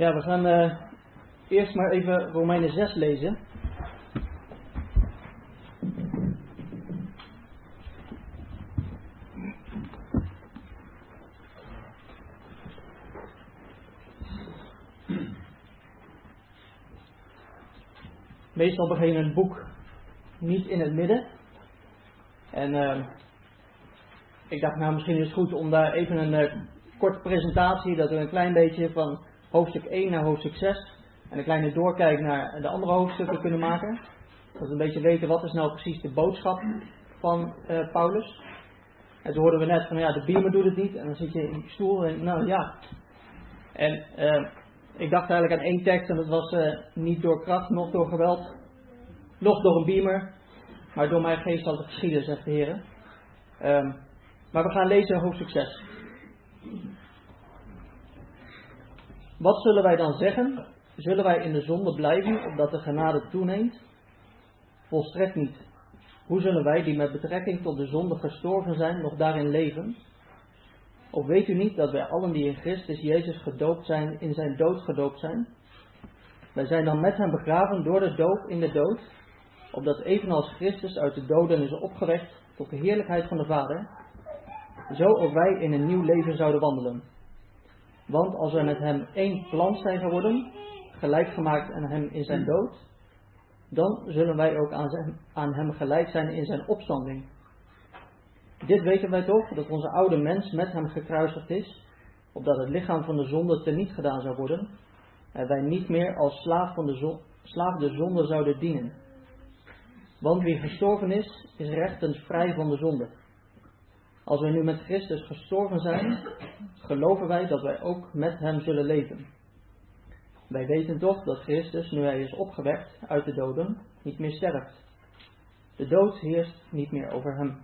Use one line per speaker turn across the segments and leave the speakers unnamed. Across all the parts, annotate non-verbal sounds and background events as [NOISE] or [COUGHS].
Ja, we gaan uh, eerst maar even Romeinen 6 lezen. Meestal begin een boek niet in het midden. En uh, ik dacht, nou misschien is het goed om daar even een uh, korte presentatie, dat we een klein beetje van hoofdstuk 1 naar hoofdstuk 6 en een kleine doorkijk naar de andere hoofdstukken kunnen maken. Dat we een beetje weten wat is nou precies de boodschap van uh, Paulus. En toen hoorden we net van ja, de biemer doet het niet. En dan zit je in je stoel en nou ja. En uh, ik dacht eigenlijk aan één tekst en dat was niet door kracht, noch door geweld, nog door een beamer, maar door mijn geest zal het geschieden, zegt de Heer. Um, maar we gaan lezen hoofdstuk 6. Wat zullen wij dan zeggen? Zullen wij in de zonde blijven, opdat de genade toeneemt? Volstrekt niet. Hoe zullen wij, die met betrekking tot de zonde gestorven zijn, nog daarin leven? Of weet u niet dat wij allen die in Christus Jezus gedoopt zijn, in zijn dood gedoopt zijn? Wij zijn dan met hem begraven door de doop in de dood, opdat evenals Christus uit de doden is opgewekt tot de heerlijkheid van de Vader, zo ook wij in een nieuw leven zouden wandelen. Want als wij met hem één plan zijn geworden, gelijk gemaakt aan hem in zijn dood, dan zullen wij ook aan, hem gelijk zijn in zijn opstanding. Dit weten wij toch, dat onze oude mens met hem gekruisigd is, opdat het lichaam van de zonde teniet gedaan zou worden, en wij niet meer als slaaf, van de, slaaf de zonde zouden dienen. Want wie gestorven is, is rechtens vrij van de zonde. Als wij nu met Christus gestorven zijn, geloven wij dat wij ook met Hem zullen leven. Wij weten toch dat Christus, nu Hij is opgewekt uit de doden, niet meer sterft. De dood heerst niet meer over Hem.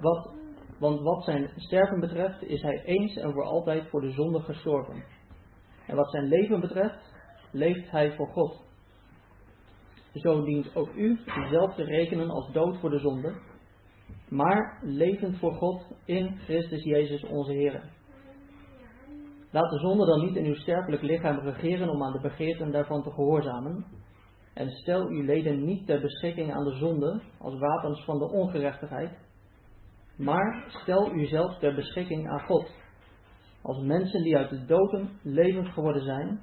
Wat, want wat zijn sterven betreft, is Hij eens en voor altijd voor de zonde gestorven. En wat zijn leven betreft, leeft Hij voor God. Zo dient ook u uzelf te rekenen als dood voor de zonde, maar levend voor God in Christus Jezus onze Heer. Laat de zonde dan niet in uw sterfelijk lichaam regeren om aan de begeerten daarvan te gehoorzamen. En stel uw leden niet ter beschikking aan de zonde als wapens van de ongerechtigheid, maar stel uzelf ter beschikking aan God, als mensen die uit de doden levend geworden zijn,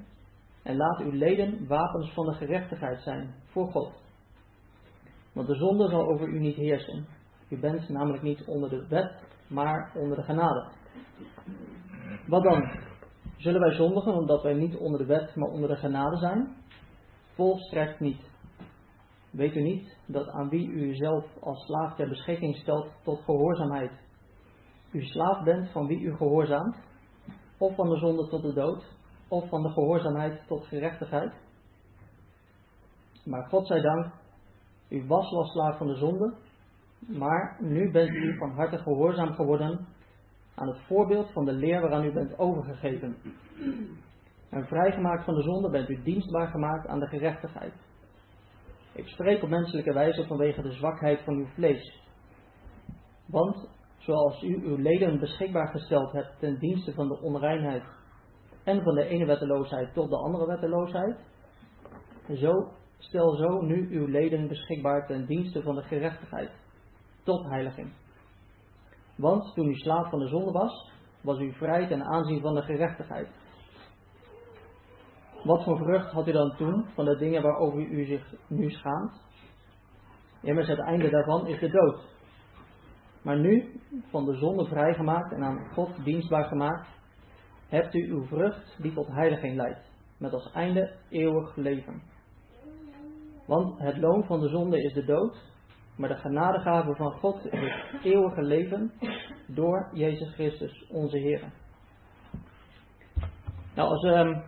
en laat uw leden wapens van de gerechtigheid zijn voor God. Want de zonde zal over u niet heersen. U bent namelijk niet onder de wet, maar onder de genade. Wat dan? Zullen wij zondigen omdat wij niet onder de wet, maar onder de genade zijn? Volstrekt niet. Weet u niet dat aan wie u uzelf als slaaf ter beschikking stelt tot gehoorzaamheid, u slaaf bent van wie u gehoorzaamt, of van de zonde tot de dood, of van de gehoorzaamheid tot gerechtigheid? Maar God zij dank, u was wel slaaf van de zonde, maar nu bent u van harte gehoorzaam geworden aan het voorbeeld van de leer waaraan u bent overgegeven. En vrijgemaakt van de zonde bent u dienstbaar gemaakt aan de gerechtigheid. Ik spreek op menselijke wijze vanwege de zwakheid van uw vlees. Want zoals u uw leden beschikbaar gesteld hebt ten dienste van de onreinheid en van de ene wetteloosheid tot de andere wetteloosheid, zo stel zo nu uw leden beschikbaar ten dienste van de gerechtigheid tot heiliging. Want toen u slaaf van de zonde was, was u vrij ten aanzien van de gerechtigheid. Wat voor vrucht had u dan toen van de dingen waarover u zich nu schaamt? Immers het einde daarvan is de dood. Maar nu, van de zonde vrijgemaakt en aan God dienstbaar gemaakt, hebt u uw vrucht die tot heiliging leidt, met als einde eeuwig leven. Want het loon van de zonde is de dood, maar de genadegave van God is het eeuwige leven door Jezus Christus, onze Heer. Nou, als we um,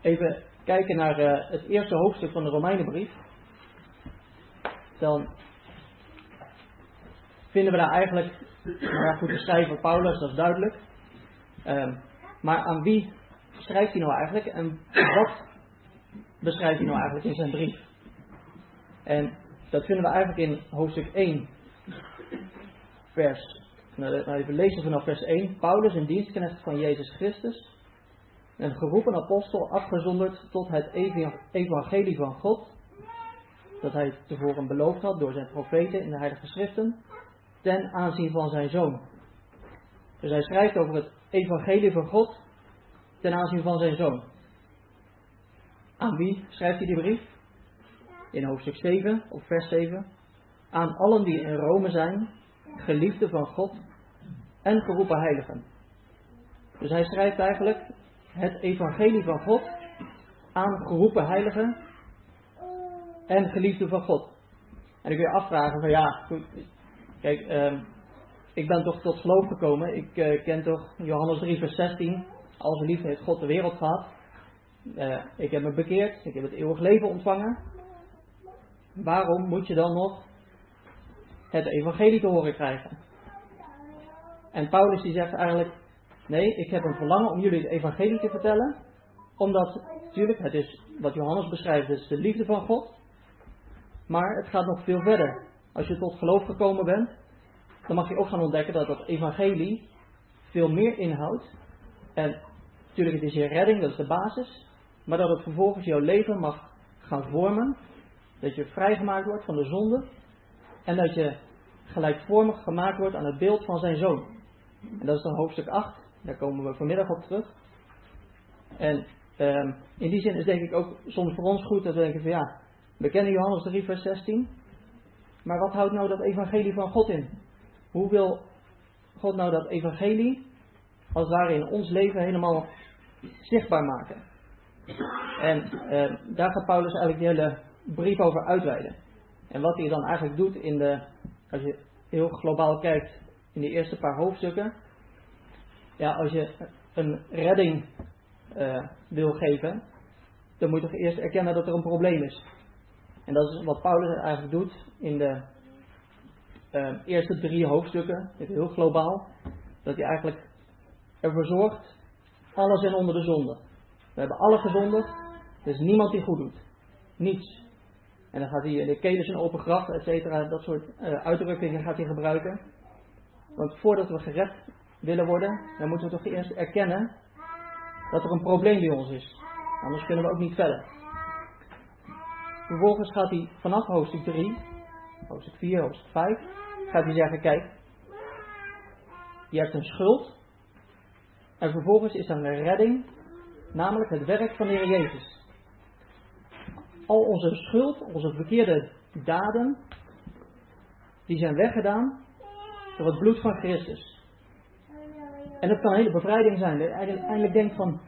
even kijken naar uh, het eerste hoofdstuk van de Romeinenbrief, dan vinden we daar eigenlijk, nou goed, de schrijver Paulus, dat is duidelijk. Um, maar aan wie schrijft hij nou eigenlijk en wat beschrijft hij nou eigenlijk in zijn brief? En dat vinden we eigenlijk in hoofdstuk 1, vers Nou, even lezen vanaf vers 1. Paulus, een dienstknecht van Jezus Christus, een geroepen apostel, afgezonderd tot het evangelie van God, dat hij tevoren beloofd had door zijn profeten in de Heilige Schriften, ten aanzien van zijn zoon. Dus hij schrijft over het evangelie van God ten aanzien van zijn zoon. Aan wie schrijft hij die brief? In hoofdstuk 7, of vers 7. Aan allen die in Rome zijn, geliefden van God en geroepen heiligen. Dus hij schrijft eigenlijk het evangelie van God aan geroepen heiligen en geliefden van God. En ik wil je afvragen van ja, kijk, uh, ik ben toch tot geloof gekomen. Ik uh, ken toch Johannes 3 vers 16. Als liefde heeft God de wereld gehad. Uh, ik heb me bekeerd, ik heb het eeuwig leven ontvangen. Waarom moet je dan nog het evangelie te horen krijgen? En Paulus die zegt eigenlijk, nee, ik heb een verlangen om jullie het evangelie te vertellen. Omdat, natuurlijk, het is wat Johannes beschrijft, is de liefde van God. Maar het gaat nog veel verder. Als je tot geloof gekomen bent, dan mag je ook gaan ontdekken dat dat evangelie veel meer inhoudt. En natuurlijk, het is je redding, dat is de basis. Maar dat het vervolgens jouw leven mag gaan vormen. Dat je vrijgemaakt wordt van de zonde. En dat je gelijkvormig gemaakt wordt aan het beeld van zijn zoon. En dat is dan hoofdstuk 8. Daar komen we vanmiddag op terug. En ehm, in die zin is denk ik ook soms voor ons goed dat we denken van ja, we kennen Johannes 3 vers 16. Maar wat houdt nou dat evangelie van God in? Hoe wil God nou dat evangelie als het ware in ons leven helemaal zichtbaar maken? En eh, daar gaat Paulus eigenlijk de hele brief over uitweiden. En wat hij dan eigenlijk doet in de, als je heel globaal kijkt, in de eerste paar hoofdstukken. Ja, als je een redding uh, wil geven, dan moet je toch eerst erkennen dat er een probleem is. En dat is wat Paulus eigenlijk doet in de uh, eerste drie hoofdstukken, heel globaal, dat hij eigenlijk ervoor zorgt, alles zijn onder de zonde. We hebben alle gezondigd, er is niemand die goed doet. Niets. En dan gaat hij de kelen zijn open graf, et cetera, dat soort uh, uitdrukkingen gaat hij gebruiken. Want voordat we gered willen worden, dan moeten we toch eerst erkennen dat er een probleem bij ons is. Anders kunnen we ook niet verder. Vervolgens gaat hij vanaf hoofdstuk 3, hoofdstuk 4, hoofdstuk 5, gaat hij zeggen, kijk, je hebt een schuld. En vervolgens is er een redding, namelijk het werk van de Heer Jezus. Al onze schuld, onze verkeerde daden, die zijn weggedaan door het bloed van Christus. En dat kan een hele bevrijding zijn. Dat je eigenlijk denkt van,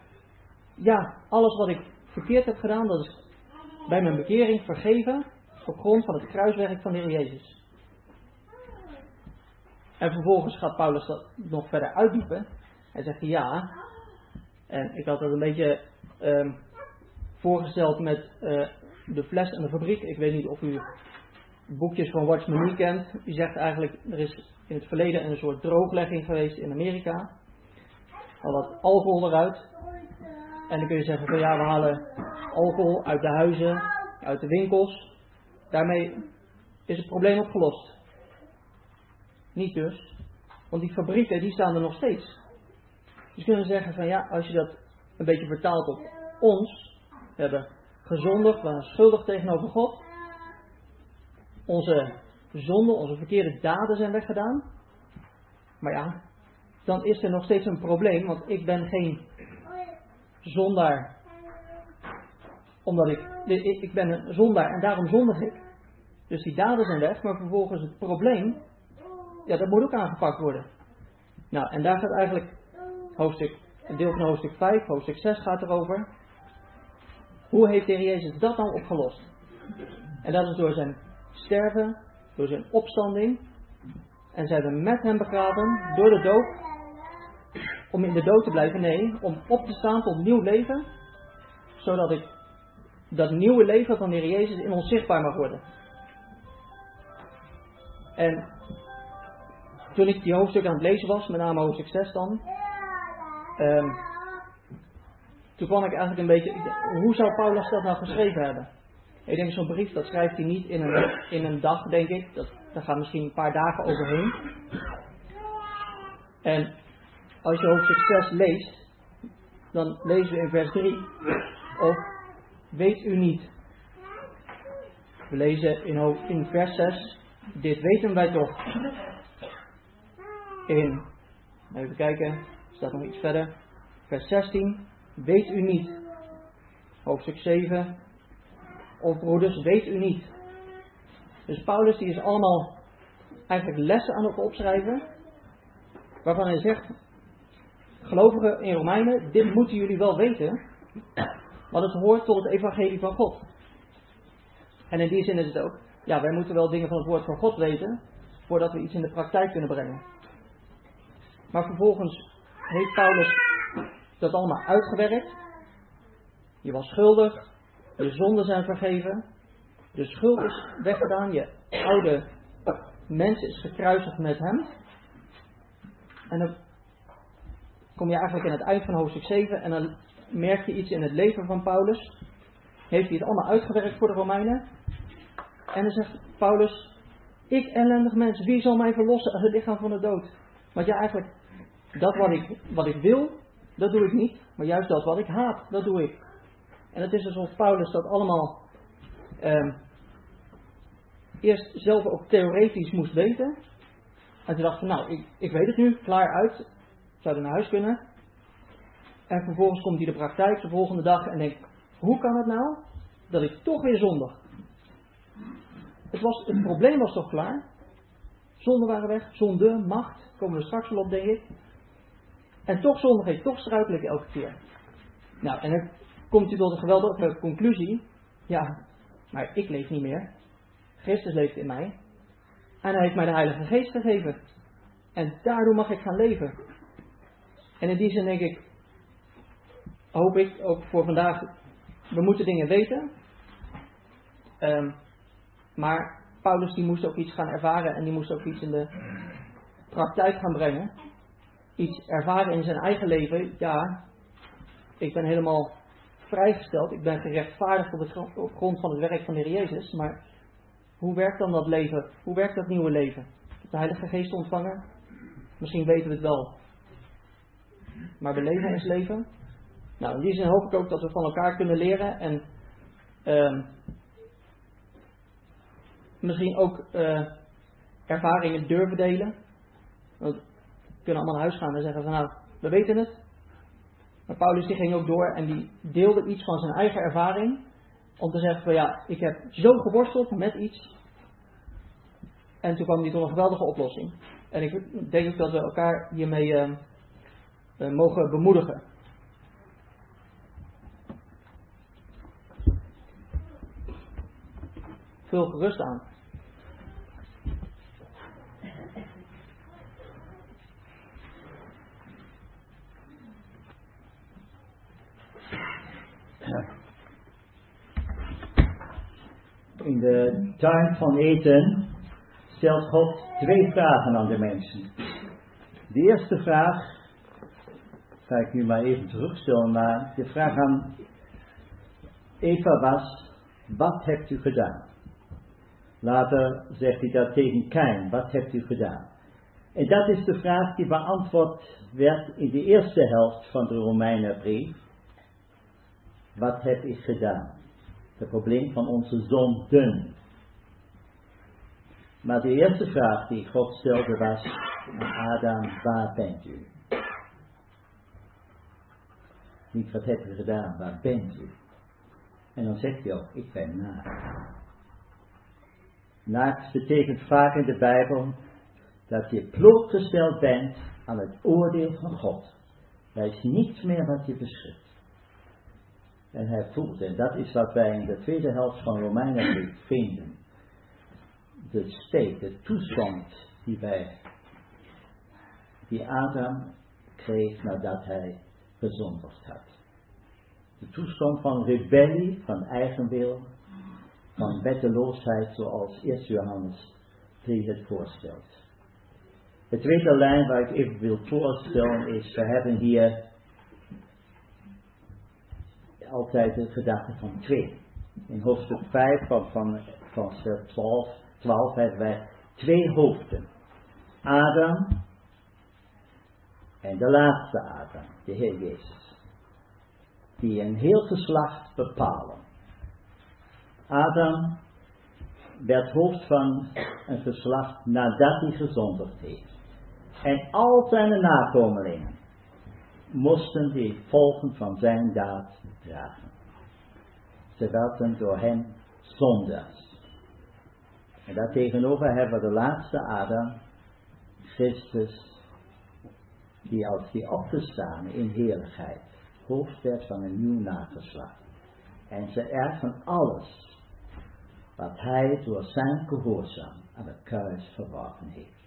ja, alles wat ik verkeerd heb gedaan, dat is bij mijn bekering vergeven op grond van het kruiswerk van de Heer Jezus. En vervolgens gaat Paulus dat nog verder uitdiepen. Hij zegt ja, en ik had dat een beetje um, voorgesteld met uh, de fles en de fabriek. Ik weet niet of u boekjes van Watchman Nee kent. U zegt eigenlijk, er is in het verleden een soort drooglegging geweest in Amerika. Al wat alcohol eruit. En dan kun je zeggen van ja, we halen alcohol uit de huizen, uit de winkels. Daarmee is het probleem opgelost. Niet dus. Want die fabrieken die staan er nog steeds. Dus kunnen zeggen van ja, als je dat een beetje vertaalt op ons. We hebben gezondigd, we zijn schuldig tegenover God. Onze zonden, onze verkeerde daden zijn weggedaan. Maar ja, dan is er nog steeds een probleem, want ik ben geen zondaar. Omdat ik, ik ben een zondaar en daarom zondig ik. Dus die daden zijn weg, maar vervolgens het probleem, ja, dat moet ook aangepakt worden. Nou, en daar gaat eigenlijk hoofdstuk, een deel van hoofdstuk 5, hoofdstuk 6 gaat erover. Hoe heeft de Heer Jezus dat dan opgelost? En dat is door zijn sterven, door zijn opstanding. En zij hebben met hem begraven door de dood. Om in de dood te blijven, nee, om op te staan tot nieuw leven. Zodat ik dat nieuwe leven van de Heer Jezus in ons zichtbaar mag worden. En toen ik die hoofdstuk aan het lezen was, met name hoofdstuk 6 dan, um, toen kwam ik eigenlijk een beetje, hoe zou Paulus dat nou geschreven hebben? Ik denk zo'n brief, dat schrijft hij niet in een, in een dag, denk ik. Dat, daar gaan misschien een paar dagen overheen. En als je hoofdstuk 6 leest, dan lezen we in vers 3, of weet u niet. We lezen in, in vers 6, dit weten wij toch. In, even kijken, staat nog iets verder, vers 16, weet u niet. Hoofdstuk 7, of broeders, weet u niet. Dus Paulus die is allemaal eigenlijk lessen aan het opschrijven, waarvan hij zegt, gelovigen in Romeinen, dit moeten jullie wel weten, want het hoort tot het evangelie van God. En in die zin is het ook, ja, wij moeten wel dingen van het woord van God weten, voordat we iets in de praktijk kunnen brengen. Maar vervolgens heeft Paulus dat allemaal uitgewerkt. Je was schuldig, je zonden zijn vergeven, de schuld is weggedaan, je oude mens is gekruisigd met hem. En dan kom je eigenlijk in het eind van hoofdstuk 7 en dan merk je iets in het leven van Paulus. Heeft hij het allemaal uitgewerkt voor de Romeinen? En dan zegt Paulus, ik ellendig mens, wie zal mij verlossen uit het lichaam van de dood? Want ja, eigenlijk, dat wat ik, wat ik wil, dat doe ik niet. Maar juist dat wat ik haat, dat doe ik. En het is alsof Paulus dat allemaal eh, eerst zelf ook theoretisch moest weten. En toen dacht van, nou, ik, ik weet het nu, klaar uit. Zou naar huis kunnen. En vervolgens komt hij de praktijk de volgende dag en denkt, hoe kan het nou dat ik toch weer zondig? Het, was, het probleem was toch klaar? Zonden waren weg, zonde, macht, komen we straks wel op denk ik. En toch zondig ik, toch struikel ik elke keer. Nou, en dan komt hij tot een geweldige conclusie. Ja, maar ik leef niet meer. Christus leeft in mij. En hij heeft mij de Heilige Geest gegeven. En daardoor mag ik gaan leven. En in die zin denk ik, hoop ik ook voor vandaag, we moeten dingen weten. Um, maar Paulus die moest ook iets gaan ervaren en die moest ook iets in de praktijk gaan brengen. Iets ervaren in zijn eigen leven. Ja, ik ben helemaal vrijgesteld. Ik ben gerechtvaardigd op, op grond van het werk van de Heer Jezus. Maar hoe werkt dan dat leven? Hoe werkt dat nieuwe leven? De Heilige Geest ontvangen. Misschien weten we het wel. Maar we leven ons leven. Nou, in die zin hoop ik ook dat we van elkaar kunnen leren. En uh, misschien ook uh, ervaringen durven delen. Want kunnen allemaal naar huis gaan en zeggen van nou, we weten het. Maar Paulus die ging ook door en die deelde iets van zijn eigen ervaring. Om te zeggen van ja, ik heb zo geworsteld met iets. En toen kwam hij tot een geweldige oplossing. En ik denk ook dat we elkaar hiermee uh, uh, mogen bemoedigen. Vul gerust aan.
In de tuin van eten stelt God twee vragen aan de mensen. De eerste vraag, ga ik nu maar even terugstellen, maar de vraag aan Eva was, wat hebt u gedaan? Later zegt hij dat tegen Kain, wat hebt u gedaan? En dat is de vraag die beantwoord werd in de eerste helft van de Romeinenbrief. Wat heb ik gedaan? Het probleem van onze zonden. Maar de eerste vraag die God stelde was aan Adam, waar bent u? Niet wat hebt u gedaan, waar bent u? En dan zegt hij ook, ik ben naakt. Naakt betekent vaak in de Bijbel dat je blootgesteld bent aan het oordeel van God. Er is niets meer wat je beschut. En hij voelt, en dat is wat wij in de tweede helft van Romeinen [CLEARS THROAT] vinden. De state, de toestand die wij, die Adam kreeg nadat hij gezondigd had. De toestand van rebellie, van eigenwil, van wetteloosheid zoals 1 Johannes 3 het voorstelt. De tweede lijn waar ik even wil voorstellen is, we hebben hier altijd de gedachte van twee. In hoofdstuk 5 van, van, van 12, 12 hebben wij twee hoofden. Adam En de laatste Adam, de Heer Jezus, die een heel geslacht bepalen. Adam werd hoofd van een geslacht nadat hij gezondigd heeft. En al zijn nakomelingen moesten die volgen van zijn daad dragen. Ze werden door hem zondaars. En daartegenover hebben we de laatste Adam, Christus, die als die opgestaan in heerlijkheid, hoofd werd van een nieuw nageslacht. En ze erven alles wat hij door zijn gehoorzaam aan het kruis verworven heeft.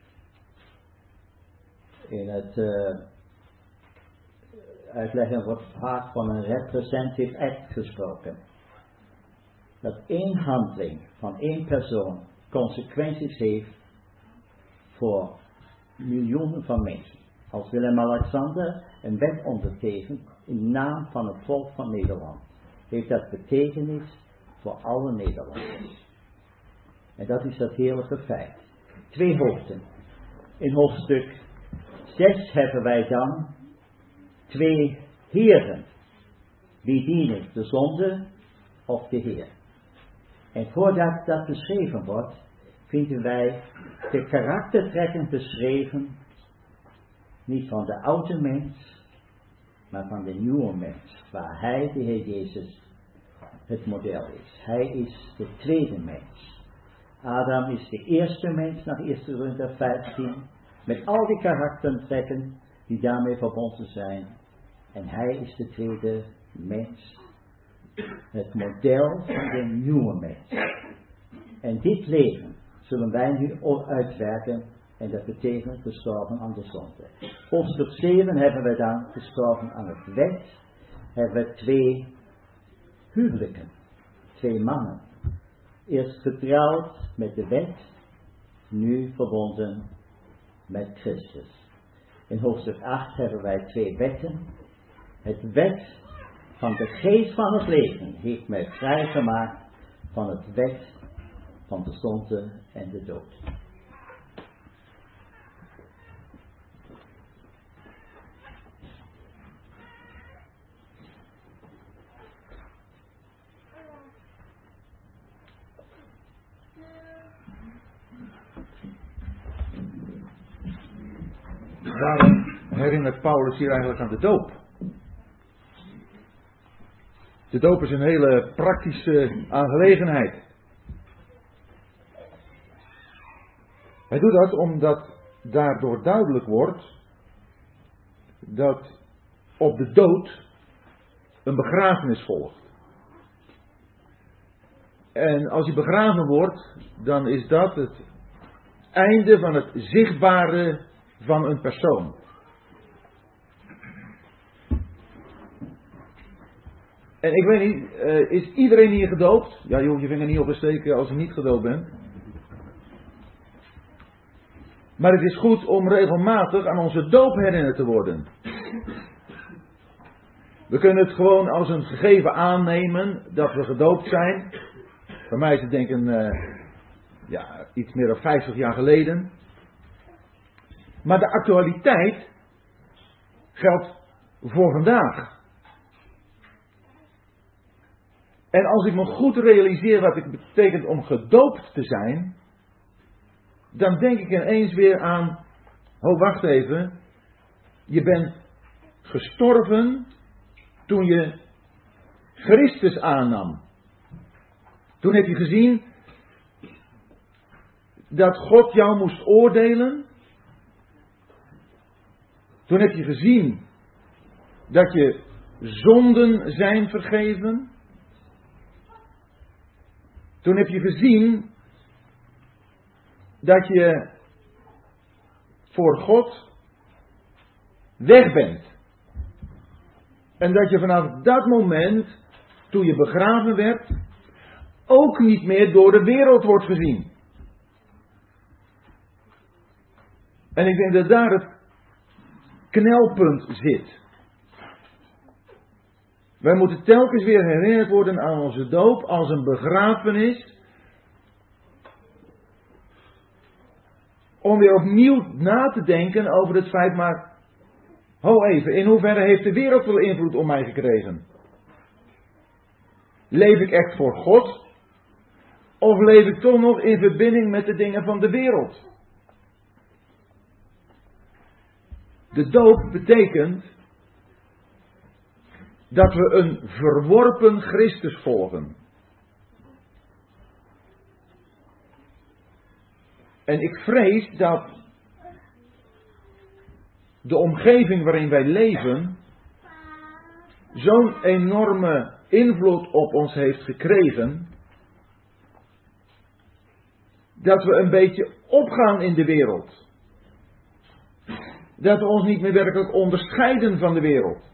In het uh, uitleggen wordt vaak van een representative act gesproken. Dat één handeling van één persoon consequenties heeft voor miljoenen van mensen. Als Willem-Alexander een wet ondertekent in naam van het volk van Nederland, heeft dat betekenis voor alle Nederlanders. En dat is dat heerlijke feit. Twee hoofden. In hoofdstuk 6 hebben wij dan twee heren. Die dienen de zonde of de Heer. En voordat dat beschreven wordt, vinden wij de karaktertrekken beschreven, niet van de oude mens, maar van de nieuwe mens, waar hij, de Heer Jezus, het model is. Hij is de tweede mens. Adam is de eerste mens naar 1 Korinther 15, met al die karaktertrekken die daarmee verbonden zijn. En hij is de tweede mens, het model van de nieuwe mens. En dit leven zullen wij nu uitwerken en dat betekent gestorven aan de zonde. Hoofdstuk 7 hebben we dan gestorven aan het wet, hebben we twee huwelijken, twee mannen. Eerst getrouwd met de wet, nu verbonden met Christus. In hoofdstuk 8 hebben wij twee wetten. Het wet van de geest van het leven heeft mij vrijgemaakt van het wet van de zonde en de dood.
Waarom herinnert Paulus hier eigenlijk aan de doop? De doop is een hele praktische aangelegenheid. Hij doet dat omdat daardoor duidelijk wordt dat op de dood een begrafenis volgt. En als hij begraven wordt, dan is dat het einde van het zichtbare van een persoon. En ik weet niet, uh, is iedereen hier gedoopt? Ja, je hoeft je vinger niet op te steken als je niet gedoopt bent. Maar het is goed om regelmatig aan onze doop herinnerd te worden. We kunnen het gewoon als een gegeven aannemen dat we gedoopt zijn. Voor mij is het denk ik uh, ja, iets meer dan 50 jaar geleden. Maar de actualiteit geldt voor vandaag. En als ik me goed realiseer wat het betekent om gedoopt te zijn, dan denk ik ineens weer aan, oh wacht even, je bent gestorven toen je Christus aannam. Toen heb je gezien dat God jou moest oordelen toen heb je gezien dat je zonden zijn vergeven. Toen heb je gezien dat je voor God weg bent. En dat je vanaf dat moment, toen je begraven werd, ook niet meer door de wereld wordt gezien. En ik denk dat daar het knelpunt zit. Wij moeten telkens weer herinnerd worden aan onze doop als een begrafenis. Om weer opnieuw na te denken over het feit, maar Ho even, in hoeverre heeft de wereld wel invloed op mij gekregen? Leef ik echt voor God? Of leef ik toch nog in verbinding met de dingen van de wereld? De doop betekent dat we een verworpen Christus volgen. En ik vrees dat de omgeving waarin wij leven zo'n enorme invloed op ons heeft gekregen, dat we een beetje opgaan in de wereld. Dat we ons niet meer werkelijk onderscheiden van de wereld.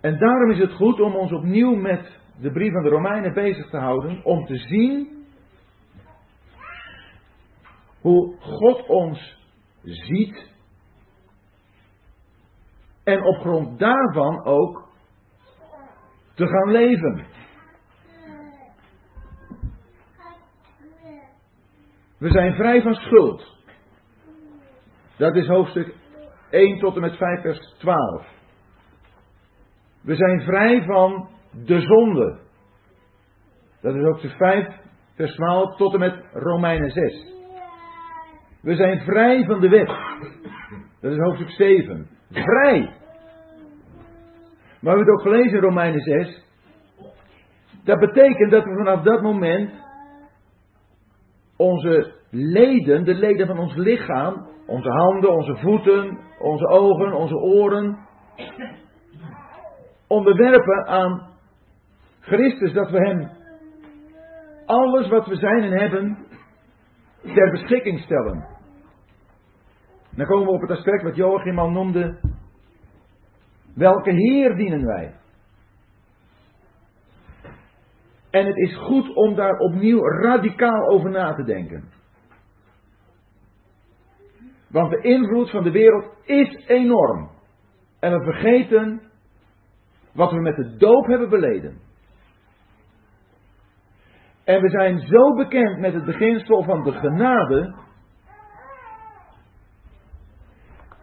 En daarom is het goed om ons opnieuw met de brief van de Romeinen bezig te houden, om te zien hoe God ons ziet en op grond daarvan ook te gaan leven. We zijn vrij van schuld. Dat is hoofdstuk 1 tot en met 5 vers 12. We zijn vrij van de zonde. Dat is hoofdstuk 5 vers 12 tot en met Romeinen 6. We zijn vrij van de wet. Dat is hoofdstuk 7. Vrij. Maar we hebben het ook gelezen in Romeinen 6. Dat betekent dat we vanaf dat moment onze leden, de leden van ons lichaam, onze handen, onze voeten, onze ogen, onze oren, onderwerpen aan Christus, dat we Hem alles wat we zijn en hebben ter beschikking stellen. Dan komen we op het aspect wat Joachim al noemde. Welke Heer dienen wij? En het is goed om daar opnieuw radicaal over na te denken. Want de invloed van de wereld is enorm. En we vergeten wat we met de doop hebben beleden. En we zijn zo bekend met het beginsel van de genade.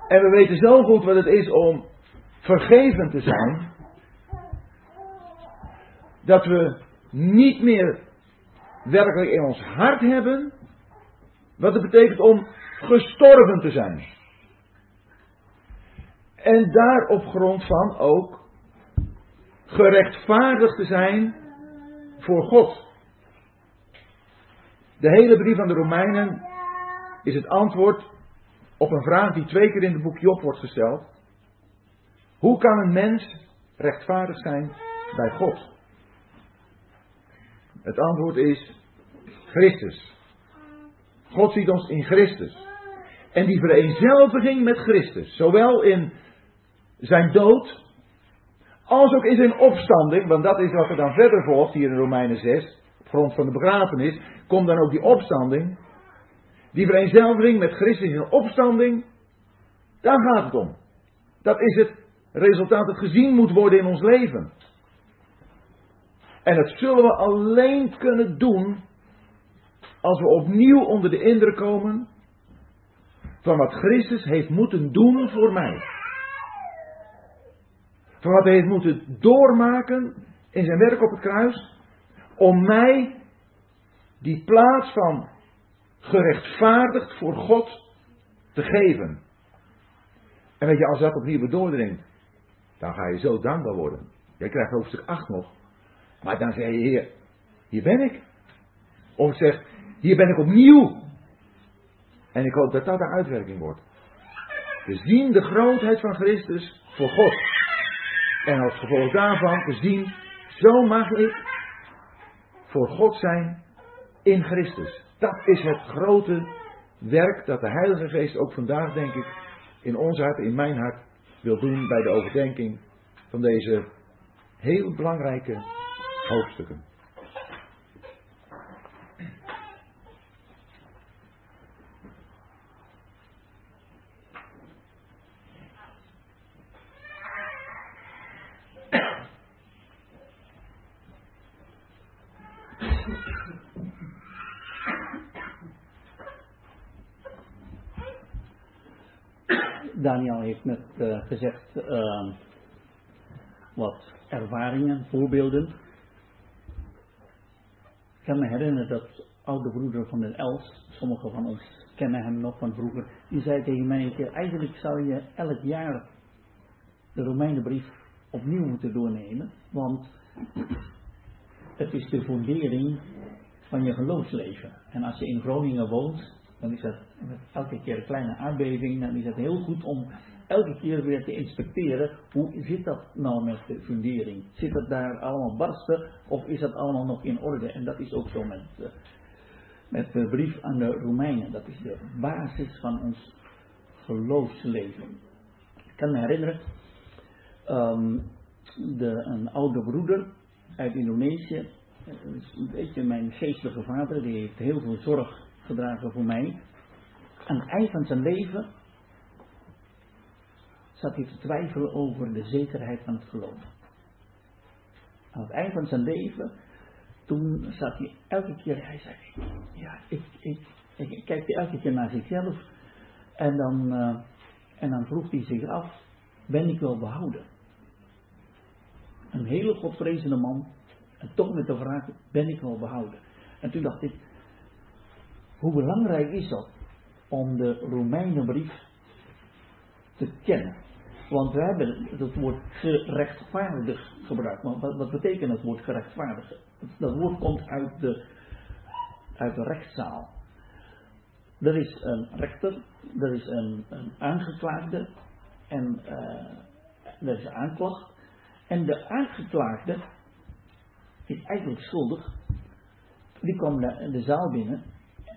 En we weten zo goed wat het is om vergeven te zijn. Dat we niet meer werkelijk in ons hart hebben. Wat het betekent om gestorven te zijn. En daar op grond van ook gerechtvaardigd te zijn voor God. De hele brief aan de Romeinen is het antwoord op een vraag die twee keer in het boek Job wordt gesteld. Hoe kan een mens rechtvaardig zijn bij God? Het antwoord is Christus. God ziet ons in Christus. En die vereenzelviging met Christus, zowel in zijn dood als ook in zijn opstanding, want dat is wat er dan verder volgt hier in Romeinen 6, op grond van de begrafenis, komt dan ook die opstanding. Die vereenzelviging met Christus in opstanding, daar gaat het om. Dat is het resultaat dat gezien moet worden in ons leven. En dat zullen we alleen kunnen doen als we opnieuw onder de indruk komen van wat Christus heeft moeten doen voor mij. Van wat hij heeft moeten doormaken in zijn werk op het kruis. Om mij die plaats van gerechtvaardigd voor God te geven. En weet je, als dat opnieuw doordringt, dan ga je zo dankbaar worden. Jij krijgt hoofdstuk 8 nog. Maar dan zeg je, Heer, hier ben ik. Of zeg, hier ben ik opnieuw. En ik hoop dat dat de uitwerking wordt. We zien de grootheid van Christus voor God. En als gevolg daarvan te zien, zo mag ik voor God zijn in Christus. Dat is het grote werk dat de Heilige Geest ook vandaag, denk ik, in ons hart, in mijn hart, wil doen bij de overdenking van deze heel belangrijke hoofdstukken.
Gezegd uh, wat ervaringen, voorbeelden. Ik kan me herinneren dat oude broeder van den Els, sommigen van ons kennen hem nog van vroeger, die zei tegen mij een keer, eigenlijk zou je elk jaar de Romeinenbrief opnieuw moeten doornemen, want het is de fundering van je geloofsleven. En als je in Groningen woont, dan is dat elke keer een kleine aardbeving, dan is het heel goed om elke keer weer te inspecteren, hoe zit dat nou met de fundering? Zit het daar allemaal barsten of is dat allemaal nog in orde? En dat is ook zo met, uh, met de brief aan de Romeinen. Dat is de basis van ons geloofsleven. Ik kan me herinneren, um, de, een oude broeder uit Indonesië, een beetje mijn geestelijke vader, die heeft heel veel zorg gedragen voor mij. Aan het eind van zijn leven zat hij te twijfelen over de zekerheid van het geloof. Aan het eind van zijn leven, toen zat hij elke keer, hij zei, ja, ik, ik, ik, kijkte elke keer naar zichzelf en dan, uh, en vroeg hij zich af, ben ik wel behouden? Een hele godvrezende man, en toch met de vraag, ben ik wel behouden? En toen dacht ik, hoe belangrijk is dat om de Romeinenbrief te kennen? Want we hebben het woord gerechtvaardig gebruikt. Maar wat, wat betekent het woord gerechtvaardigen? Dat woord komt uit de, uit de rechtszaal. Er is een rechter, er is een, een aangeklaagde en uh, er is een aanklacht. En de aangeklaagde is eigenlijk schuldig. Die kwam de, de zaal binnen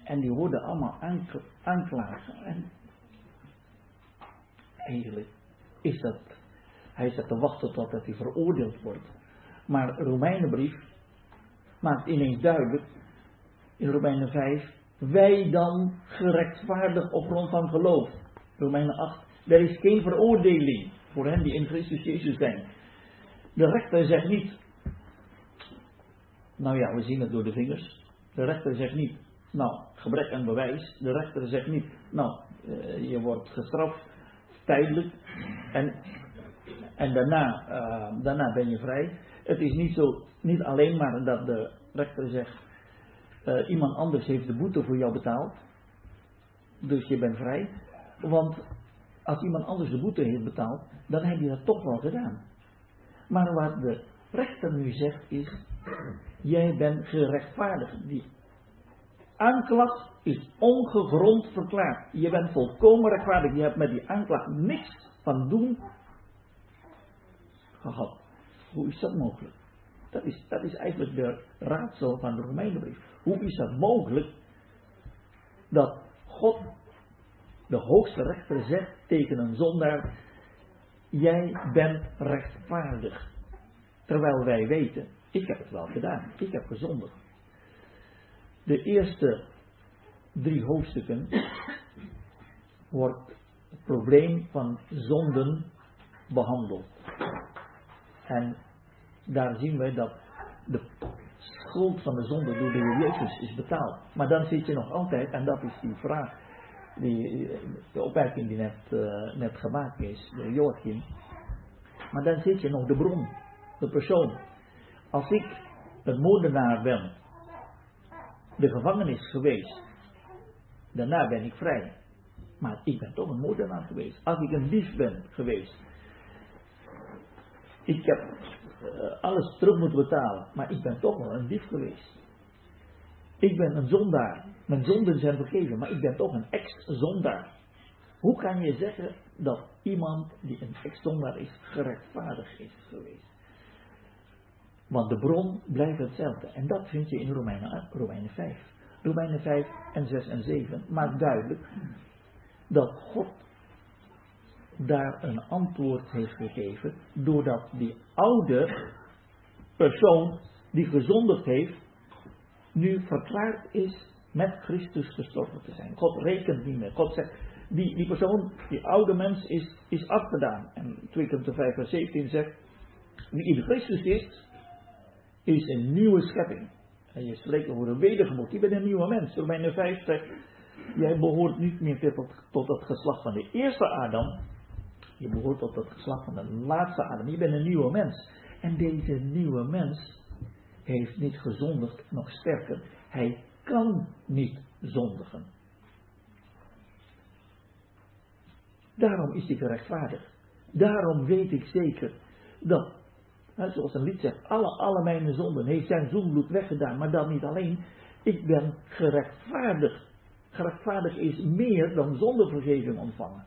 en die hoorden allemaal aanklagen. En eigenlijk is dat, hij zat te wachten totdat hij veroordeeld wordt. Maar Romeinenbrief maakt ineens duidelijk, in Romeinen 5, wij dan gerechtvaardigd op grond van geloof. Romeinen 8, er is geen veroordeling voor hen die in Christus Jezus zijn. De rechter zegt niet, nou ja, we zien het door de vingers. De rechter zegt niet, nou, gebrek aan bewijs. De rechter zegt niet, nou, uh, je wordt gestraft tijdelijk en, en daarna, uh, daarna ben je vrij. Het is niet, zo, niet alleen maar dat de rechter zegt, uh, iemand anders heeft de boete voor jou betaald, dus je bent vrij. Want als iemand anders de boete heeft betaald, dan heb je dat toch wel gedaan. Maar wat de rechter nu zegt is, jij bent gerechtvaardigd. Die aanklacht is ongegrond verklaard. Je bent volkomen rechtvaardig. Je hebt met die aanklacht niks van doen gehad. Hoe is dat mogelijk? Dat is, dat is eigenlijk de raadsel van de Romeinenbrief. Hoe is dat mogelijk dat God, de hoogste rechter, zegt tegen een zondaar: Jij bent rechtvaardig. Terwijl wij weten, ik heb het wel gedaan, ik heb gezondigd. De eerste drie hoofdstukken wordt het probleem van zonden behandeld. En daar zien we dat de schuld van de zonde door de Heer Jezus is betaald. Maar dan zit je nog altijd, en dat is die vraag, die, de opmerking die net, uh, net gemaakt is door Joachim. Maar dan zit je nog de bron, de persoon. Als ik een moordenaar ben de gevangenis geweest. Daarna ben ik vrij. Maar ik ben toch een moordenaar geweest. Als ik een dief ben geweest. Ik heb uh, alles terug moeten betalen. Maar ik ben toch wel een dief geweest. Ik ben een zondaar. Mijn zonden zijn vergeven. Maar ik ben toch een ex-zondaar. Hoe kan je zeggen dat iemand die een ex-zondaar is gerechtvaardigd is geweest? Want de bron blijft hetzelfde. En dat vind je in Romeinen, Romeinen 5. Romeinen 5 en 6 en 7 maakt duidelijk dat God daar een antwoord heeft gegeven. Doordat die oude persoon die gezondigd heeft, nu verklaard is met Christus gestorven te zijn. God rekent niet meer. God zegt, die, die persoon, die oude mens is, is afgedaan. En 2 Korinther 5 vers 17 zegt, wie in Christus is, is een nieuwe schepping. En je spreekt over een wedergemoed. Je bent een nieuwe mens. Romeinen 5 zegt, jij behoort niet meer tot, tot het geslacht van de eerste Adam. Je behoort tot het geslacht van de laatste Adam. Je bent een nieuwe mens. En deze nieuwe mens heeft niet gezondigd, nog sterker. Hij kan niet zondigen. Daarom is hij gerechtvaardigd. Daarom weet ik zeker dat, zoals een lied zegt, alle, alle mijn zonden heeft zijn zoenbloed weggedaan. Maar dan niet alleen, ik ben gerechtvaardigd. Gerechtvaardigd is meer dan zondevergeving ontvangen.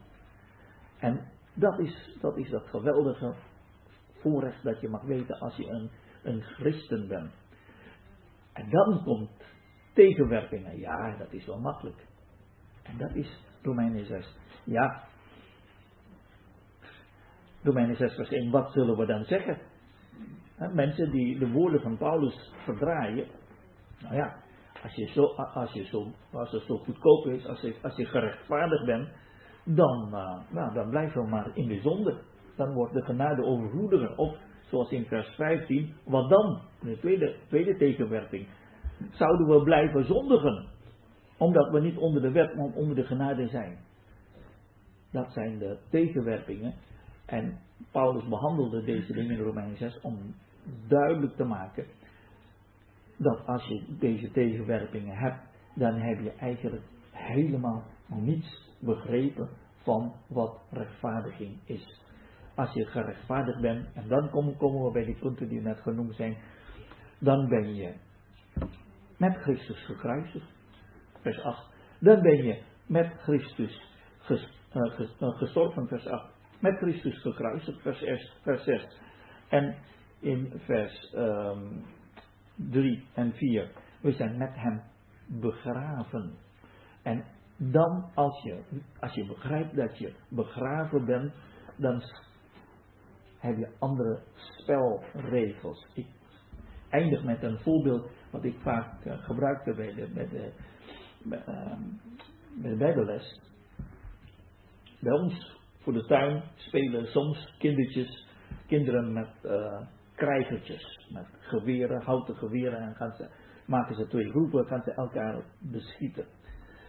En dat is, dat is dat geweldige voorrecht dat je mag weten als je een, een christen bent. En dan komt tegenwerpingen. Ja, dat is wel makkelijk. En dat is Romeinen 6. Ja, Romeinen 6 vers 1, wat zullen we dan zeggen? Mensen die de woorden van Paulus verdraaien. Nou ja, als je zo, als je zo, als het zo goedkoop is, als je, als je gerechtvaardigd bent, dan, uh, nou, dan blijven we maar in de zonde. Dan wordt de genade overvloediger. Of, zoals in vers 15, wat dan? De tweede, tweede tegenwerping. Zouden we blijven zondigen? Omdat we niet onder de wet, maar onder de genade zijn. Dat zijn de tegenwerpingen. En Paulus behandelde deze dingen in Romein 6 om duidelijk te maken dat als je deze tegenwerpingen hebt, dan heb je eigenlijk helemaal niets begrepen van wat rechtvaardiging is. Als je gerechtvaardigd bent, en dan komen we bij die punten die net genoemd zijn, dan ben je met Christus gekruisigd. Vers 8. Dan ben je met Christus eh, eh, gestorven, vers 8 met Christus gekruisigd, vers, vers 6. En in vers um, ehm, 3 en 4, we zijn met hem begraven. En dan als je, als je begrijpt dat je begraven bent, dan heb je andere spelregels. Ik eindig met een voorbeeld wat ik vaak uh, gebruikte bij de, bij de, bij, bij de. Bij ons voor de tuin spelen soms kindertjes, kinderen met uh, krijgertjes, met geweren, houten geweren en gaan ze, maken ze twee groepen, gaan ze elkaar beschieten.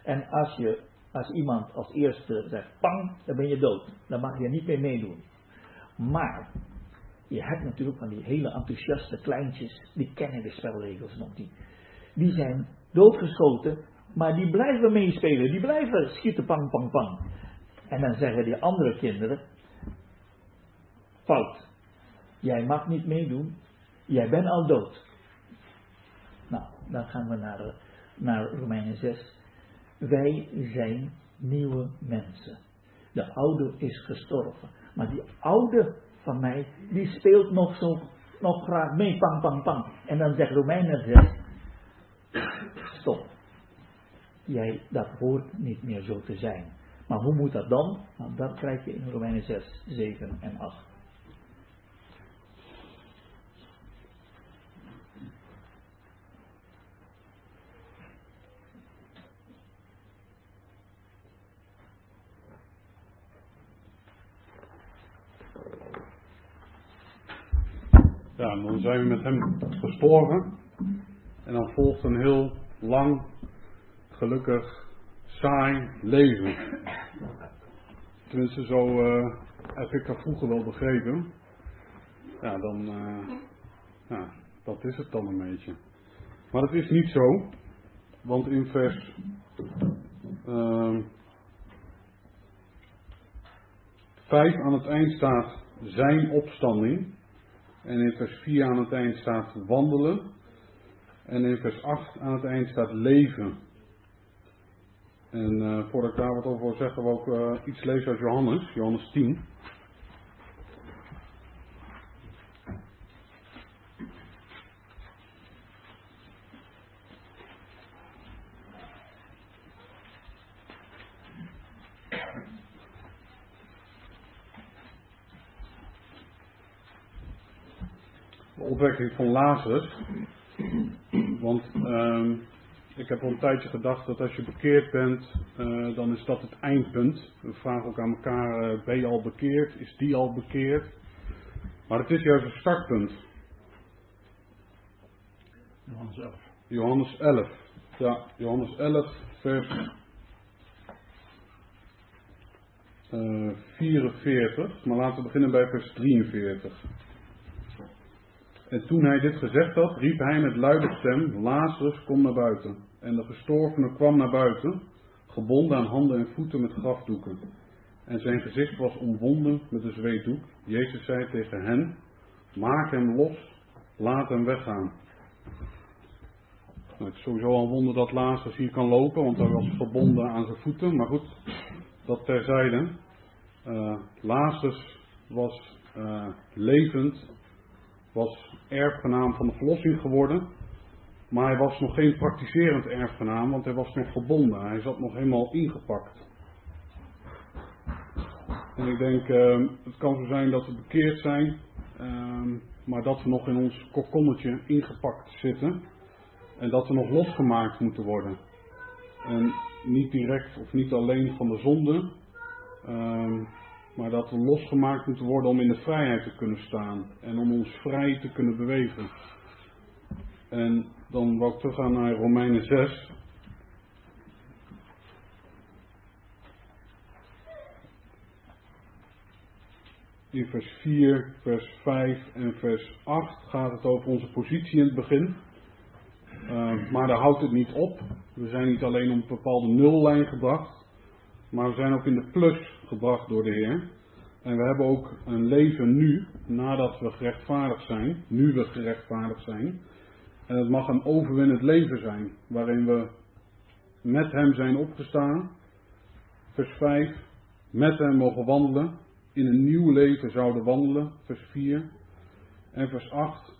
En als je, als iemand als eerste zegt pang, dan ben je dood. Dan mag je niet meer meedoen. Maar je hebt natuurlijk van die hele enthousiaste kleintjes, die kennen de spelregels nog niet. Die zijn doodgeschoten, maar die blijven meespelen, die blijven schieten pang, pang, pang. En dan zeggen die andere kinderen, fout. Jij mag niet meedoen, jij bent al dood. Nou, dan gaan we naar, naar Romeinen 6. Wij zijn nieuwe mensen. De oude is gestorven. Maar die oude van mij, die speelt nog zo, nog graag mee, pang, pang, pang. En dan zegt Romeinen 6, stop. Jij, dat hoort niet meer zo te zijn. Maar hoe moet dat dan? Nou, dat krijg je in Romeinen 6, 7 en 8.
Dan zijn we met hem gestorven. En dan volgt een heel lang, gelukkig saai leven. Tenminste, zo uh, heb ik dat vroeger wel begrepen. Ja, dan, uh, ja, dat is het dan een beetje. Maar het is niet zo, want in vers uh, 5 aan het eind staat zijn opstanding. En in vers 4 aan het eind staat wandelen. En in vers 8 aan het eind staat leven. En uh, voordat ik daar wat over wil zeggen, wil ik uh, iets lezen uit Johannes, Johannes 10. De opwekking van Lazarus. Want uh, ik heb al een tijdje gedacht dat als je bekeerd bent, uh, dan is dat het eindpunt. We vragen ook aan elkaar, uh, ben je al bekeerd? Is die al bekeerd? Maar het is juist een startpunt.
Johannes 11.
Johannes 11. Ja, Johannes 11, vers eh, 44, maar laten we beginnen bij vers 43. En toen hij dit gezegd had, riep hij met luide stem, Lazarus, kom naar buiten. En de gestorvene kwam naar buiten, gebonden aan handen en voeten met grafdoeken. En zijn gezicht was omwonden met een zweetdoek. Jezus zei tegen hen, maak hem los, laat hem weggaan. Nou, het is sowieso al een wonder dat Lazarus hier kan lopen, want hij was verbonden aan zijn voeten. Maar goed, dat terzijde. Uh, Lazarus was uh, levend, was erfgenaam van de verlossing geworden. Maar hij was nog geen praktiserend erfgenaam, want hij was nog verbonden. Hij zat nog helemaal ingepakt. En ik denk, uh, het kan zo zijn dat we bekeerd zijn, maar dat we nog in ons kokonnetje ingepakt zitten. En dat we nog losgemaakt moeten worden. En niet direct of niet alleen van de zonde, um, maar dat we losgemaakt moeten worden om in de vrijheid te kunnen staan en om ons vrij te kunnen bewegen. En dan wou ik teruggaan naar Romeinen 6. In vers 4, vers 5 en vers 8 gaat het over onze positie in het begin. Uh, maar daar houdt het niet op. We zijn niet alleen op een bepaalde nullijn gebracht, maar we zijn ook in de plus gebracht door de Heer. En we hebben ook een leven nu, nadat we gerechtvaardigd zijn, nu we gerechtvaardigd zijn. En het mag een overwinnend leven zijn, waarin we met Hem zijn opgestaan. Vers 5, met Hem mogen wandelen, in een nieuw leven zouden wandelen. Vers 4. En vers 8,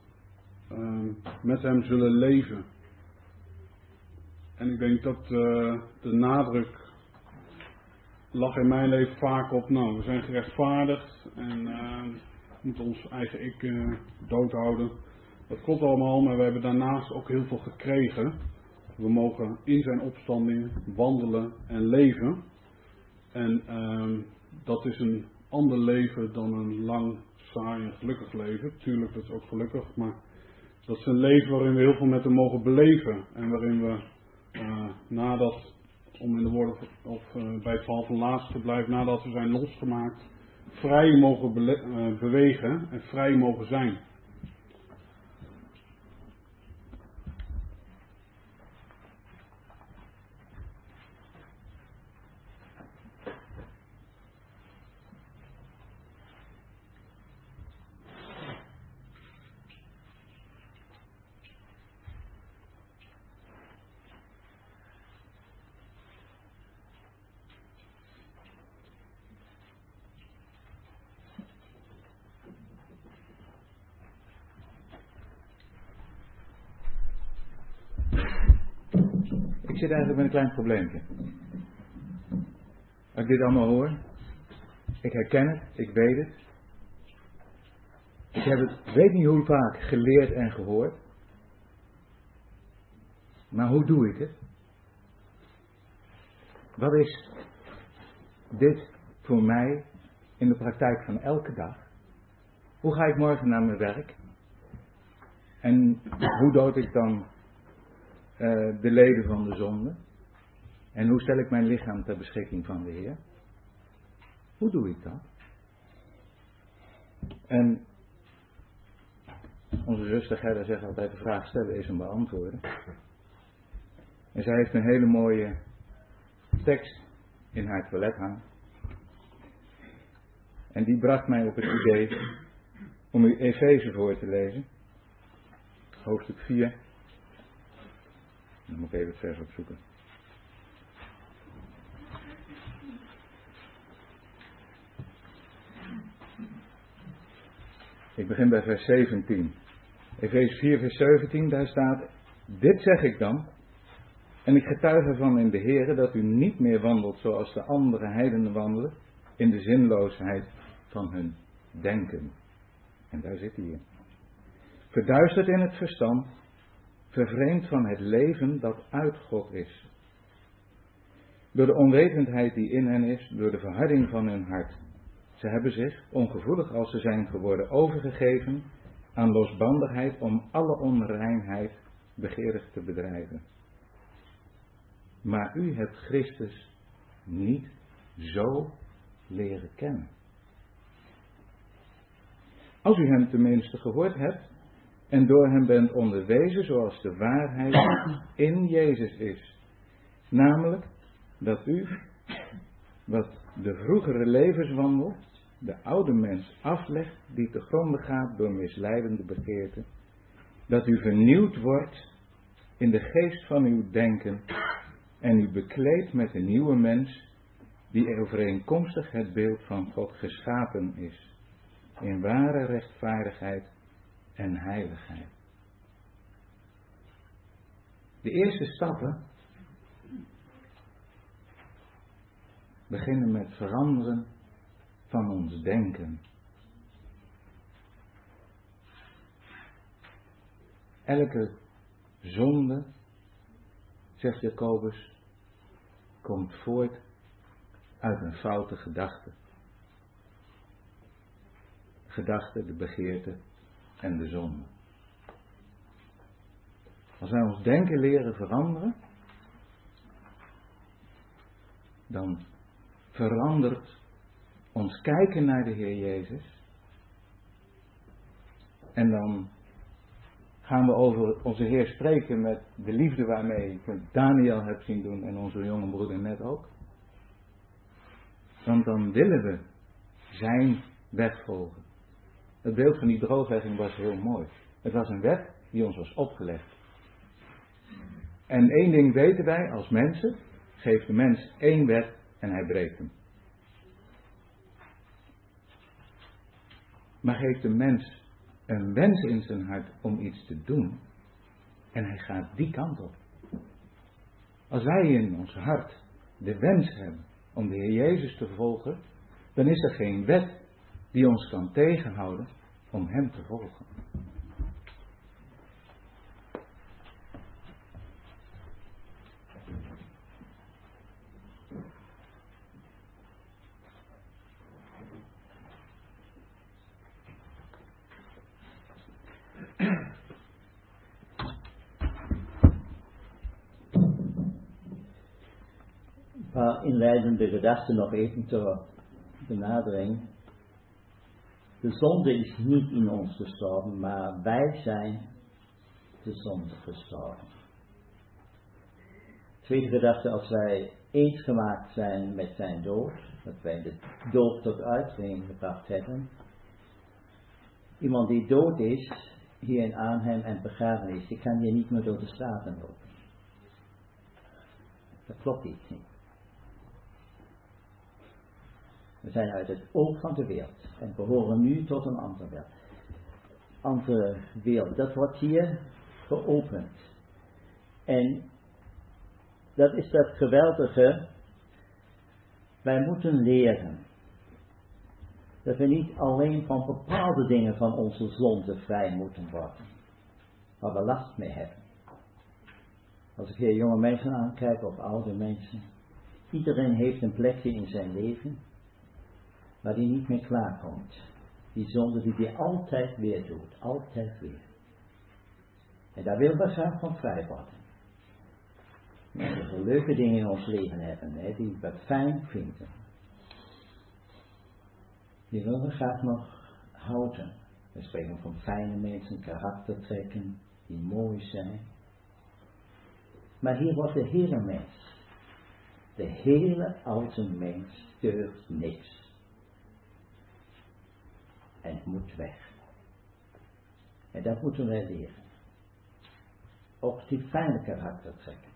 uh, met Hem zullen leven. En ik denk dat uh, de nadruk lag in mijn leven vaak op, nou, we zijn gerechtvaardigd en uh, moeten ons eigen ik uh, doodhouden. Dat klopt allemaal, maar we hebben daarnaast ook heel veel gekregen. We mogen in zijn opstanding wandelen en leven. En uh, dat is een ander leven dan een lang, saai en gelukkig leven. Tuurlijk, dat is ook gelukkig, maar dat is een leven waarin we heel veel met hem mogen beleven. En waarin we uh, nadat om in de woorden of uh, bij het verhaal van laatste te blijven, nadat we zijn losgemaakt, vrij mogen uh, bewegen en vrij mogen zijn.
zit eigenlijk met een klein probleempje. Als ik dit allemaal hoor, ik herken het, ik weet het. Ik heb het, weet niet hoe vaak, geleerd en gehoord. Maar hoe doe ik het? Wat is dit voor mij in de praktijk van elke dag? Hoe ga ik morgen naar mijn werk? En hoe dood ik dan uh, de leden van de zonde? En hoe stel ik mijn lichaam ter beschikking van de Heer? Hoe doe ik dat? En onze zuster Gerda zegt altijd: de vraag stellen is een beantwoorden. En zij heeft een hele mooie tekst in haar toilet hangen. En die bracht mij op het idee om u Efeze voor te lezen. Hoofdstuk 4. Dan moet ik even het vers opzoeken. Ik begin bij vers 17. Efeze 4, vers 17, daar staat: Dit zeg ik dan, en ik getuig ervan in de Heer dat u niet meer wandelt zoals de andere heidenen wandelen, in de zinloosheid van hun denken. En daar zit hij in. Verduisterd in het verstand, vervreemd van het leven dat uit God is. Door de onwetendheid die in hen is, door de verharding van hun hart. Ze hebben zich, ongevoelig als ze zijn geworden, overgegeven aan losbandigheid om alle onreinheid begeerig te bedrijven. Maar u hebt Christus niet zo leren kennen. Als u hem tenminste gehoord hebt en door hem bent onderwezen zoals de waarheid in Jezus is. Namelijk dat u, wat de vroegere levenswandel, de oude mens aflegt die te gronden gaat door misleidende begeerten, dat u vernieuwd wordt in de geest van uw denken en u bekleedt met een nieuwe mens die overeenkomstig het beeld van God geschapen is, in ware rechtvaardigheid en heiligheid. De eerste stappen beginnen met veranderen van ons denken. Elke zonde, zegt Jacobus, komt voort uit een foute gedachte. Gedachte, de begeerte en de zonde. Als wij ons denken leren veranderen, dan verandert ons kijken naar de Heer Jezus. En dan gaan we over onze Heer spreken met de liefde waarmee ik Daniel heb zien doen en onze jonge broeder net ook. Want dan willen we zijn weg volgen. Het beeld van die drooglegging was heel mooi. Het was een wet die ons was opgelegd. En één ding weten wij als mensen: geeft de mens één wet en hij breekt hem. Maar geeft de mens een wens in zijn hart om iets te doen en hij gaat die kant op. Als wij in ons hart de wens hebben om de Heer Jezus te volgen, dan is er geen wet die ons kan tegenhouden om Hem te volgen.
paar inleidende gedachten nog even ter benadering. De zonde is niet in ons gestorven, maar wij zijn de zonde gestorven. Tweede gedachte, als wij eens gemaakt zijn met zijn dood, dat wij de dood tot uitvoering gebracht hebben. Iemand die dood is, hier in Arnhem en begraven is, die kan hier niet meer door de straten lopen. Dat klopt iets niet. We zijn uit het oog van de wereld en behoren nu tot een andere wereld. Andere wereld. Dat wordt hier geopend. En dat is dat geweldige. Wij moeten leren dat we niet alleen van bepaalde dingen van onze zonde vrij moeten worden, waar we last mee hebben. Als ik hier jonge mensen aankijk of oude mensen, iedereen heeft een plekje in zijn leven waar hij niet meer klaarkomt. Die zonde die hij altijd weer doet, altijd weer. En daar wil we graag van vrij worden. We leuke dingen in ons leven hebben, die we fijn vinden. Die willen we graag nog houden. We spreken van fijne mensen, karaktertrekken, die mooi zijn. Maar hier wordt de hele mens, de hele oude mens, durft niks en het moet weg. En dat moeten wij leren. Ook die fijne karakter trekken.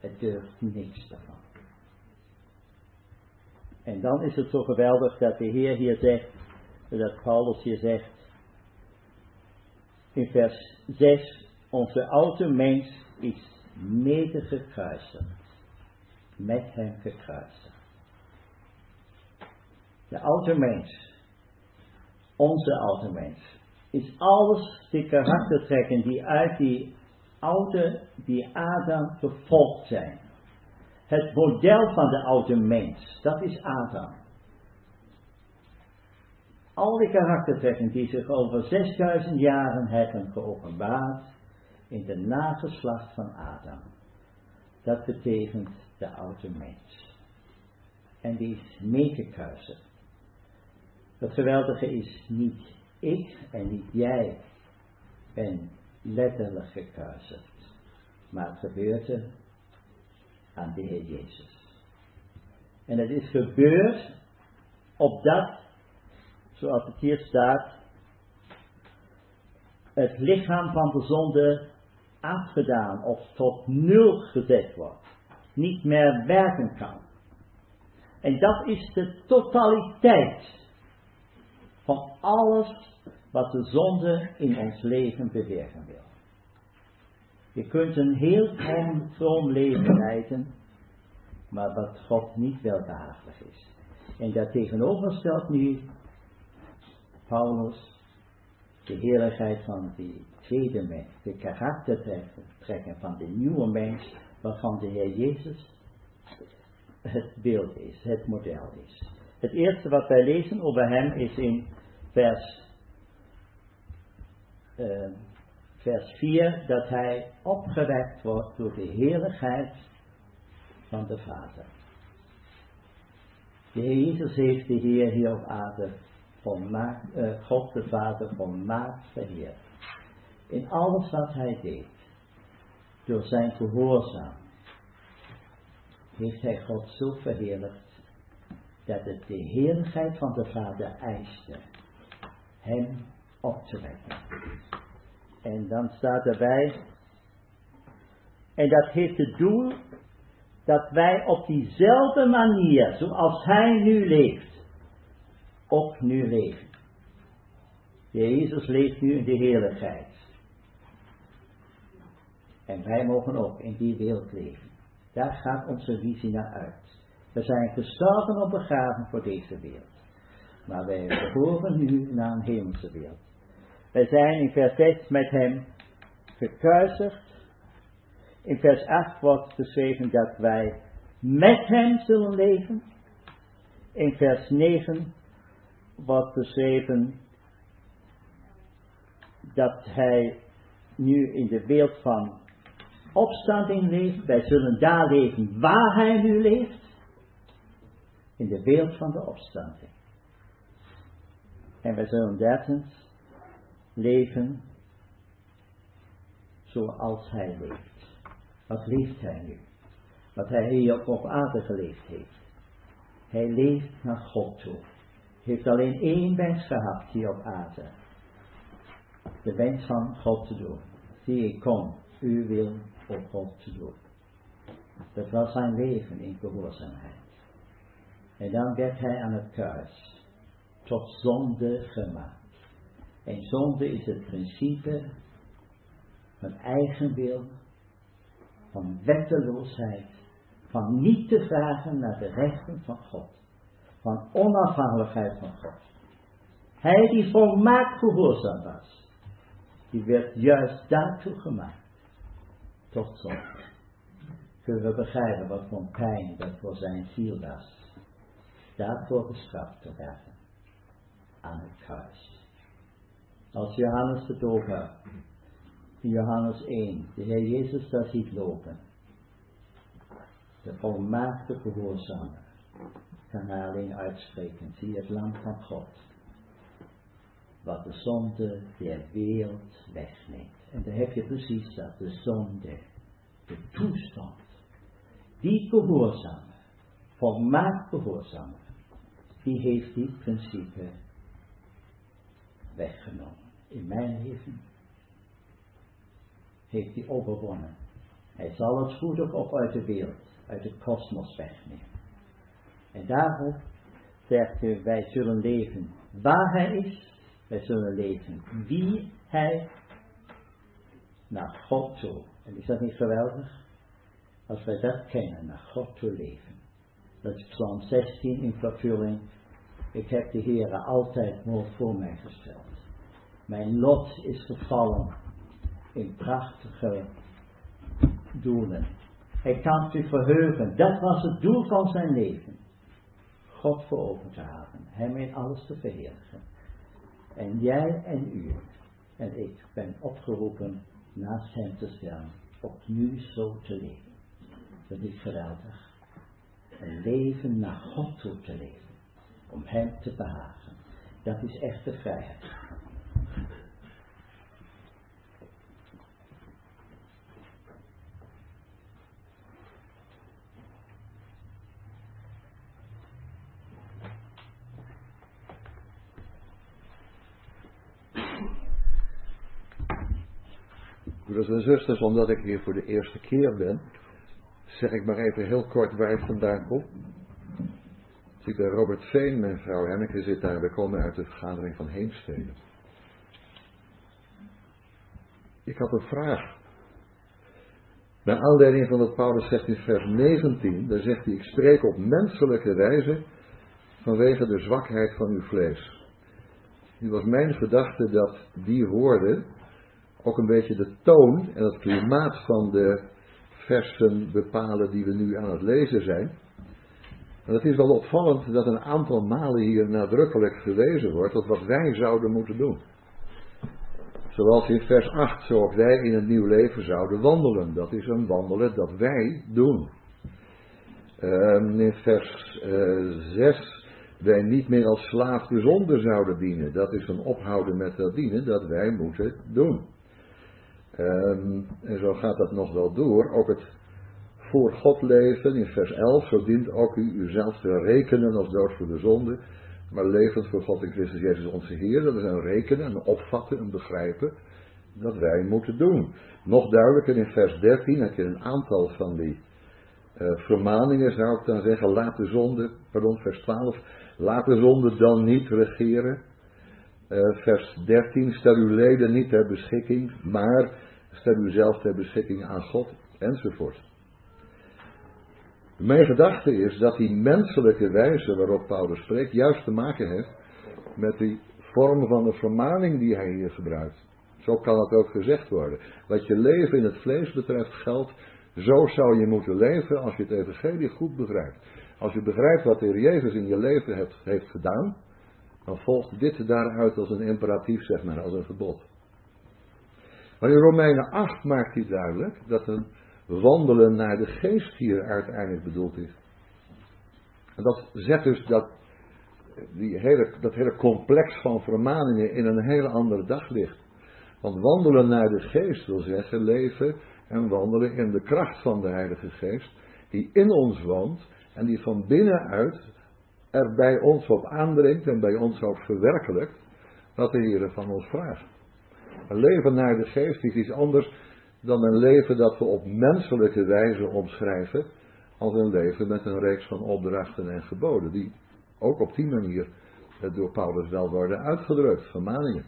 Het durft niks daarvan. En dan is het zo geweldig dat de Heer hier zegt, dat Paulus hier zegt, in vers 6, onze oude mens is mede gekruisigd, met hem gekruisigd. De oude mens onze oude mens. Is alles de karaktertrekken die uit die oude, die Adam gevolgd zijn. Het model van de oude mens, dat is Adam. Al die karaktertrekken die zich over 6000 jaren hebben geopenbaard in de nageslacht van Adam. Dat betekent de oude mens. en die is meegekruisigd. Het geweldige is niet ik en niet jij ben letterlijk gekruisigd, maar het gebeurde aan de Heer Jezus. En het is gebeurd opdat, zoals het hier staat, het lichaam van de zonde afgedaan of tot nul gezet wordt, niet meer werken kan. En dat is de totaliteit van alles wat de zonde in ons leven bewegen wil. Je kunt een heel vroom leven leiden, maar wat God niet welbehaaglijk is. En dat tegenover nu Paulus de heerlijkheid van die tweede mens, de karaktertrekken van de nieuwe mens, waarvan de Heer Jezus het beeld is, het model is. Het eerste wat wij lezen over hem is in vers, uh, vers 4, dat hij opgewekt wordt door de heerlijkheid van de Vader. De Heer Jezus heeft de Heer hier op aarde uh, God de Vader volmaakt verheerd. In alles wat hij deed, door zijn gehoorzaam, heeft hij God zo verheerlijkt dat het de heerlijkheid van de Vader eiste hem op te wekken. En dan staat erbij, en dat heeft het doel dat wij op diezelfde manier, zoals hij nu leeft, ook nu leven. Jezus leeft nu in de heerlijkheid. En wij mogen ook in die wereld leven. Daar gaat onze visie naar uit. We zijn gestorven op begraven voor deze wereld. Maar wij behoren nu naar een hemelse wereld. Wij zijn in vers 6 met hem gekruisigd. In vers 8 wordt geschreven dat wij met hem zullen leven. In vers 9 wordt geschreven dat hij nu in de wereld van opstanding leeft. Wij zullen daar leven waar hij nu leeft. In de wereld van de opstanding. En wij zullen dertens leven zoals hij leeft. Wat leeft hij nu? Wat hij hier op aarde geleefd heeft. Hij leeft naar God toe. Heeft alleen één wens gehad hier op aarde. De wens van God te doen. Zie ik kom, u wil op God te doen. Dat was zijn leven in gehoorzaamheid. En dan werd hij aan het kruis tot zonde gemaakt. En zonde is het principe van eigen wil, van wetteloosheid, van niet te vragen naar de rechten van God, van onafhankelijkheid van God. Hij die volmaakt gehoorzaam was, die werd juist daartoe gemaakt, tot zonde. Kunnen we begrijpen wat voor pijn dat voor zijn ziel was, daarvoor gestraft te werden aan het kruis. Als Johannes de doper in Johannes 1, de Heer Jezus daar ziet lopen, de volmaakte gehoorzame, kan hij alleen uitspreken, zie het land van God, wat de zonde der wereld wegneemt. En daar heb je precies dat, de zonde, de toestand, die gehoorzame, volmaakt gehoorzame, die heeft die principe weggenomen. In mijn leven heeft hij overwonnen. Hij zal het goed ook uit de wereld, uit de kosmos wegnemen. En daarom zegt hij, wij zullen leven waar hij is, wij zullen leven wie hij naar God toe. En is dat niet geweldig? Als wij dat kennen, naar God toe leven. Dat is Psalm 16 in vervulling ik heb de Heer altijd mooi voor mij gesteld. Mijn lot is gevallen in prachtige doelen. Hij kan zich verheugen. Dat was het doel van zijn leven. God voor ogen te houden. Hem in alles te verheerlijken. En jij en u en ik ben opgeroepen naast hem te staan. Opnieuw zo te leven. Dat is geweldig. Een leven naar God toe te leven. Om Hem te behagen. Dat is echte vrijheid.
Broeders en zusters, omdat ik hier voor de eerste keer ben, zeg ik maar even heel kort waar ik vandaan kom. Ziet daar Robert Veen, mijn vrouw Henneke zit daar, we komen uit de vergadering van Heemstede. Ik had een vraag. Naar aanleiding van wat Paulus zegt in vers 19, daar zegt hij, ik spreek op menselijke wijze vanwege de zwakheid van uw vlees. Nu was mijn gedachte dat die woorden ook een beetje de toon en het klimaat van de versen bepalen die we nu aan het lezen zijn. En het is wel opvallend dat een aantal malen hier nadrukkelijk gewezen wordt op wat wij zouden moeten doen. Zoals in vers 8, zo ook wij in het nieuw leven zouden wandelen. Dat is een wandelen dat wij doen. Um, in vers uh, 6, wij niet meer als slaaf de zonde zouden dienen. Dat is een ophouden met dat dienen dat wij moeten doen. Um, en zo gaat dat nog wel door. Ook het voor God leven in vers 11. Zo dient ook u uzelf te rekenen als dood voor de zonde. Maar levend voor God in Christus Jezus onze Heer. Dat is een rekenen, een opvatten, een begrijpen. Dat wij moeten doen. Nog duidelijker in vers 13 heb je een aantal van die uh, vermaningen, zou ik dan zeggen. Laat de zonde, pardon, vers 12. Laat de zonde dan niet regeren. Uh, vers 13. Stel uw leden niet ter beschikking, maar stel u zelf ter beschikking aan God, enzovoort. Mijn gedachte is dat die menselijke wijze waarop Paulus spreekt, juist te maken heeft met die vorm van de vermaning die hij hier gebruikt. Zo kan het ook gezegd worden. Wat je leven in het vlees betreft geldt, zo zou je moeten leven als je het evangelie goed begrijpt. Als je begrijpt wat de Heer Jezus in je leven heeft, heeft gedaan, dan volgt dit daaruit als een imperatief, zeg maar, als een gebod. Maar in Romeinen 8 maakt hij duidelijk dat een wandelen naar de geest hier uiteindelijk bedoeld is. En dat zet dus dat, die hele, dat hele complex van vermaningen in een hele andere daglicht. Want wandelen naar de geest wil zeggen leven en wandelen in de kracht van de Heilige Geest, die in ons woont en die van binnenuit er bij ons op aandringt en bij ons ook verwerkelijkt wat de Heer van ons vraagt. Een leven naar de geest is iets anders dan een leven dat we op menselijke wijze omschrijven als een leven met een reeks van opdrachten en geboden, die ook op die manier door Paulus wel worden uitgedrukt, vermaningen.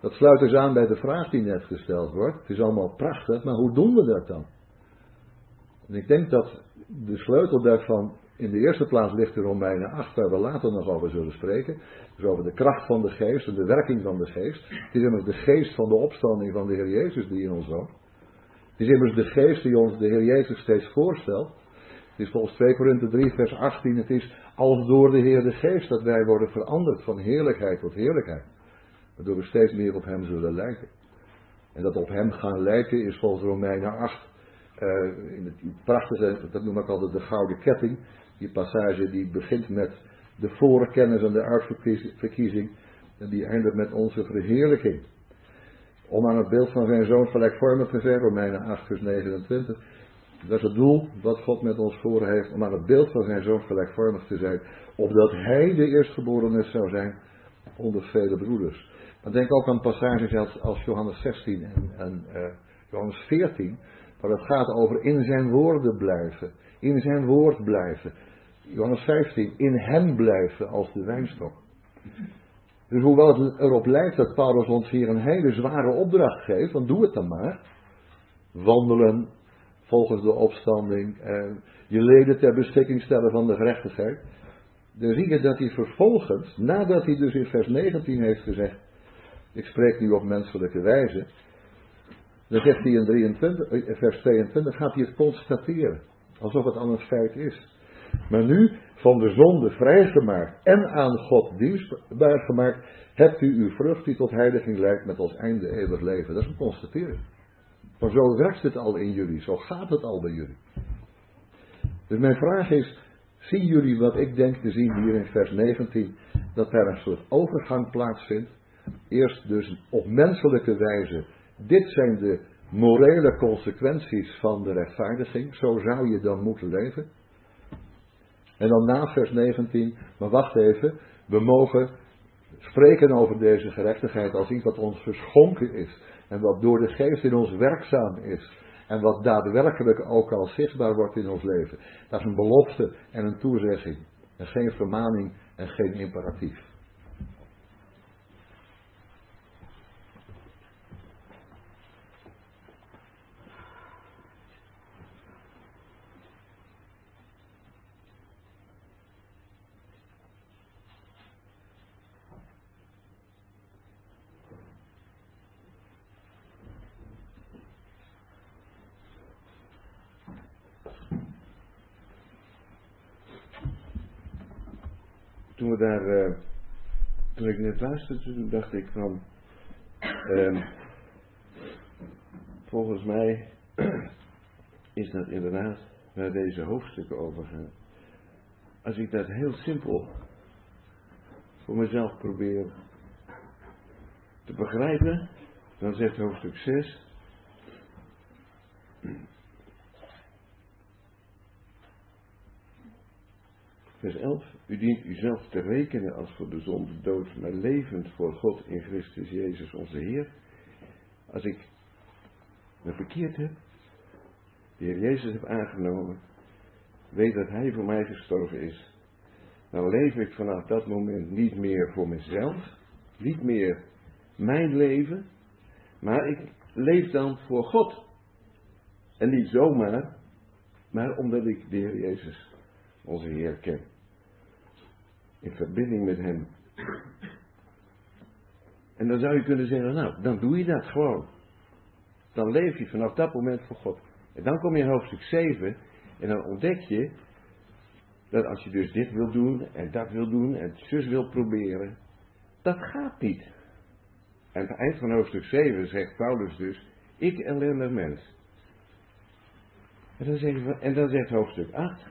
Dat sluit dus aan bij de vraag die net gesteld wordt. Het is allemaal prachtig, maar hoe doen we dat dan? En ik denk dat de sleutel daarvan in de eerste plaats ligt in Romeinen 8, waar we later nog over zullen spreken. Dus over de kracht van de geest en de werking van de geest. Het is immers de geest van de opstanding van de Heer Jezus die in ons woont. Het is immers de geest die ons de Heer Jezus steeds voorstelt. Het is volgens 2 Korinthe 3 vers 18, het is als door de Heer de geest dat wij worden veranderd van heerlijkheid tot heerlijkheid. Waardoor we steeds meer op Hem zullen lijken. En dat op Hem gaan lijken is volgens Romeinen 8 uh, in het prachtige, dat noem ik altijd de gouden ketting. Die passage die begint met de voorkennis en de uitverkiezing. En die eindigt met onze verheerlijking. Om aan het beeld van zijn zoon gelijkvormig te zijn, Romeinen 8 vers 29. Dat is het doel wat God met ons voor heeft, om aan het beeld van zijn zoon gelijkvormig te zijn. Opdat hij de eerstgeborene zou zijn onder vele broeders. Maar denk ook aan passages als, Johannes 16 en, en uh, Johannes 14. Waar het gaat over in zijn woorden blijven. In zijn woord blijven. Johannes 15. In hem blijven als de wijnstok. Dus hoewel het erop lijkt dat Paulus ons hier een hele zware opdracht geeft, dan doe het dan maar. Wandelen volgens de opstanding. En je leden ter beschikking stellen van de gerechtigheid. Dan zie je dat hij vervolgens, nadat hij dus in vers 19 heeft gezegd. Ik spreek nu op menselijke wijze. Dan zegt hij in 23, eh, vers 22, gaat hij het constateren. Alsof het al een feit is. Maar nu, van de zonde vrijgemaakt en aan God dienstbaar gemaakt, hebt u uw vrucht die tot heiliging leidt met als einde eeuwig leven. Dat is een constatering. Maar zo werkt het al in jullie, zo gaat het al bij jullie. Dus mijn vraag is, Zien jullie wat ik denk te zien hier in vers 19? Dat er een soort overgang plaatsvindt. Eerst dus op menselijke wijze. Dit zijn de morele consequenties van de rechtvaardiging. Zo zou je dan moeten leven. En dan na vers 19, maar wacht even, we mogen spreken over deze gerechtigheid als iets wat ons geschonken is. En wat door de geest in ons werkzaam is. En wat daadwerkelijk ook al zichtbaar wordt in ons leven. Dat is een belofte en een toezegging. En geen vermaning en geen imperatief.
toen we daar, uh, toen ik net toen dacht ik van, uh, volgens mij [CLEARS THROAT] is dat inderdaad waar deze hoofdstukken over gaan. Als ik dat heel simpel voor mezelf probeer te begrijpen, dan zegt hoofdstuk 6. [CLEARS THROAT] Vers 11. U dient uzelf te rekenen als voor de zonde dood, maar levend voor God in Christus Jezus onze Heer. Als ik me verkeerd heb, de Heer Jezus heb aangenomen, weet dat Hij voor mij gestorven is, dan leef ik vanaf dat moment niet meer voor mezelf, niet meer mijn leven, maar ik leef dan voor God. En niet zomaar, maar omdat ik de Heer Jezus, onze Heer, ken in verbinding met Hem. En dan zou je kunnen zeggen, nou, dan doe je dat gewoon. Dan leef je vanaf dat moment voor God. En dan kom je in hoofdstuk 7 en dan ontdek je dat als je dus dit wil doen en dat wil doen en zus wil proberen, dat gaat niet. En aan het eind van hoofdstuk 7 zegt Paulus dus, ik ellendig mens. En dan, zegt, en dan zegt hoofdstuk 8,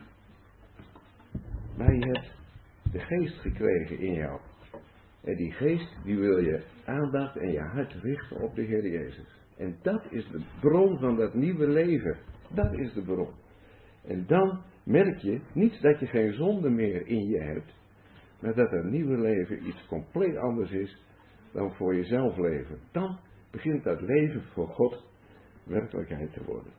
maar je hebt de geest gekregen in jou. En die geest, die wil je aandacht en je hart richten op de Heer Jezus. En dat is de bron van dat nieuwe leven. Dat is de bron. En dan merk je niet dat je geen zonde meer in je hebt, maar dat een nieuwe leven iets compleet anders is dan voor jezelf leven. Dan begint dat leven voor God werkelijkheid te worden.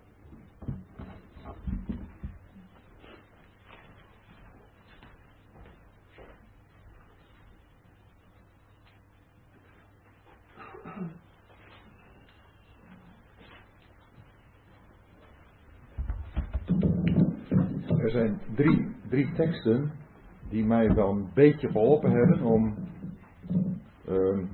Er zijn drie, drie teksten die mij wel een beetje geholpen hebben om uh,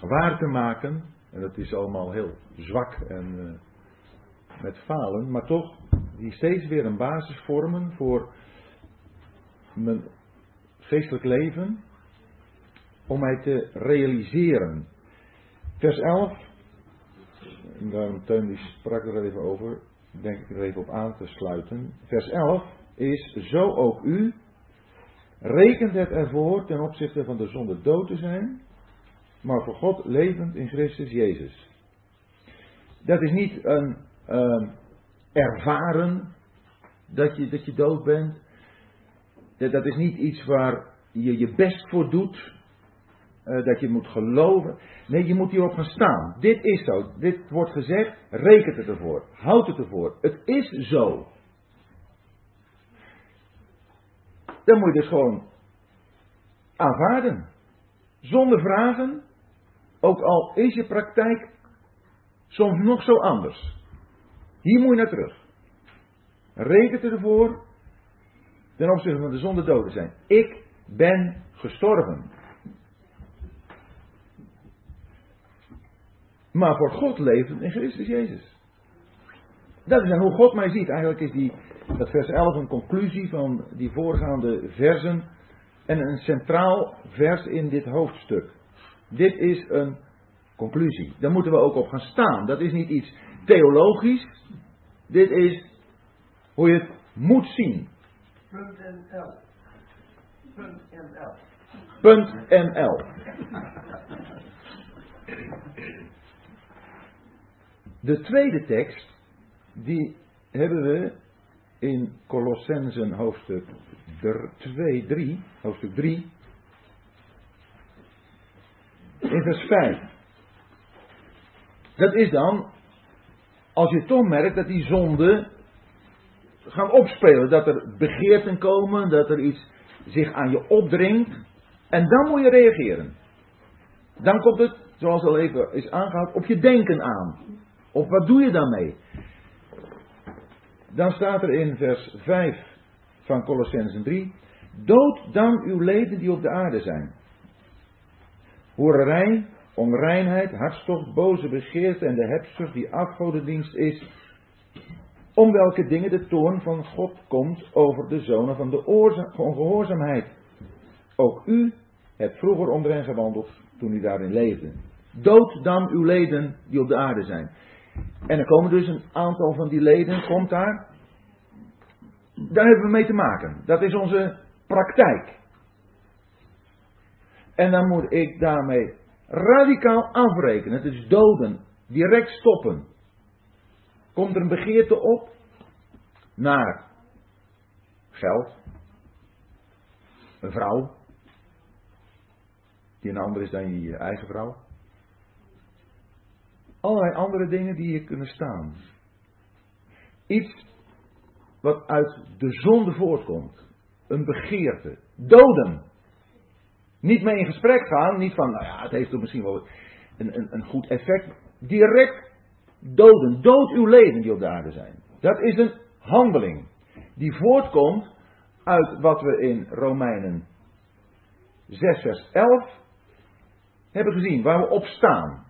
waar te maken. En dat is allemaal heel zwak en uh, met falen, maar toch die steeds weer een basis vormen voor mijn geestelijk leven. Om mij te realiseren. Vers 11, en daarom Teun die sprak er even over, denk ik er even op aan te sluiten. Vers 11 is, zo ook u, rekent het ervoor ten opzichte van de zonde dood te zijn, maar voor God levend in Christus Jezus. Dat is niet een uh, ervaren dat je, dat je dood bent. Dat, dat is niet iets waar je je best voor doet. Uh, dat je moet geloven. Nee, je moet hierop gaan staan. Dit is zo. Dit wordt gezegd. Rekent het ervoor. Houd het ervoor. Het is zo. Dan moet je dus gewoon aanvaarden. Zonder vragen. Ook al is je praktijk soms nog zo anders. Hier moet je naar terug. Rekent ervoor ten opzichte van de zonde doden zijn. Ik ben gestorven. Maar voor God leven in Christus Jezus. Dat is hoe God mij ziet. Eigenlijk is die, dat vers 11 een conclusie van die voorgaande versen. En een centraal vers in dit hoofdstuk. Dit is een conclusie. Daar moeten we ook op gaan staan. Dat is niet iets theologisch. Dit is hoe je het moet zien.
.nl. .nl.
Punt NL. De tweede tekst, die hebben we in Colossensen hoofdstuk 2, 3, hoofdstuk 3, in vers 5. Dat is dan, als je toch merkt dat die zonden gaan opspelen, dat er begeerten komen, dat er iets zich aan je opdringt, en dan moet je reageren. Dan komt het, zoals al even is aangehaald, op je denken aan. Of wat doe je daarmee? Dan staat er in vers 5 van Colossensen 3: Dood dan uw leden die op de aarde zijn. Hoererij, onreinheid, hartstocht, boze begeerte en de hebzucht die afgodendienst is. Om welke dingen de toorn van God komt over de zonen van de ongehoorzaamheid. Ook u hebt vroeger onder hen gewandeld toen u daarin leefde. Dood dan uw leden die op de aarde zijn. En er komen dus een aantal van die leden, komt daar. Daar hebben we mee te maken. Dat is onze praktijk. En dan moet ik daarmee radicaal afrekenen. Het is doden. Direct stoppen. Komt er een begeerte op naar geld, een vrouw, die een ander is dan je eigen vrouw. Allerlei andere dingen die hier kunnen staan. Iets wat uit de zonde voortkomt. Een begeerte. Doden. Niet mee in gesprek gaan. Niet van, nou ja, het heeft toch misschien wel een, een, een goed effect. Direct doden. Dood uw leden die op de aarde zijn. Dat is een handeling. Die voortkomt uit wat we in Romeinen 6 vers 11 hebben gezien. Waar we op staan.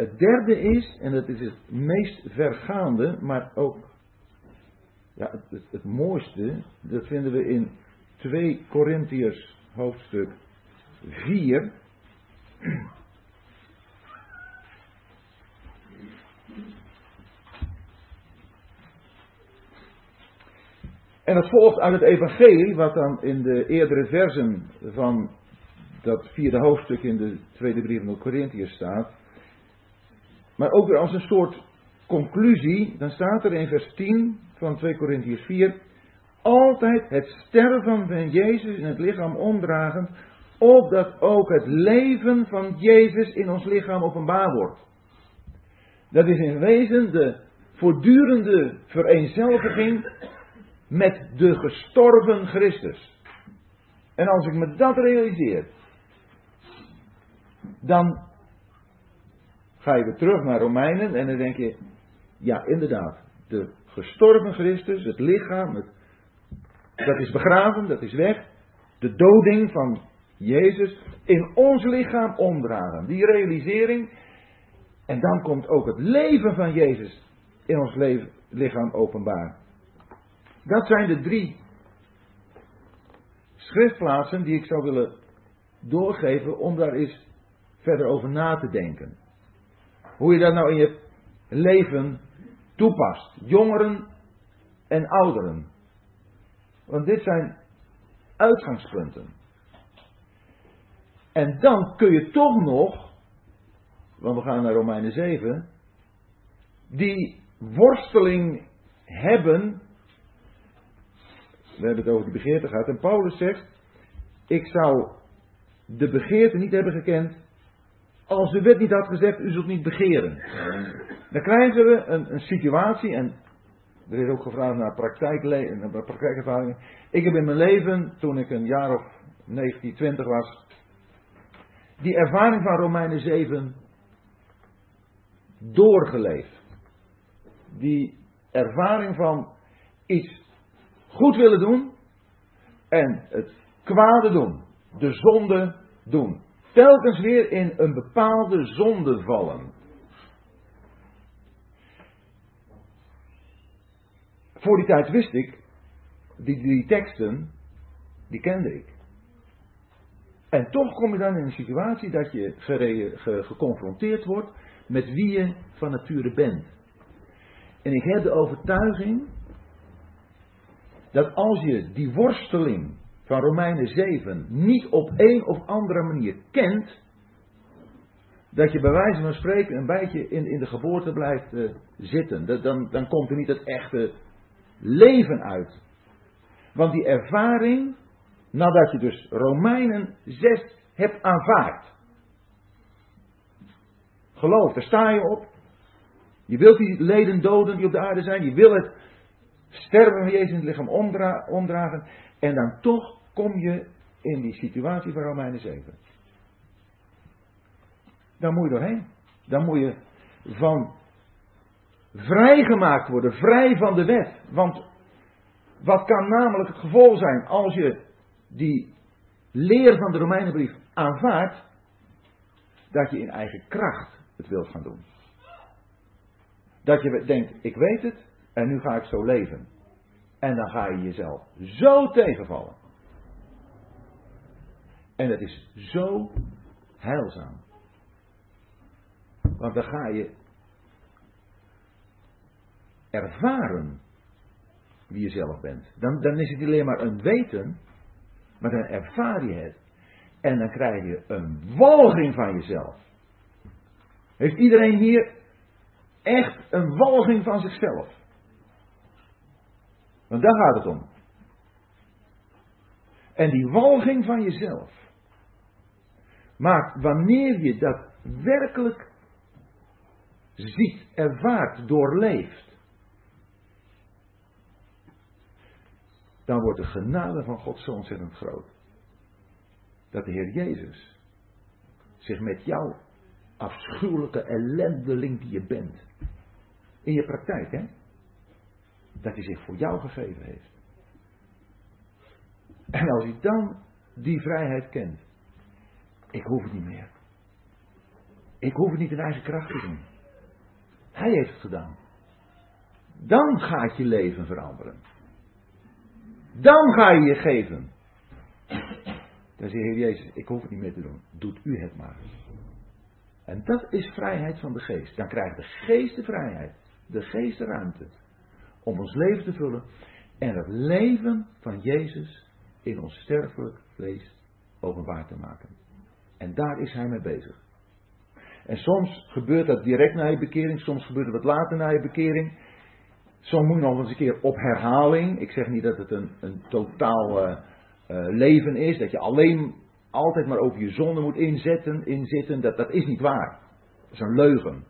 Het derde is, en dat is het meest vergaande, maar ook ja, het, het, mooiste, dat vinden we in 2 Korintiërs hoofdstuk 4. En het volgt uit het evangelie, wat dan in de eerdere versen van dat vierde hoofdstuk in de tweede brief van de Corinthiërs staat. Maar ook weer als een soort conclusie, dan staat er in vers 10 van 2 Corinthiërs 4, altijd het sterven van Jezus in het lichaam omdragend, opdat ook het leven van Jezus in ons lichaam openbaar wordt. Dat is in wezen de voortdurende vereenzelviging met de gestorven Christus. En als ik me dat realiseer, dan ga je weer terug naar Romeinen en dan denk je, ja inderdaad, de gestorven Christus, het lichaam, dat is begraven, dat is weg. De doding van Jezus in ons lichaam omdragen. Die realisering. En dan komt ook het leven van Jezus in ons leven, lichaam openbaar. Dat zijn de drie schriftplaatsen die ik zou willen doorgeven om daar eens verder over na te denken. Hoe je dat nou in je leven toepast. Jongeren en ouderen. Want dit zijn uitgangspunten. En dan kun je toch nog, want we gaan naar Romeinen 7, die worsteling hebben. We hebben het over die begeerte gehad. En Paulus zegt: Ik zou de begeerte niet hebben gekend als de wet niet had gezegd, u zult niet begeren. Dan krijgen we een, een situatie, en er is ook gevraagd naar, praktijk, naar praktijkervaringen. Ik heb in mijn leven, toen ik een jaar of 19, 20 was, die ervaring van Romeinen 7 doorgeleefd. Die ervaring van iets goed willen doen en het kwade doen. De zonde doen telkens weer in een bepaalde zonde vallen. Voor die tijd wist ik, die, die teksten, die kende ik. En toch kom je dan in een situatie dat je geconfronteerd wordt met wie je van nature bent. En ik heb de overtuiging dat als je die worsteling van Romeinen 7 niet op een of andere manier kent, dat je bij wijze van spreken een beetje in, in de geboorte blijft eh, zitten. Dat, dan, dan komt er niet het echte leven uit. Want die ervaring, nadat je dus Romeinen 6 hebt aanvaard. Geloof, daar sta je op. Je wilt die leden doden die op de aarde zijn. Je wil het sterven van Jezus in het lichaam omdra omdragen. En dan toch kom je in die situatie van Romeinen 7. Daar moet je doorheen. Daar moet je van vrijgemaakt worden, vrij van de wet. Want wat kan namelijk het gevolg zijn als je die leer van de Romeinenbrief aanvaardt, dat je in eigen kracht het wilt gaan doen. Dat je denkt, ik weet het en nu ga ik zo leven. En dan ga je jezelf zo tegenvallen. En het is zo heilzaam. Want dan ga je ervaren wie je zelf bent. Dan, dan is het niet alleen maar een weten, maar dan ervaar je het. En dan krijg je een walging van jezelf. Heeft iedereen hier echt een walging van zichzelf? Want daar gaat het om. En die walging van jezelf maakt wanneer je dat werkelijk ziet, ervaart, doorleeft, dan wordt de genade van God zo ontzettend groot. Dat de Heer Jezus zich met jouw afschuwelijke ellendeling die je bent, in je praktijk, hè, dat hij zich voor jou gegeven heeft. En als je dan die vrijheid kent, ik hoef het niet meer. Ik hoef het niet in eigen kracht te doen. Hij heeft het gedaan. Dan gaat je leven veranderen. Dan ga je je geven. Dan zegt de Heer Jezus, ik hoef het niet meer te doen. Doet u het maar. En dat is vrijheid van de geest. Dan krijgt de geest de vrijheid. De geest de ruimte. Om ons leven te vullen. En het leven van Jezus in ons sterfelijk vlees openbaar te maken. En daar is hij mee bezig. En soms gebeurt dat direct na je bekering, soms gebeurt het wat later na je bekering. Soms moet je nog eens een keer op herhaling. Ik zeg niet dat het een, een totaal uh, uh, leven is, dat je alleen altijd maar over je zonde moet inzetten, inzitten. Dat, dat is niet waar. Dat is een leugen.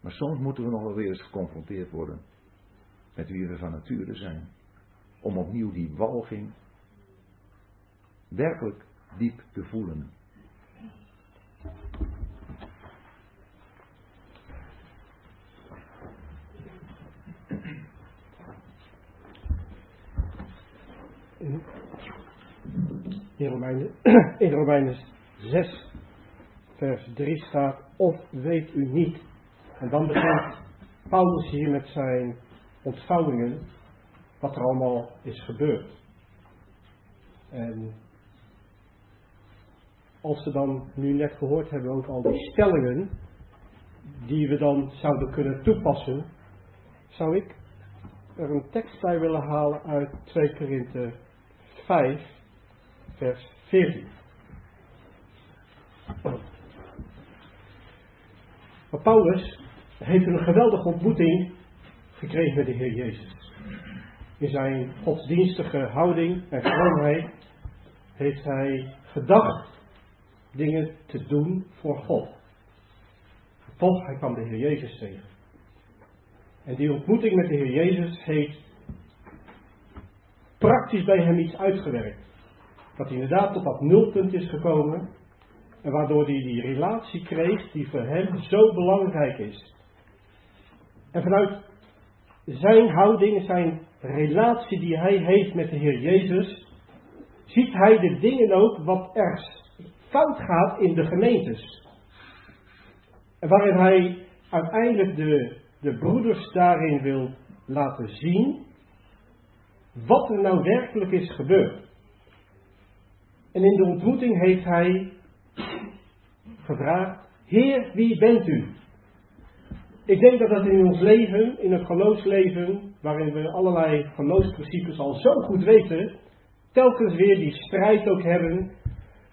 Maar soms moeten we nog wel weer eens geconfronteerd worden met wie we van nature zijn. Om opnieuw die walging werkelijk diep te voelen.
In Romeinen, [CLEARS THROAT] in Romeinen 6, vers 3 staat, of weet u niet. En dan begint Paulus hier met zijn ontvouwingen, wat er allemaal is gebeurd. En als we dan nu net gehoord hebben over al die stellingen, die we dan zouden kunnen toepassen, zou ik er een tekst bij willen halen uit 2 Korinthe 5, vers 14. Maar Paulus heeft een geweldige ontmoeting gekregen met de Heer Jezus. In zijn godsdienstige houding en vroomheid heeft hij gedacht dingen te doen voor God. Toch, hij kwam de Heer Jezus tegen. En die ontmoeting met de Heer Jezus heeft praktisch bij hem iets uitgewerkt. Dat hij inderdaad tot dat nulpunt is gekomen. En waardoor hij die relatie kreeg die voor hem zo belangrijk is. En vanuit zijn houding, zijn relatie die hij heeft met de Heer Jezus, ziet hij de dingen ook wat er fout gaat in de gemeentes. En waarin hij uiteindelijk de, de broeders daarin wil laten zien wat er nou werkelijk is gebeurd. En in de ontmoeting heeft hij gevraagd: Heer, wie bent u? Ik denk dat dat in ons leven, in het geloofsleven, waarin we allerlei geloofsprincipes al zo goed weten, telkens weer die strijd ook hebben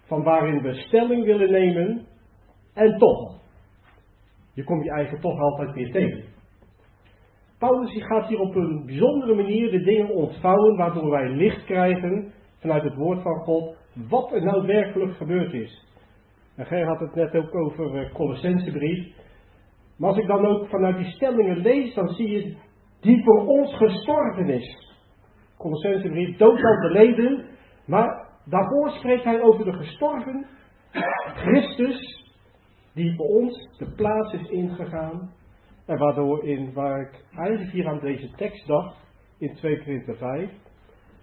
van waarin we stelling willen nemen en toch. Je komt je eigen toch altijd weer tegen. Paulus gaat hier op een bijzondere manier de dingen ontvouwen waardoor wij licht krijgen vanuit het woord van God wat er nou werkelijk gebeurd is. En had het net ook over uh, Colossensebrief. Maar als ik dan ook vanuit die stellingen lees, dan zie je die voor ons gestorven is. Colossensebrief, dood al beleden, maar daarvoor spreekt hij over de gestorven Christus, die voor ons de plaats is ingegaan. En waardoor in, waar ik eigenlijk hier aan deze tekst dacht, in 2 Korinther 5,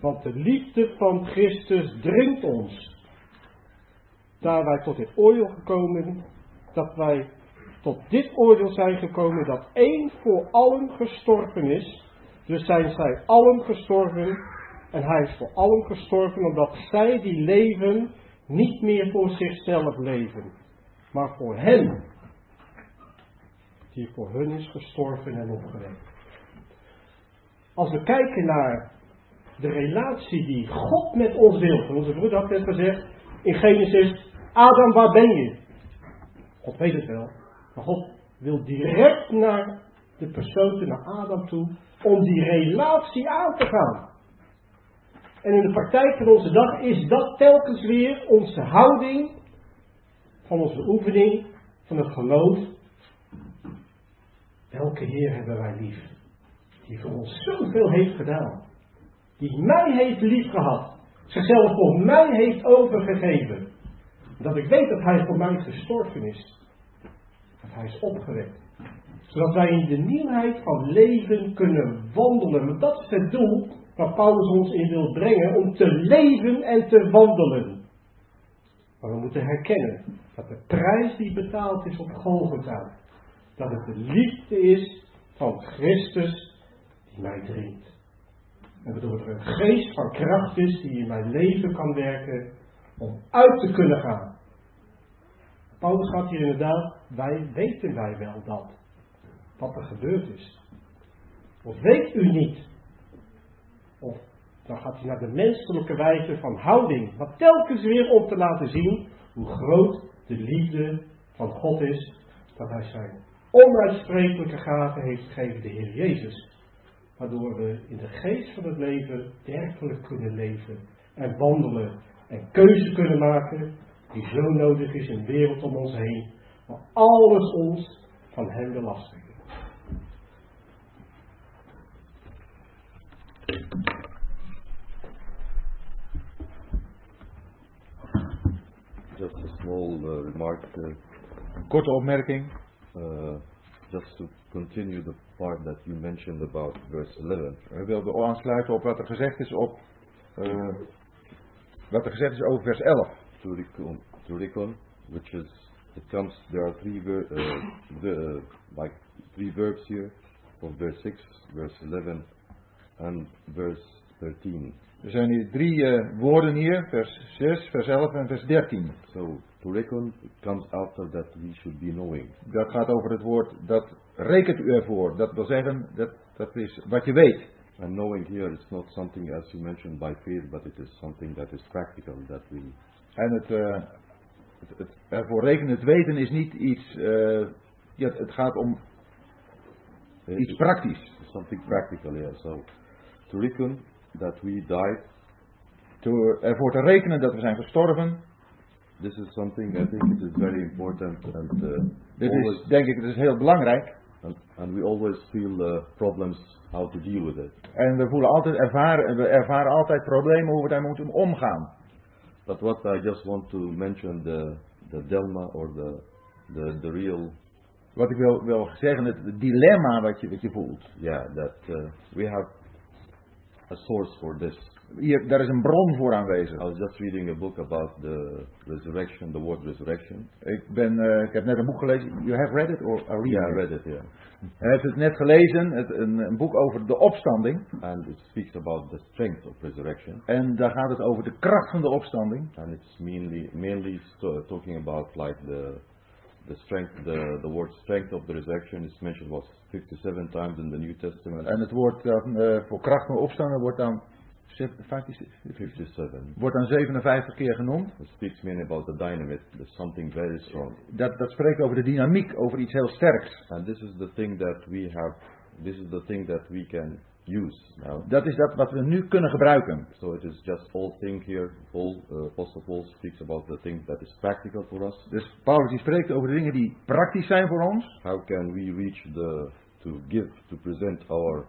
want de liefde van Christus dringt ons. Daar wij tot dit oordeel gekomen, dat wij tot dit oordeel zijn gekomen dat één voor allen gestorven is. Dus zijn zij allen gestorven en hij is voor allen gestorven omdat zij die leven niet meer voor zichzelf leven, maar voor hem die voor hun is gestorven en opgewekt. Als we kijken naar de relatie die God met ons wil, onze broeder had net gezegd in Genesis, Adam waar ben je? God weet het wel, maar God wil direct naar de persoon, naar Adam toe, om die relatie aan te gaan. En in de praktijk van onze dag is dat telkens weer onze houding van onze oefening, van het geloof. Welke Heer hebben wij lief? Die voor ons zoveel heeft gedaan. Die mij heeft lief gehad. Zichzelf voor mij heeft overgegeven. Dat ik weet dat Hij voor mij gestorven is. Dat Hij is opgewekt. Zodat wij in de nieuwheid van leven kunnen wandelen. Want dat is het doel waar Paulus ons in wil brengen. Om te leven en te wandelen. Maar we moeten herkennen dat de prijs die betaald is op Golgotha. Dat het de liefde is van Christus die mij dringt. En waardoor er een geest van kracht is die in mijn leven kan werken om uit te kunnen gaan. Paulus gaat hier inderdaad, wij weten wij wel dat, wat er gebeurd is. Of weet u niet? Of dan gaat hij naar de menselijke wijze van houding, maar telkens weer om te laten zien hoe groot de liefde van God is, dat hij zijn onuitsprekelijke gave heeft gegeven, de Heer Jezus. Waardoor we in de geest van het leven werkelijk kunnen leven en wandelen en keuze kunnen maken die zo nodig is in de wereld om ons heen. Waar alles ons van Hem belastigt.
Just a small uh, remark, uh,
Korte opmerking.
Uh, just to continue the part that you mentioned about verse 11.
We wilden aansluiten op wat er gezegd is op eh, wat er gezegd is over vers 11.
Turikon, turikon which is, it comes, there are three, ver, uh, the, like three verbs here, from verse 6, verse 11, and verse 13.
Er zijn hier drie eh, woorden hier, vers 6, vers 11 en vers 13.
So, turikon comes after that we should be knowing.
Dat gaat over het woord, dat rekent u ervoor. Dat wil zeggen, dat, dat is wat je weet.
And knowing here is not something as you mentioned by faith, but it is something that is practical, that we
En het, eh, het, het ervoor rekenen, het weten is niet iets, eh, ja, het gaat om iets praktisch.
something practical, yeah. So, to reckon that we died,
Door ervoor te rekenen dat we zijn gestorven,
this is something I think it is very important, and uh,
dit is, denk ik, het is heel belangrijk.
and, and we always feel uh, problems how to deal with it.
En we voelen altijd ervaren, we ervaren altijd problemen hoe we daar moeten omgaan.
But what I just want to mention the the dilemma or the the the real
Wat ik wil, wil zeggen, het dilemma wat je, wat je voelt.
yeah that uh, we have a source for this.
Hier, daar is een bron voor aanwezig.
I was just reading a book about the resurrection, the word resurrection.
Ik, ben, eh, ik heb net een boek gelezen. You have read it or are reading
Yeah, I read it, yeah.
Hij heeft het net gelezen, het, een, een boek over de opstanding.
And it speaks about the strength of resurrection.
En daar gaat het over de kracht van de opstanding.
And it's mainly mainly talking about like the the strength, the, the word strength of the resurrection is mentioned was 57 times in the New Testament.
En het woord eh, voor kracht van opstaan wordt dan, zeven- 57
57.
wordt dan 57 keer genoemd.
It speaks mainly about the dynamite, there's something very strong.
Dat, dat spreekt over de dynamiek, over iets heel sterks.
And this is the thing that we have, this is the thing that we can use now.
Dat is dat wat we nu kunnen gebruiken.
So it is just all thing here. Paul, uh, Apostle Paul speaks about the thing that is practical for us.
Dus Paulus die spreekt over de dingen die praktisch zijn voor ons.
How can we reach the, to give, to present our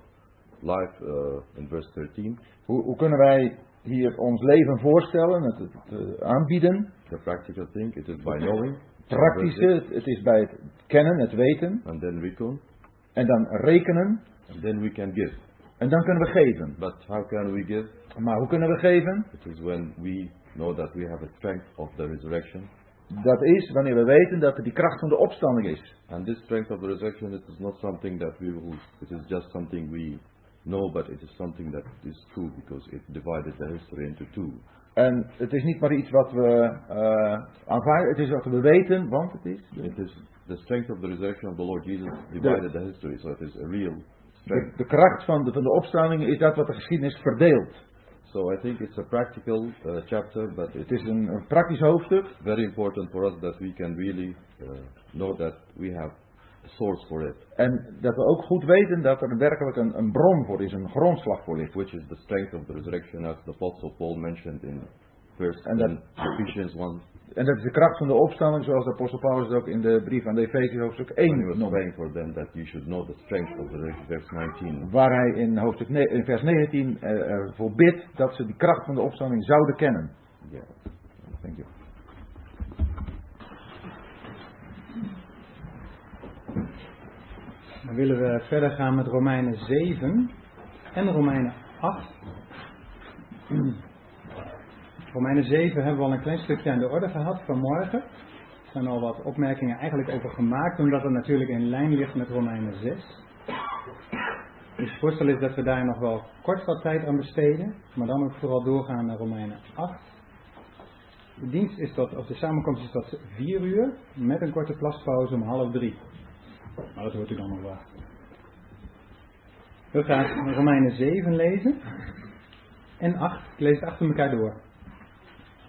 life uh, in verse 13?
Hoe, hoe kunnen wij hier ons leven voorstellen, het, het, eh, aanbieden?
The practical thing, it is by knowing.
Praktische, het, het is bij het kennen, het weten.
And then reckon,
En dan rekenen.
and then we can give.
En dan kunnen we geven.
But how can we give?
Maar hoe kunnen we geven?
It is when we know that we have a strength of the resurrection.
Dat is wanneer we weten dat er die kracht van de opstanding is.
And this strength of the resurrection, it is not something that we will, it is just something we know, but it is something that is true because it divided the history into two.
En het is niet maar iets wat we eh, aanvaarden, het is wat we weten, want het is.
It is the strength of the resurrection of the Lord Jesus divided the history, so it is a real
De, de kracht van de, van de opstanding is dat wat de geschiedenis verdeelt.
So I think it's a practical uh, chapter, but
Het
it
is een, een praktisch hoofdstuk.
very important for us that we can really uh, know that we have a source for it,
En dat we ook goed weten dat er werkelijk een, een bron voor is, een grondslag voor ligt.
which is the strength of the resurrection, as the Apostle Paul mentioned in verse
And
in Ephesians 1
En dat is de kracht van de opstanding, zoals de apostel Paulus het ook in de brief aan de Efeziërs hoofdstuk
when he
1
was
noemt.
for them that you should know the strength of the resurrection, verse 19.
Waar hij in, hoofdstuk in vers 19 eh, ervoor bidt dat ze die kracht van de opstanding zouden kennen.
Yeah.
Thank you.
Dan willen we verder gaan met Romeinen 7 en Romeinen 8. Romeinen 7 hebben we al een klein stukje aan de orde gehad vanmorgen. Er zijn al wat opmerkingen eigenlijk over gemaakt, omdat het natuurlijk in lijn ligt met Romeinen 6. Dus het voorstel is dat we daar nog wel kort wat tijd aan besteden, maar dan ook vooral doorgaan naar Romeinen 8. De dienst is tot, of de samenkomst is tot 4 uur, met een korte plaspauze om half drie. Maar dat hoort u dan nog wel. We gaan Romeinen 7 lezen. En 8. Ik lees het achter elkaar door.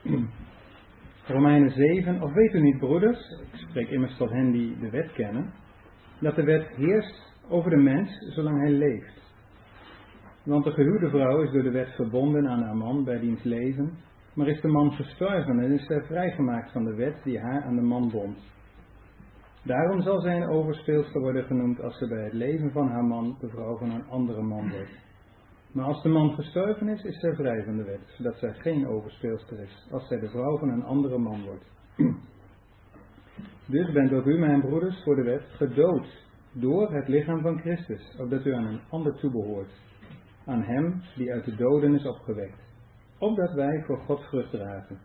[CLEARS THROAT] Romeinen 7. Of weet u niet, broeders, ik spreek immers tot hen die de wet kennen, dat de wet heerst over de mens zolang hij leeft. Want de gehuwde vrouw is door de wet verbonden aan haar man bij diens leven, maar is de man gestorven en is zij vrijgemaakt van de wet die haar aan de man bond. Daarom zal zij een overspeelster worden genoemd als ze bij het leven van haar man de vrouw van een andere man wordt. Maar als de man gestorven is, is zij vrij van de wet, zodat zij geen overspeelster is, als zij de vrouw van een andere man wordt. Dus bent ook u, mijn broeders, voor de wet gedood door het lichaam van Christus, opdat u aan een ander toebehoort, aan hem die uit de doden is opgewekt, opdat wij voor God vrucht dragen.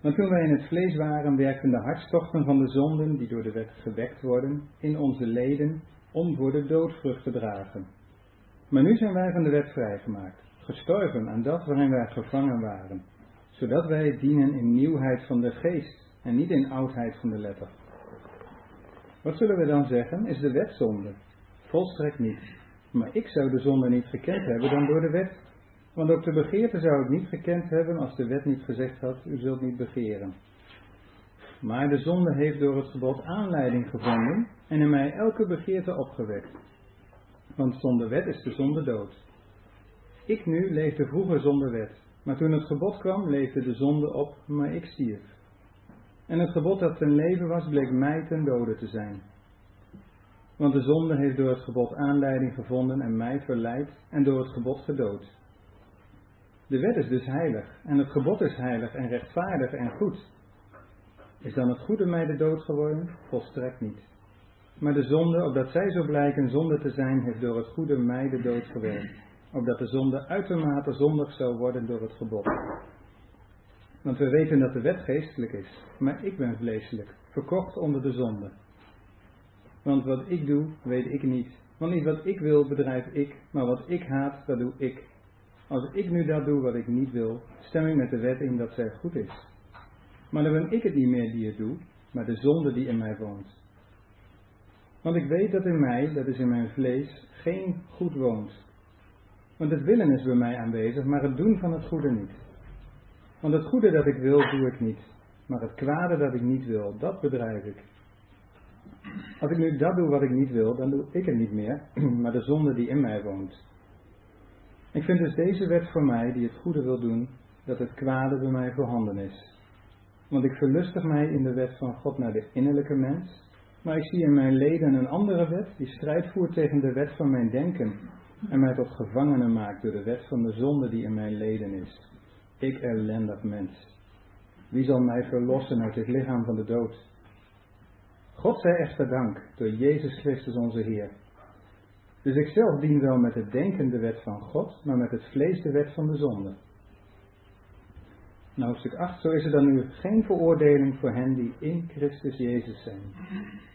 Want toen wij in het vlees waren, werkten de hartstochten van de zonden, die door de wet gewekt worden, in onze leden, om voor de dood vrucht te dragen. Maar nu zijn wij van de wet vrijgemaakt, gestorven aan dat waarin wij gevangen waren, zodat wij dienen in nieuwheid van de geest en niet in oudheid van de letter. Wat zullen we dan zeggen? Is de wet zonde? Volstrekt niet. Maar ik zou de zonde niet gekend hebben dan door de wet. Want ook de begeerte zou ik niet gekend hebben als de wet niet gezegd had, u zult niet begeren. Maar de zonde heeft door het gebod aanleiding gevonden en in mij elke begeerte opgewekt. Want zonder wet is de zonde dood. Ik nu leefde vroeger zonder wet, maar toen het gebod kwam, leefde de zonde op, maar ik stierf. En het gebod dat ten leven was, bleek mij ten dode te zijn. Want de zonde heeft door het gebod aanleiding gevonden en mij verleid en door het gebod gedood. De wet is dus heilig en het gebod is heilig en rechtvaardig en goed. Is dan het goede mij de dood geworden? Volstrekt niet. Maar de zonde, opdat zij zo blijken zonde te zijn, heeft door het goede mij de dood gewerkt. Opdat de zonde uitermate zondig zou worden door het gebod. Want we weten dat de wet geestelijk is, maar ik ben vleeselijk, verkocht onder de zonde. Want wat ik doe, weet ik niet. Want niet wat ik wil, bedrijf ik, maar wat ik haat, dat doe ik. Als ik nu dat doe wat ik niet wil, stem ik met de wet in dat zij goed is. Maar dan ben ik het niet meer die het doe, maar de zonde die in mij woont. Want ik weet dat in mij, dat is in mijn vlees, geen goed woont. Want het willen is bij mij aanwezig, maar het doen van het goede niet. Want het goede dat ik wil, doe ik niet. Maar het kwade dat ik niet wil, dat bedrijf ik. Als ik nu dat doe wat ik niet wil, dan doe ik het niet meer, [CLEARS THROAT] maar de zonde die in mij woont. Ik vind dus deze wet voor mij, die het goede wil doen, dat het kwade bij mij voorhanden is. Want ik verlustig mij in de wet van God naar de innerlijke mens, maar ik zie in mijn leden een andere wet die strijd voert tegen de wet van mijn denken en mij tot gevangene maakt door de wet van de zonde die in mijn leden is. Ik ellendig mens. Wie zal mij verlossen uit het lichaam van de dood? God zij echter dank door Jezus Christus onze Heer. Dus ik zelf dien wel met het denken de wet van God, maar met het vlees de wet van de zonde. Nou, hoofdstuk 8, zo is er dan nu geen veroordeling voor hen die in Christus Jezus zijn.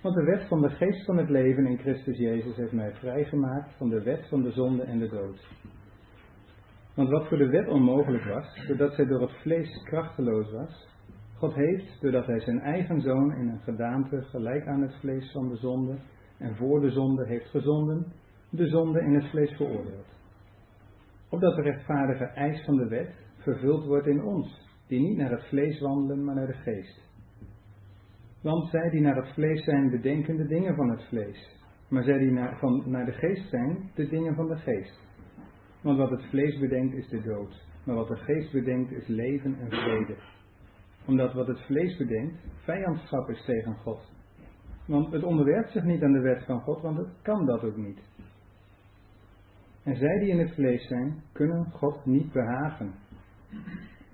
Want de wet van de geest van het leven in Christus Jezus heeft mij vrijgemaakt van de wet van de zonde en de dood. Want wat voor de wet onmogelijk was, doordat zij door het vlees krachteloos was, God heeft, doordat hij zijn eigen zoon in een gedaante gelijk aan het vlees van de zonde en voor de zonde heeft gezonden, de zonde in het vlees veroordeeld. Opdat de rechtvaardige eis van de wet vervuld wordt in ons, die niet naar het vlees wandelen, maar naar de geest. Want zij die naar het vlees zijn, bedenken de dingen van het vlees, maar zij die naar, van, naar de geest zijn, de dingen van de geest. Want wat het vlees bedenkt is de dood, maar wat de geest bedenkt is leven en vrede. Omdat wat het vlees bedenkt vijandschap is tegen God. Want het onderwerpt zich niet aan de wet van God, want het kan dat ook niet. En zij die in het vlees zijn, kunnen God niet behagen.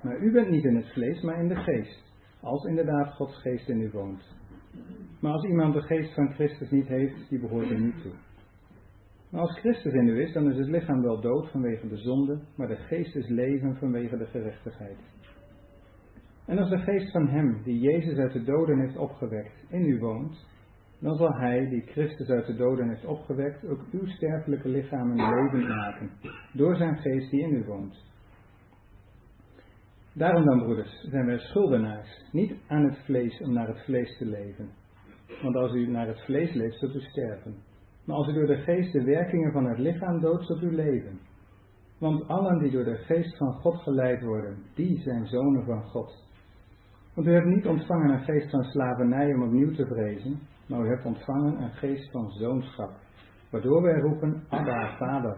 Maar u bent niet in het vlees, maar in de geest. Als inderdaad Gods geest in u woont. Maar als iemand de geest van Christus niet heeft, die behoort er niet toe. Maar als Christus in u is, dan is het lichaam wel dood vanwege de zonde, maar de geest is leven vanwege de gerechtigheid. En als de geest van Hem, die Jezus uit de doden heeft opgewekt, in u woont, dan zal Hij, die Christus uit de doden heeft opgewekt, ook uw sterfelijke lichamen levend maken, door zijn geest die in u woont. Daarom dan, broeders, zijn wij schuldenaars, niet aan het vlees om naar het vlees te leven. Want als u naar het vlees leeft, zult u sterven. Maar als u door de geest de werkingen van het lichaam doodt, zult u leven. Want allen die door de geest van God geleid worden, die zijn zonen van God. Want u hebt niet ontvangen een geest van slavernij om opnieuw te vrezen, maar u hebt ontvangen een geest van zoonschap, waardoor wij roepen, Abba, Vader.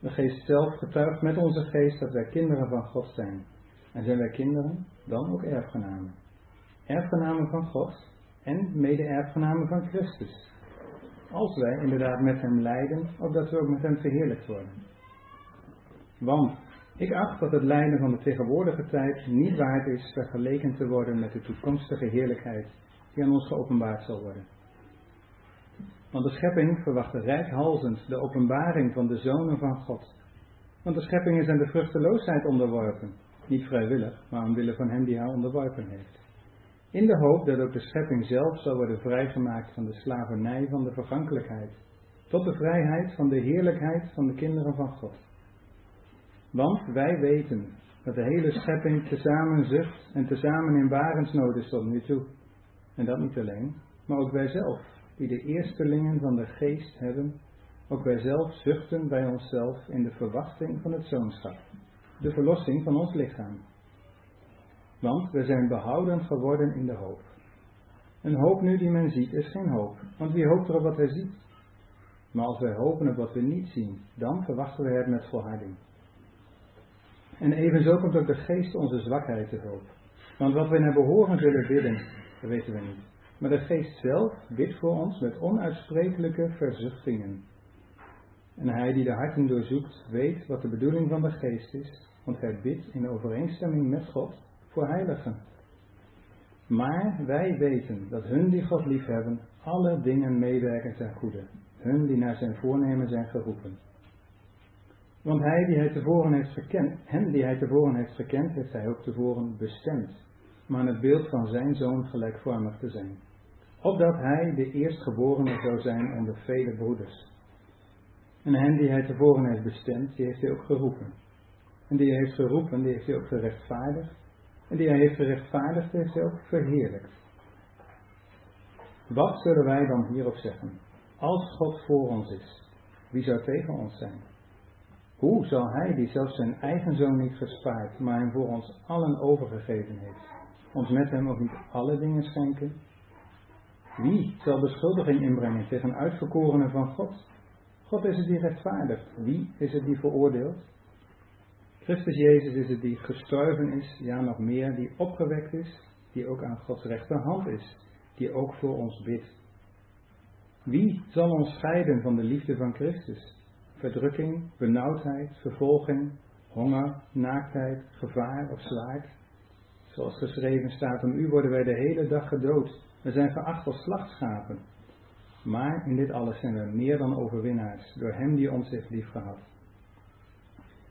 De geest zelf getuigt met onze geest dat wij kinderen van God zijn. En zijn wij kinderen, dan ook erfgenamen. Erfgenamen van God en mede-erfgenamen van Christus. Als wij inderdaad met hem lijden, opdat we ook met hem verheerlijkt worden. Want ik acht dat het lijden van de tegenwoordige tijd niet waard is vergeleken te worden met de toekomstige heerlijkheid die aan ons geopenbaard zal worden. Want de schepping verwachtte rijkhalzend de openbaring van de zonen van God. Want de schepping is aan de vruchteloosheid onderworpen. Niet vrijwillig, maar omwille van hem die haar onderworpen heeft. In de hoop dat ook de schepping zelf zal worden vrijgemaakt van de slavernij van de vergankelijkheid. Tot de vrijheid van de heerlijkheid van de kinderen van God. Want wij weten dat de hele schepping tezamen zucht en tezamen in barensnood is tot nu toe. En dat niet alleen, maar ook wij zelf die de eerstelingen van de geest hebben, ook wij zelf zuchten bij onszelf in de verwachting van het zoonschap, de verlossing van ons lichaam. Want we zijn behouden geworden in de hoop. Een hoop nu die men ziet is geen hoop, want wie hoopt er op wat hij ziet? Maar als wij hopen op wat we niet zien, dan verwachten we het met volharding. En evenzo komt ook de geest onze zwakheid te hulp. Want wat we naar behoren zullen bidden, weten we niet. Maar de geest zelf bidt voor ons met onuitsprekelijke verzuchtingen. En hij die de harten doorzoekt, weet wat de bedoeling van de geest is, want hij bidt in overeenstemming met God voor heiligen. Maar wij weten dat hun die God liefhebben, alle dingen meewerken ten goede, hun die naar zijn voornemen zijn geroepen. Want hij die hij tevoren heeft gekend, hen die hij tevoren heeft gekend, heeft hij ook tevoren bestemd, maar aan het beeld van zijn zoon gelijkvormig te zijn opdat hij de eerstgeborene zou zijn onder vele broeders. En hen die hij tevoren heeft bestemd, die heeft hij ook geroepen. En die hij heeft geroepen, die heeft hij ook gerechtvaardigd. En die hij heeft gerechtvaardigd, heeft hij ook verheerlijkt. Wat zullen wij dan hierop zeggen? Als God voor ons is, wie zou tegen ons zijn? Hoe zal Hij, die zelfs zijn eigen zoon niet gespaard, maar hem voor ons allen overgegeven heeft, ons met hem ook niet alle dingen schenken? Wie zal beschuldiging inbrengen tegen uitverkorenen van God? God is het die rechtvaardigt. Wie is het die veroordeelt? Christus Jezus is het die gestorven is, ja nog meer, die opgewekt is, die ook aan Gods rechterhand is, die ook voor ons bidt. Wie zal ons scheiden van de liefde van Christus? Verdrukking, benauwdheid, vervolging, honger, naaktheid, gevaar of zwaard? Zoals geschreven staat, om u worden wij de hele dag gedood. We zijn veracht als slachtschapen. Maar in dit alles zijn we meer dan overwinnaars, door Hem die ons heeft liefgehad.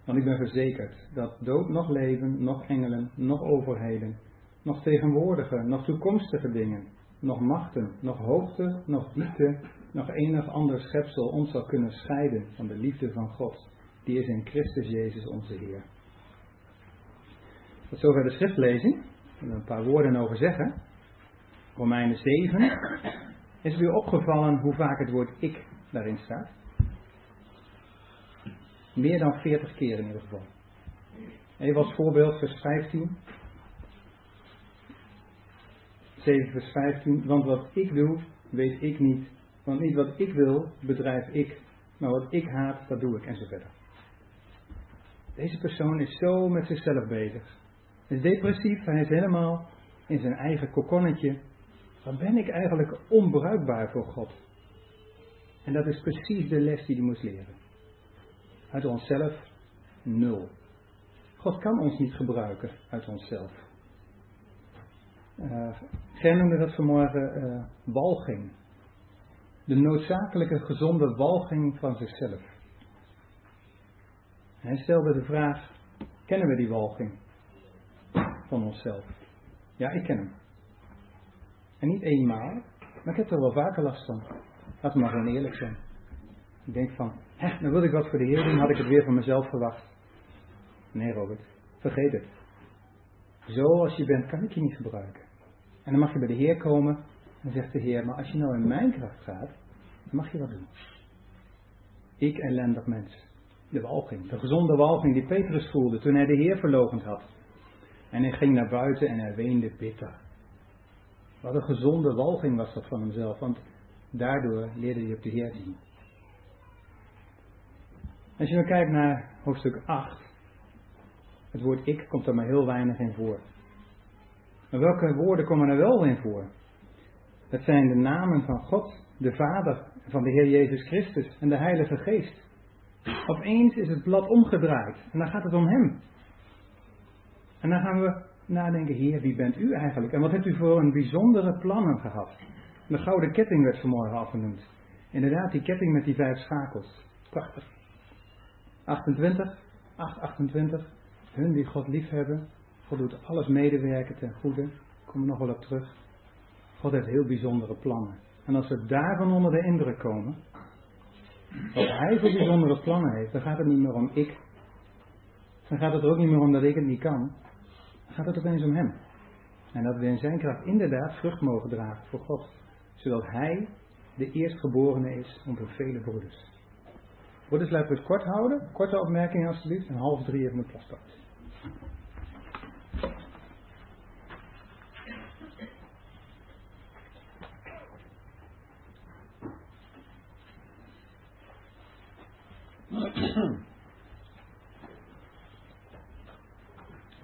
Want ik ben verzekerd dat dood nog leven, nog engelen, nog overheden, nog tegenwoordige, nog toekomstige dingen, nog machten, nog hoogte, nog diepte, nog enig ander schepsel ons zal kunnen scheiden van de liefde van God, die is in Christus Jezus onze Heer. Tot zover de schriftlezing. Ik wil er een paar woorden over zeggen. Romeinen 7. Is het u opgevallen hoe vaak het woord ik daarin staat? Meer dan 40 keer in ieder geval. Even als voorbeeld, vers 15. 7 vers 15. Want wat ik doe, weet ik niet. Want niet wat ik wil, bedrijf ik. Maar wat ik haat, dat doe ik. En zo verder. Deze persoon is zo met zichzelf bezig. Hij is depressief, hij is helemaal in zijn eigen kokonnetje. Dan ben ik eigenlijk onbruikbaar voor God. En dat is precies de les die hij moest leren. Uit onszelf, nul. God kan ons niet gebruiken uit onszelf. Uh, noemde dat vanmorgen uh, walging. De noodzakelijke gezonde walging van zichzelf. Hij stelde de vraag, kennen we die walging van onszelf? Ja, ik ken hem. En niet eenmaal, maar ik heb er wel vaker last van. Laten we maar gewoon eerlijk zijn. Ik denk van, hè, dan wil ik wat voor de Heer doen, had ik het weer van mezelf verwacht. Nee, Robert, vergeet het. Zoals je bent, kan ik je niet gebruiken. En dan mag je bij de Heer komen en zegt de Heer, maar als je nou in mijn kracht gaat, dan mag je wat doen. Ik ellendig mens. De walging, de gezonde walging die Petrus voelde toen hij de Heer verlogend had. En hij ging naar buiten en hij weende bitter. Wat een gezonde walging was dat van hemzelf, want daardoor leerde hij op de Heer zien. Als je dan kijkt naar hoofdstuk 8, het woord ik komt er maar heel weinig in voor. Maar welke woorden komen er wel in voor? Dat zijn de namen van God, de Vader, van de Heer Jezus Christus en de Heilige Geest. Opeens is het blad omgedraaid en dan gaat het om Hem. En dan gaan we nadenken, Heer, wie bent u eigenlijk? En wat hebt u voor een bijzondere plannen gehad? De gouden ketting werd vanmorgen afgenoemd. Inderdaad, die ketting met die vijf schakels. Prachtig. 28, 8, 28. Hun die God lief hebben, God doet alles medewerken ten goede. Daar komen we nog wel op terug. God heeft heel bijzondere plannen. En als we daarvan onder de indruk komen, wat Hij voor bijzondere plannen heeft, dan gaat het niet meer om ik. Dan gaat het er ook niet meer om dat ik het niet kan. Gaat het opeens om Hem. En dat we in Zijn kracht inderdaad vrucht mogen dragen voor God. Zodat Hij de eerstgeborene is onder vele broeders. Broeders, laten we het kort houden. Korte opmerkingen alstublieft. En half drie even een plastak.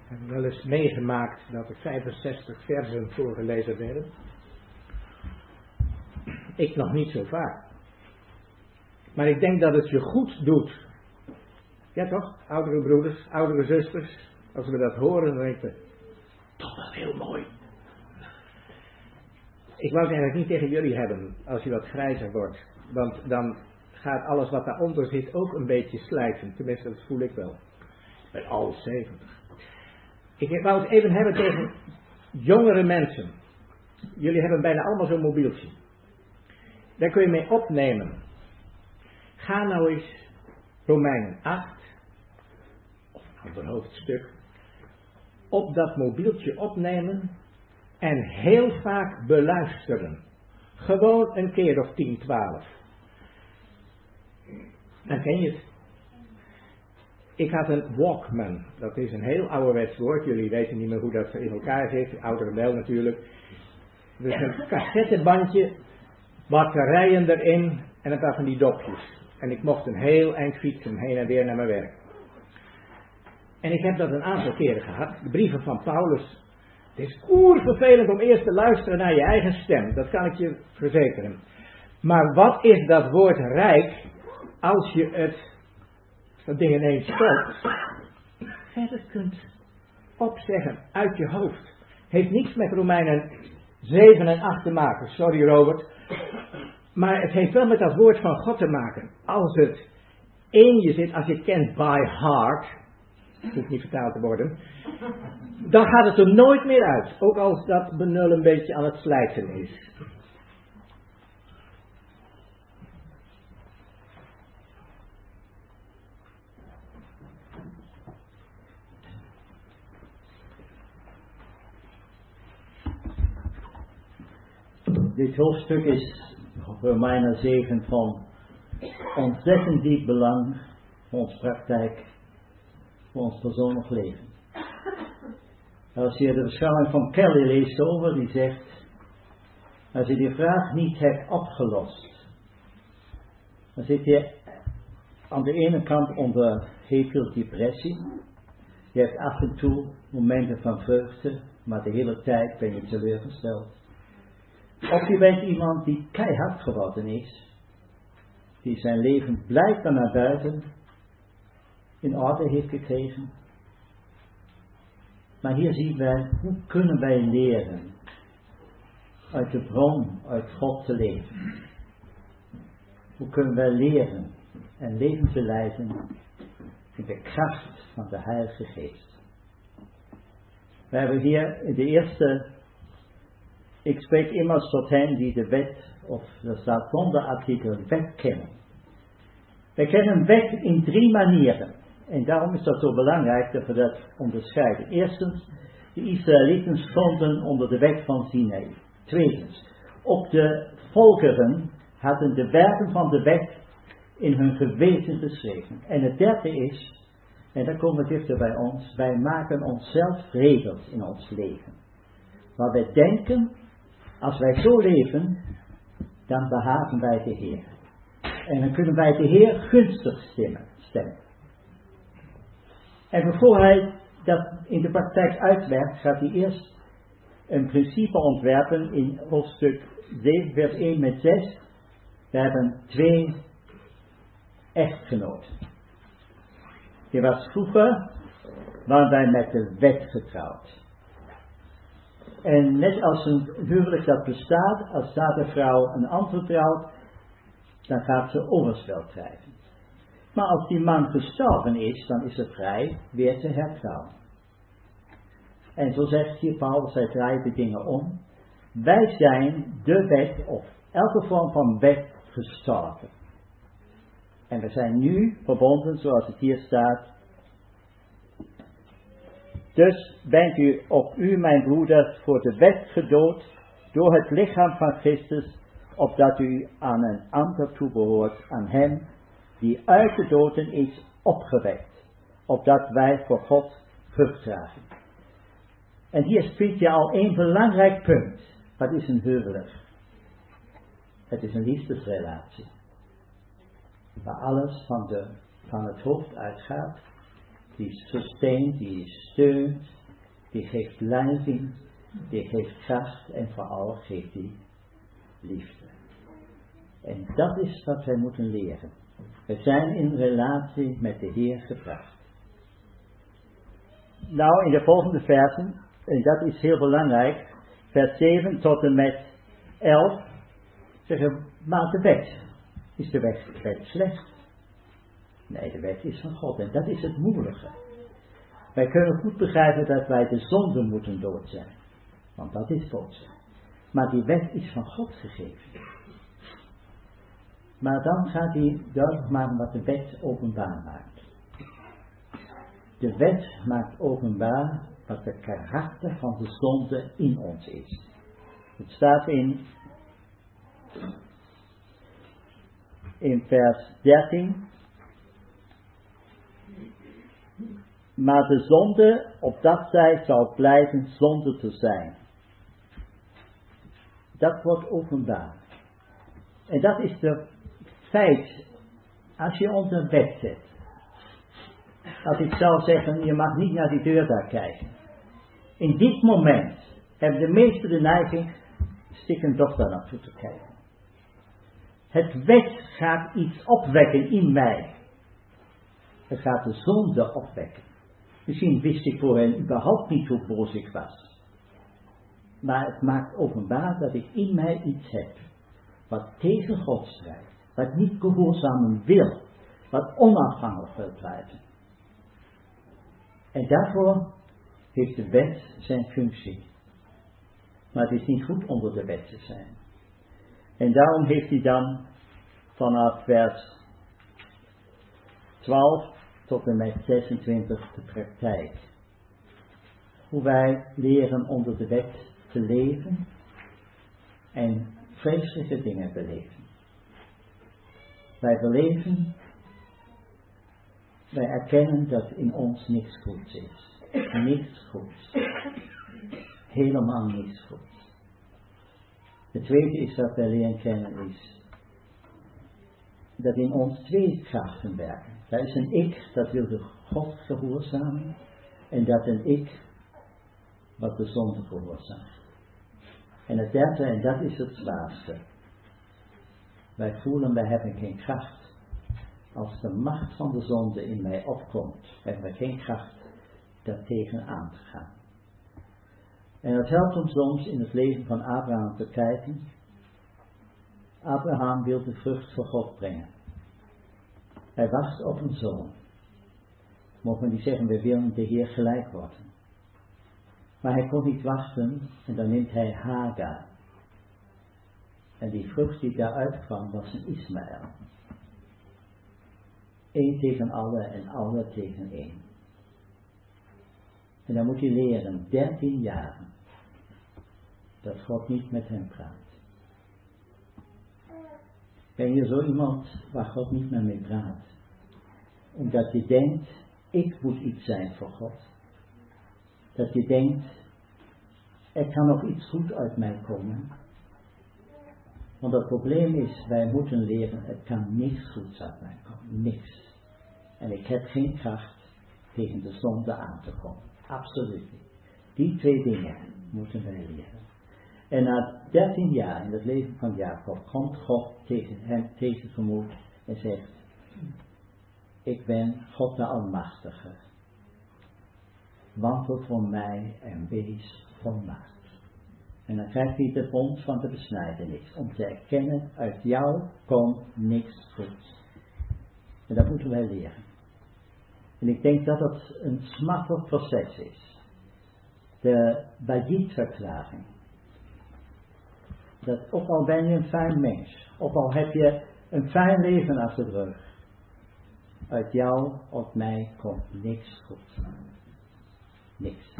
hebben wel eens meegemaakt dat er 65 versen voorgelezen werden. Ik nog niet zo vaak. Maar ik denk dat het je goed doet. Ja toch? Oudere broeders, oudere zusters. Als we dat horen, dan denk ik, toch wel heel mooi. Ik wou het eigenlijk niet tegen jullie hebben als je wat grijzer wordt. Want dan gaat alles wat daaronder zit ook een beetje slijten. Tenminste, dat voel ik wel. Bij al 70. Ik wou het even hebben tegen jongere mensen. Jullie hebben bijna allemaal zo'n mobieltje. Daar kun je mee opnemen. Ga nou eens Romeinen 8, of een hoofdstuk, op dat mobieltje opnemen en heel vaak beluisteren. Gewoon een keer of 10, 12. Dan ken je het. Ik had een Walkman. Dat is een heel ouderwets woord. Jullie weten niet meer hoe dat in elkaar zit. Ouderen wel natuurlijk. Dus een cassettebandje, batterijen erin en een paar van die dopjes. En ik mocht een heel eind fietsen heen en weer naar mijn werk. En ik heb dat een aantal keren gehad. De brieven van Paulus. Het is oervervelend om eerst te luisteren naar je eigen stem. Dat kan ik je verzekeren. Maar wat is dat woord rijk als je het, dat ding ineens stopt, verder kunt opzeggen uit je hoofd. Heeft niets met Romeinen 7 en 8 te maken. Sorry Robert. Maar het heeft wel met dat woord van God te maken. Als het in je zit, als je kent by heart, hoeft niet vertaald te worden, dan gaat het er nooit meer uit. Ook als dat benul een beetje aan het slijten is.
Dit hoofdstuk is Romeinen 7 van ontzettend diep belang voor onze praktijk, voor ons persoonlijk leven. Als je de beschouwing van Kelly leest over, die zegt, als je die vraag niet hebt opgelost, dan zit je aan de ene kant onder heel veel depressie. Je hebt af en toe momenten van vreugde, maar de hele tijd ben je teleurgesteld. Of je bent iemand die keihard geworden is, die zijn leven blijkbaar naar buiten in orde heeft gekregen. Maar hier zien wij, hoe kunnen wij leren uit de bron, uit God te leven? Hoe kunnen wij leren en leven te leiden in de kracht van de Heilige Geest? We hebben hier in de eerste ik spreek immers tot hen die de wet, of er staat zonder artikel, wet kennen. Wij kennen wet in drie manieren. En daarom is dat zo belangrijk dat we dat onderscheiden. Eerstens, de Israëlieten stonden onder de wet van Sinai. Tweedens, ook de volkeren hadden de werken van de wet in hun geweten geschreven. En het derde is, en daar komen we dichter bij ons, wij maken onszelf regels in ons leven. Waar wij denken als wij zo leven, dan behagen wij de Heer. En dan kunnen wij de Heer gunstig stemmen. En voor hij dat in de praktijk uitwerkt, gaat hij eerst een principe ontwerpen in hoofdstuk 7, vers 1 met 6. We hebben twee echtgenoten. Die was vroeger, waren wij met de wet getrouwd. En net als een huwelijk dat bestaat, als staat een vrouw een ander trouwt, dan gaat ze overspel krijgen. Maar als die man gestorven is, dan is ze vrij weer te hertrouwen. En zo zegt hier Paulus, hij draait de dingen om. Wij zijn de wet, of elke vorm van wet, gestorven. En we zijn nu verbonden, zoals het hier staat, dus bent u op u, mijn broeders, voor de wet gedood door het lichaam van Christus, opdat u aan een ander toebehoort, aan hem die uit de doden is opgewekt, opdat wij voor God vrucht dragen. En hier spreekt je al één belangrijk punt. Wat is een huwelijk? Het is een liefdesrelatie. Waar alles van, de, van het hoofd uitgaat die sustaint, die steunt, die geeft leiding, die geeft kracht en vooral geeft die liefde. En dat is wat wij moeten leren. We zijn in relatie met de Heer gebracht. Nou, in de volgende versen, en dat is heel belangrijk, vers 7 tot en met 11, zeggen, maar de wet, is de wet slecht? Nee, de wet is van God en dat is het moeilijke. Wij kunnen goed begrijpen dat wij de zonde moeten dood zijn. Want dat is dood Maar die wet is van God gegeven. Maar dan gaat hij duidelijk maken wat de wet openbaar maakt. De wet maakt openbaar wat de karakter van de zonde in ons is. Het staat in In vers 13. Maar de zonde, opdat zij zou blijven zonde te zijn. Dat wordt openbaar. En dat is de feit, als je onder wet zit. Als ik zou zeggen, je mag niet naar die deur daar kijken. In dit moment hebben de meesten de neiging, stikken toch daar naartoe te kijken. Het wet gaat iets opwekken in mij. Het gaat de zonde opwekken. Misschien wist ik voorheen überhaupt niet hoe boos ik was. Maar het maakt openbaar dat ik in mij iets heb. Wat tegen God strijdt. Wat niet gehoorzamen wil. Wat onafhankelijk wil blijven. En daarvoor heeft de wet zijn functie. Maar het is niet goed onder de wet te zijn. En daarom heeft hij dan vanaf vers 12 tot en met 26 de praktijk. Hoe wij leren onder de wet te leven en vreselijke dingen beleven. Wij beleven, wij erkennen dat in ons niks goeds is. Niks goeds. Helemaal niks goeds. Het tweede is dat wij leren kennen is dat in ons twee krachten werken. Dat is een ik dat wil de God gehoorzamen en dat een ik wat de zonde verhoorzaamt. En het derde, en dat is het zwaarste. Wij voelen, wij hebben geen kracht. Als de macht van de zonde in mij opkomt, hebben we geen kracht daartegen aan te gaan. En het helpt ons soms in het leven van Abraham te kijken. Abraham wil de vrucht voor God brengen. Hij wacht op een zoon. Mogen we niet zeggen, we willen de Heer gelijk worden. Maar hij kon niet wachten en dan neemt hij Hagar. En die vrucht die daaruit kwam was een Ismaël. Eén tegen alle en alle tegen één. En dan moet hij leren, dertien jaar, dat God niet met hem praat. Ben je zo iemand waar God niet meer mee praat? Omdat je denkt, ik moet iets zijn voor God. Dat je denkt, er kan nog iets goed uit mij komen. Want het probleem is, wij moeten leren, het kan niks goeds uit mij komen. Niks. En ik heb geen kracht tegen de zonde aan te komen. Absoluut niet. Die twee dingen moeten wij leren. En na dertien jaar in het leven van Jacob komt God tegen hem tegengemoet en zegt, ik ben God de Almachtige. Wandel voor mij en wees volmaakt. En dan krijgt hij de bond van de besnijdenis. Om te erkennen, uit jou komt niks goeds. En dat moeten wij leren. En ik denk dat het een smartelijk proces is. De Bajit-verklaring. Dat ook al ben je een fijn mens, ook al heb je een fijn leven achter de rug, uit jou of mij komt niks goed. Niks.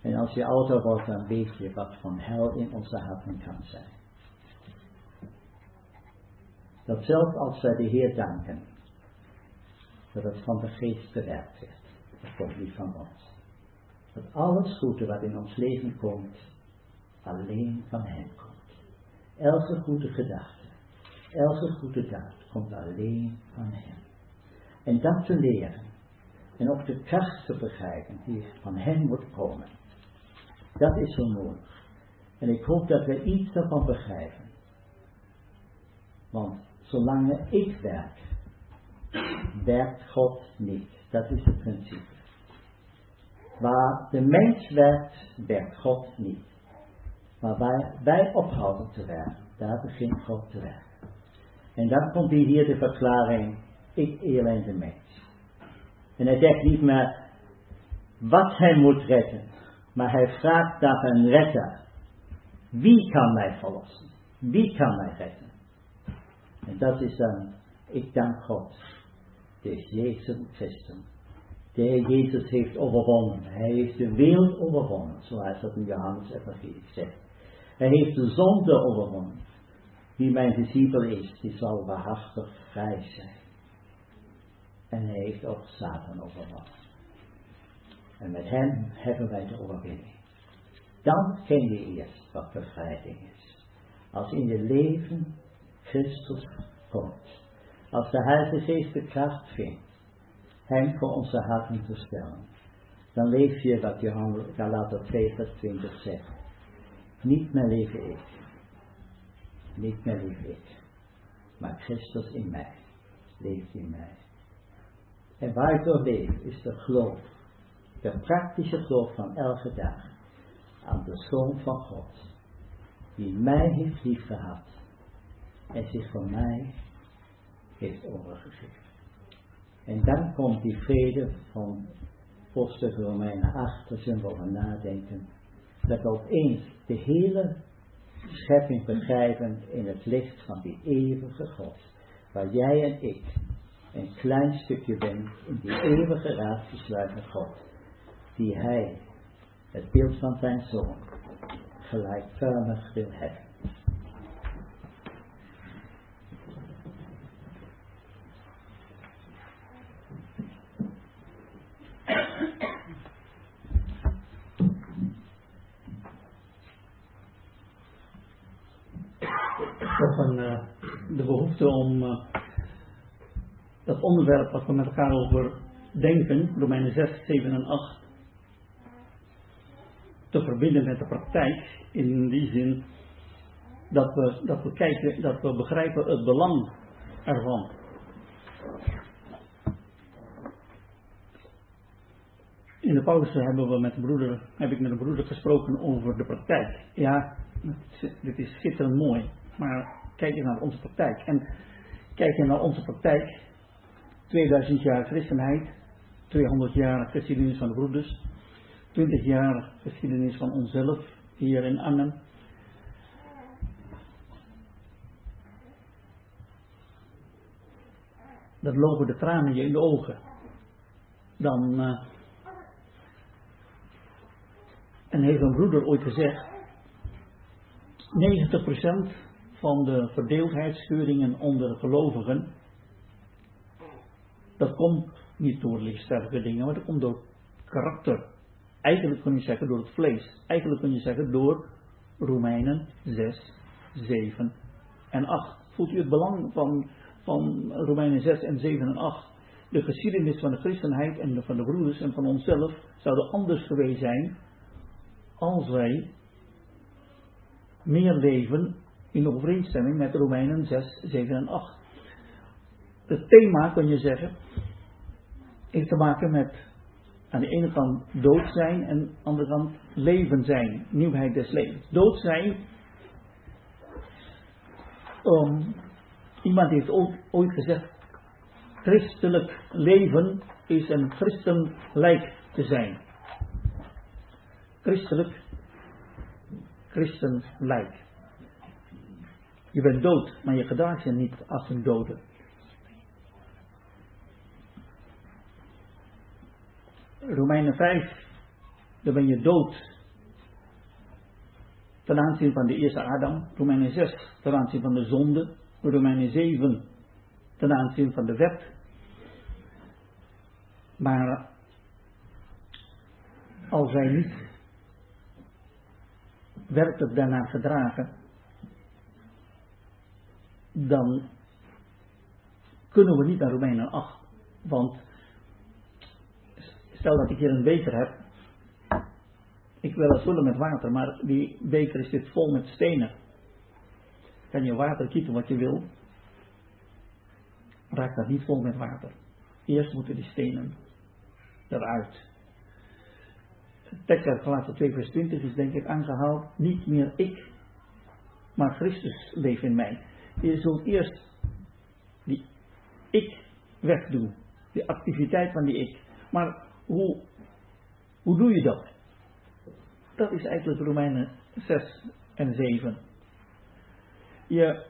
En als je ouder wordt, dan weet je wat van hel in onze harten kan zijn. Dat zelfs als wij de Heer danken, dat het van de geest bewerkt werd. Dat komt niet van ons. Dat alles goede wat in ons leven komt, alleen van Hem komt. Elke goede gedachte, elke goede daad komt alleen van Hem. En dat te leren, en ook de kracht te begrijpen die van Hem moet komen, dat is zo moeilijk. En ik hoop dat we iets daarvan begrijpen. Want zolang ik werk, werkt God niet. Dat is het principe. Waar de mens werkt, werkt God niet. Maar waar wij ophouden te werken, daar begint God te werken. En dan komt hier de verklaring, ik elende mens. En hij zegt niet meer wat hij moet redden, maar hij vraagt naar een redder. Wie kan mij verlossen? Wie kan mij redden? En dat is dan, ik dank God is Jezus Christus. De Jezus heeft overwonnen. Hij heeft de wereld overwonnen, zoals dat in Johannes Evangelie zegt. Hij heeft de zonde overwonnen. Wie mijn discipel is, die zal waarachtig vrij zijn. En hij heeft ook Satan overwonnen. En met hem hebben wij de overwinning. Dan ken je eerst wat bevrijding is. Als in je leven Christus komt. Als de Heilige Geest de kracht vindt. Hem voor onze harten te stellen. Dan leef je wat Johan Galater 2 vers 20 zegt. Niet meer leven ik. Niet meer leef ik. Maar Christus in mij. Leeft in mij. En waar ik door leef is de geloof. De praktische geloof van elke dag. Aan de Zoon van God. Die mij heeft lief gehad. En zich voor mij heeft overgegeven. En dan komt die vrede van Poster Romeinen 8, als we over nadenken. Dat opeens de hele schepping begrijpen in het licht van die eeuwige God. Waar jij en ik een klein stukje bent in die eeuwige raad gesluiten God. Die hij, het beeld van zijn zoon, gelijkvormig wil hebben.
Toch een, uh, de behoefte om uh, onderwerp wat we met elkaar over denken, Romeinen 6, 7 en 8, te verbinden met de praktijk. In die zin dat we, dat we kijken, dat we begrijpen het belang ervan. In de pauze hebben we met de broeder, heb ik met de broeder gesproken over de praktijk. Ja, dit is schitterend mooi, maar kijk je naar onze praktijk. En kijk je naar onze praktijk, 2000 jaar christenheid, 200 jaar geschiedenis van de broeders, 20 jaar geschiedenis van onszelf hier in Arnhem. Dat lopen de tranen je in de ogen. Dan. Uh, en heeft een broeder ooit gezegd: 90% van de verdeeldheidsscheuringen onder gelovigen. Dat komt niet door lichtsterke dingen, maar dat komt door karakter Eigenlijk kun je zeggen door het vlees. Eigenlijk kun je zeggen door Romeinen 6, 7 en 8. Voelt u het belang van, van Romeinen 6 en 7 en 8? De geschiedenis van de christenheid en van de broeders en van onszelf zouden anders geweest zijn als wij meer leven in overeenstemming met Romeinen 6, 7 en 8. Het thema, kun je zeggen, heeft te maken met aan de ene kant dood zijn en aan de andere kant leven zijn. Nieuwheid des levens. Dood zijn. Um, iemand heeft ooit gezegd: christelijk leven is een christenlijk te zijn. Christelijk, christenlijk. Je bent dood, maar je gedraagt je niet als een dode. Romeinen 5, dan ben je dood ten aanzien van de eerste Adam. Romeinen 6, ten aanzien van de zonde. Romeinen 7, ten aanzien van de wet. Maar als wij niet werkelijk daarna gedragen, dan kunnen we niet naar Romeinen 8. Want Stel dat ik hier een beker heb. Ik wil het vullen met water, maar die beker is dit vol met stenen. Kan je water kiezen wat je wil. Raak dat niet vol met water. Eerst moeten die stenen eruit. Uit Galaten 2 vers 20 is denk ik aangehaald. Niet meer ik, maar Christus leeft in mij. Je zult eerst die ik wegdoen. De activiteit van die ik. Maar hoe, hoe doe je dat? Dat is eigenlijk Romeinen 6 en 7. Je,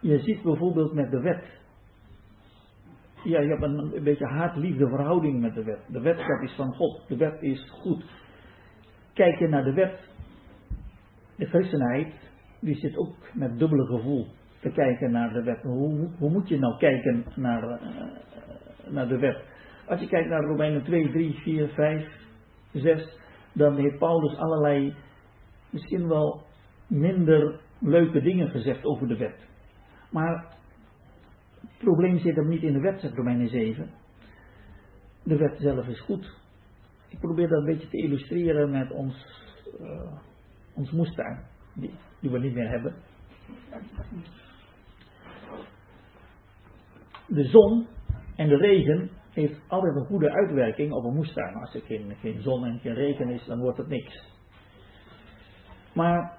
je ziet bijvoorbeeld met de wet. Ja, je hebt een, een beetje haat-liefde verhouding met de wet. De wet is van God. De wet is goed. kijk je naar de wet, de christenheid, die zit ook met dubbele gevoel te kijken naar de wet. Hoe, hoe moet je nou kijken naar, eh, naar de wet? Als je kijkt naar Romeinen 2, 3, 4, 5, 6, dan heeft Paulus allerlei misschien wel minder leuke dingen gezegd over de wet. Maar het probleem zit hem niet in de wet, zegt Romeinen 7. De wet zelf is goed. Ik probeer dat een beetje te illustreren met ons, uh, ons moestuin, die, die we niet meer hebben. De zon en de regen heeft altijd een goede uitwerking op een moestuin. Als er geen, zon en geen regen is, dan wordt het niks. Maar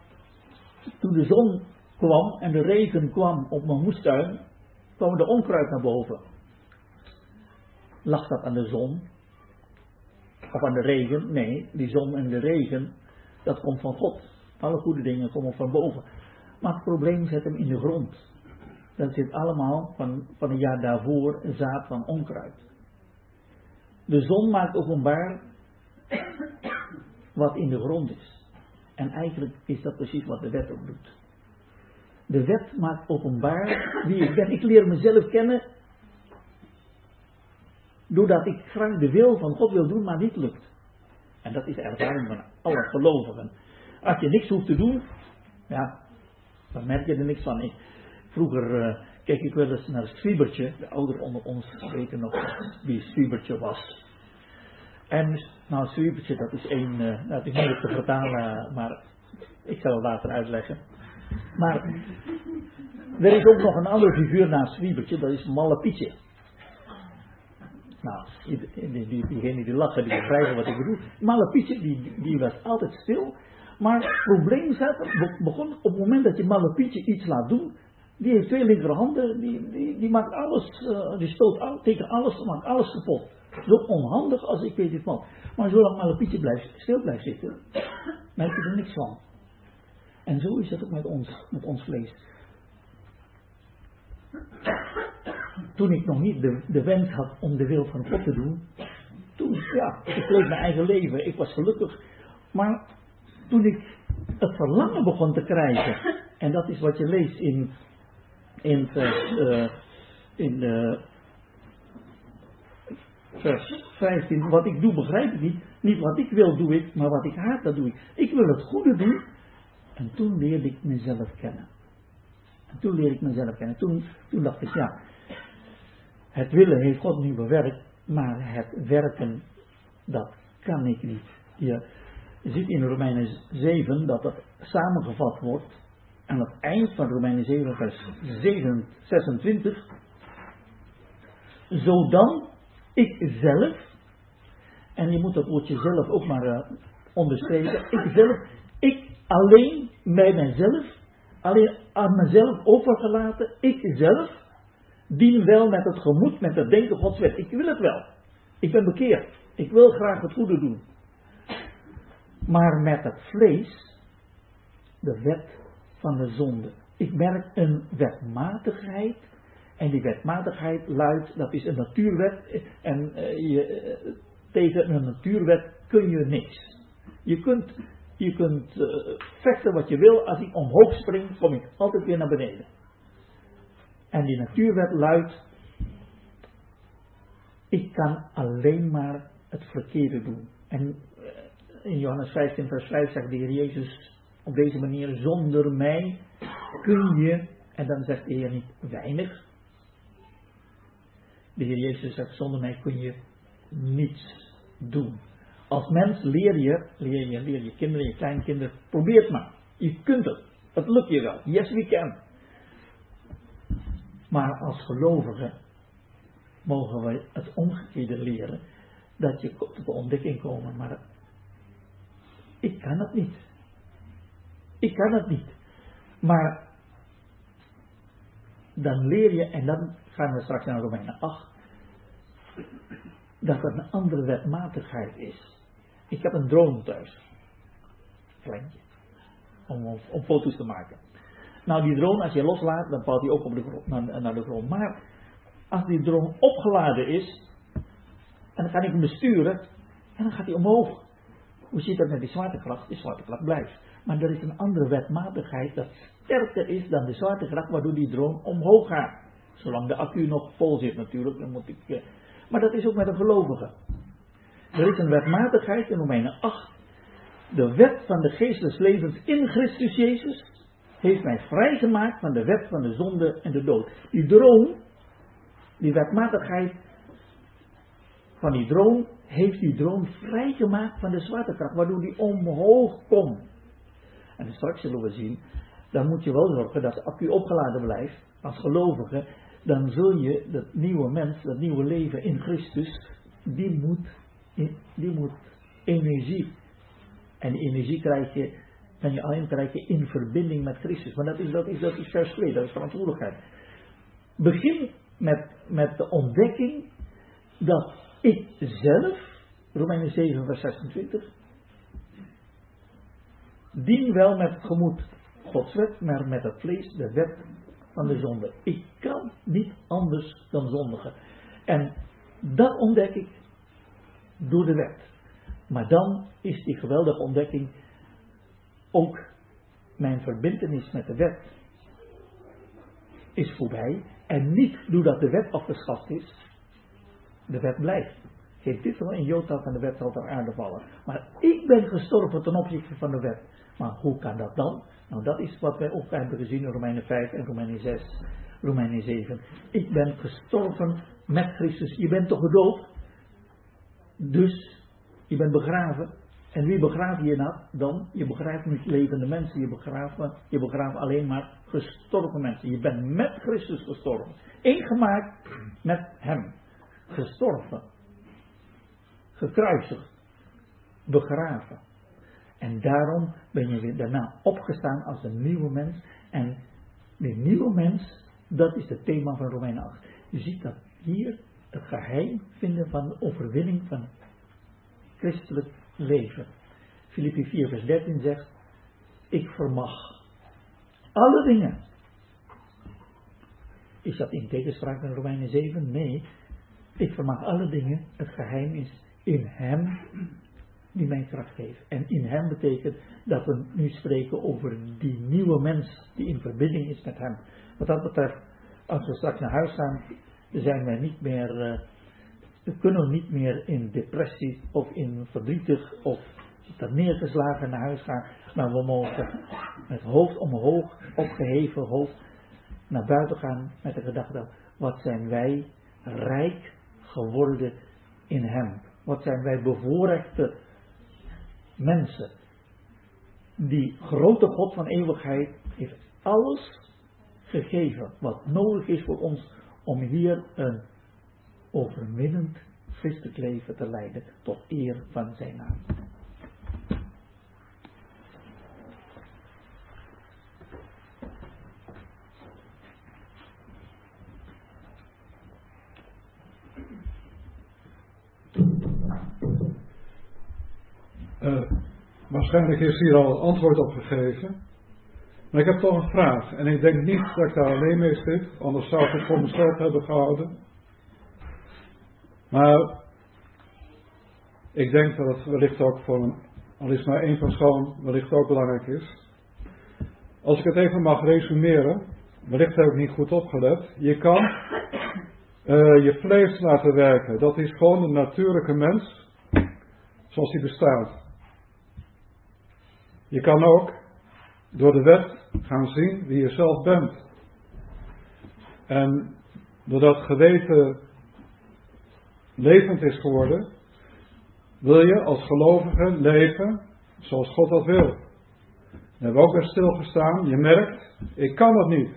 toen de zon kwam en de regen kwam op mijn moestuin, kwam de onkruid naar boven. Lag dat aan de zon? Of aan de regen? Nee, die zon en de regen, dat komt van God. Alle goede dingen komen van boven. Maar het probleem zit hem in de grond. Dat zit allemaal van, van een jaar daarvoor zaad van onkruid. De zon maakt openbaar wat in de grond is. En eigenlijk is dat precies wat de wet ook doet. De wet maakt openbaar wie ik ben. Ik leer mezelf kennen doordat ik graag de wil van God wil doen, maar niet lukt. En dat is de ervaring van alle gelovigen. Als je niks hoeft te doen, ja, dan merk je er niks van. Ik, vroeger uh, keek ik wel eens naar Swiebertje. De ouderen onder ons weten nog wie Swiebertje was. En, nou, Swiebertje, dat is één, uh, dat is moeilijk te vertalen, maar ik zal het later uitleggen. Maar er is ook nog een andere figuur naast Swiebertje, dat is Malle Pietje. Nou, die, die, diegenen die lachen, die begrijpen wat ik bedoel. Malle Pietje, die, die was altijd stil. Maar het probleem zat, begon op het moment dat je Malle Pietje iets laat doen. Die heeft twee linkerhanden, die, die, die maakt alles, uh, die stoot tegen alles, maakt alles kapot. Zo onhandig als ik weet het wat. Maar zolang Malle Pietje blijft, stil blijft zitten, [COUGHS] merk je er niks van. En zo is het ook met ons, met ons vlees. Toen ik nog niet de, de wens had om de wil van God te doen, toen, ja, ik leef mijn eigen leven, ik was gelukkig. Maar toen ik het verlangen begon te krijgen, en dat is wat je leest in, in vers, uh, in, uh, vers 15, wat ik doe begrijp ik niet, niet wat ik wil doe ik, maar wat ik haat dat doe ik. Ik wil het goede doen, en toen leerde ik mezelf kennen. En toen leerde ik mezelf kennen. Toen, toen dacht ik, ja, het willen heeft God nu bewerkt, maar het werken, dat kan ik niet. Je ziet in Romeinen 7 dat dat samengevat wordt aan het eind van Romeinen 7, vers 26. Zodan ik zelf, en je moet dat woordje zelf ook maar uh, onderstrepen, ik zelf, ik alleen bij mijzelf, alleen aan mezelf overgelaten, ik zelf, dien wel met het gemoed, met het denken Gods wet. Ik wil het wel. Ik ben bekeerd. Ik wil graag het goede doen. Maar met het vlees, de wet van de zonde. Ik merk een wetmatigheid. En die wetmatigheid luidt, dat is een natuurwet. En uh, je, uh, tegen een natuurwet kun je niks. Je kunt je kunt uh, vechten wat je wil. Als ik omhoog spring, kom ik altijd weer naar beneden. En die natuurwet luidt: ik kan alleen maar het verkeerde doen. En in Johannes 15, vers 5 zegt de Heer Jezus op deze manier: zonder mij kun je, en dan zegt de Heer niet weinig. De Heer Jezus zegt: zonder mij kun je niets doen. Als mens leer je, leer je, leer je kinderen, je kleinkinderen, probeer het maar. Je kunt het. Het lukt je wel. Yes, we can. Maar als gelovigen mogen we het omgekeerde leren. Dat je tot de ontdekking komen, maar ik kan het niet. Ik kan het niet. Maar dan leer je, en dan gaan we straks naar Romeinen 8, dat het een andere wetmatigheid is. Ik heb een drone thuis. Kleintje. Om, foto's te maken. Nou, die drone, als je loslaat, dan valt hij ook op de grond, naar, naar de grond. Maar als die drone opgeladen is, en dan kan ik hem besturen, en dan gaat hij omhoog. hoe zit dat met die zwaartekracht? Die zwaartekracht blijft. Maar er is een andere wetmatigheid dat sterker is dan de zwaartekracht, waardoor die droom omhoog gaat. Zolang de accu nog vol zit natuurlijk, dan moet ik... eh, Maar dat is ook met een gelovige. Er is een wetmatigheid in Romeinen 8. De wet van de geest levens in Christus Jezus heeft mij vrijgemaakt van de wet van de zonde en de dood. Die droom, die wetmatigheid van die droom, heeft die droom vrijgemaakt van de zwaartekracht, waardoor die omhoog komt. En straks zullen we zien, dan moet je wel zorgen dat de accu opgeladen blijft, als gelovige, dan zul je dat nieuwe mens, dat nieuwe leven in Christus, die moet, die moet energie. En die energie krijg je, kan je alleen krijgen in verbinding met Christus. Maar dat is, dat is, dat is vers 2, dat is verantwoordelijkheid. Begin met, met de ontdekking dat ik zelf, Romeinen 7 vers 26, dien wel met het gemoed Gods wet, maar met het vlees de wet van de zonde. Ik kan niet anders dan zondigen. En dat ontdek ik door de wet. Maar dan is die geweldige ontdekking ook mijn verbindenis met de wet is voorbij. En niet doordat de wet afgeschaft is, de wet blijft. Dit wel in Jota van de wet zal ter aarde vallen. Maar ik ben gestorven ten opzichte van de wet. Maar hoe kan dat dan? Nou, dat is wat wij ook hebben gezien in Romeinen 5 en Romeinen 6, Romeinen 7. Ik ben gestorven met Christus. Je bent toch gedoopt? Dus je bent begraven. En wie begraaf je nou dan? Je begraaft niet levende mensen. Je begraaft, je begraaft alleen maar gestorven mensen. Je bent met Christus gestorven. Ingemaakt met Hem. Gestorven. Gekruisigd. Begraven. En daarom ben je weer daarna opgestaan als een nieuwe mens. En die nieuwe mens, dat is het thema van Romeinen 8. Je ziet dat hier het geheim vinden van de overwinning van christelijk leven. Filippi 4 vers 13 zegt, ik vermag alle dingen. Is dat in tegenspraak met Romeinen 7? Nee, ik vermag alle dingen. Het geheim is in hem die mij kracht geeft. En in hem betekent dat we nu spreken over die nieuwe mens die in verbinding is met hem. Wat dat betreft, als we straks naar huis gaan, zijn wij niet meer, uh, we kunnen niet meer in depressie of in verdrietig of ter neergeslagen naar huis gaan, maar we mogen met hoofd omhoog, opgeheven hoofd, naar buiten gaan met de gedachte, wat zijn wij rijk geworden in hem. Wat zijn wij bevoorrechte mensen. Die grote God van eeuwigheid heeft alles gegeven wat nodig is voor ons om hier een overwinnend christelijk leven te leiden tot eer van zijn naam.
Uh, waarschijnlijk is hier al antwoord op gegeven. Maar ik heb toch een vraag. En ik denk niet dat ik daar alleen mee zit. Anders zou ik het voor mezelf hebben gehouden. Maar ik denk dat het wellicht ook voor een, al is maar één persoon, wellicht ook belangrijk is. Als ik het even mag resumeren, wellicht heb ik niet goed opgelet. Je kan uh, je vlees laten werken. Dat is gewoon de natuurlijke mens, zoals die bestaat. Je kan ook door de wet gaan zien wie je zelf bent. En doordat geweten levend is geworden, wil je als gelovige leven zoals God dat wil. Daar hebben we ook bij stilgestaan. Je merkt, ik kan dat niet.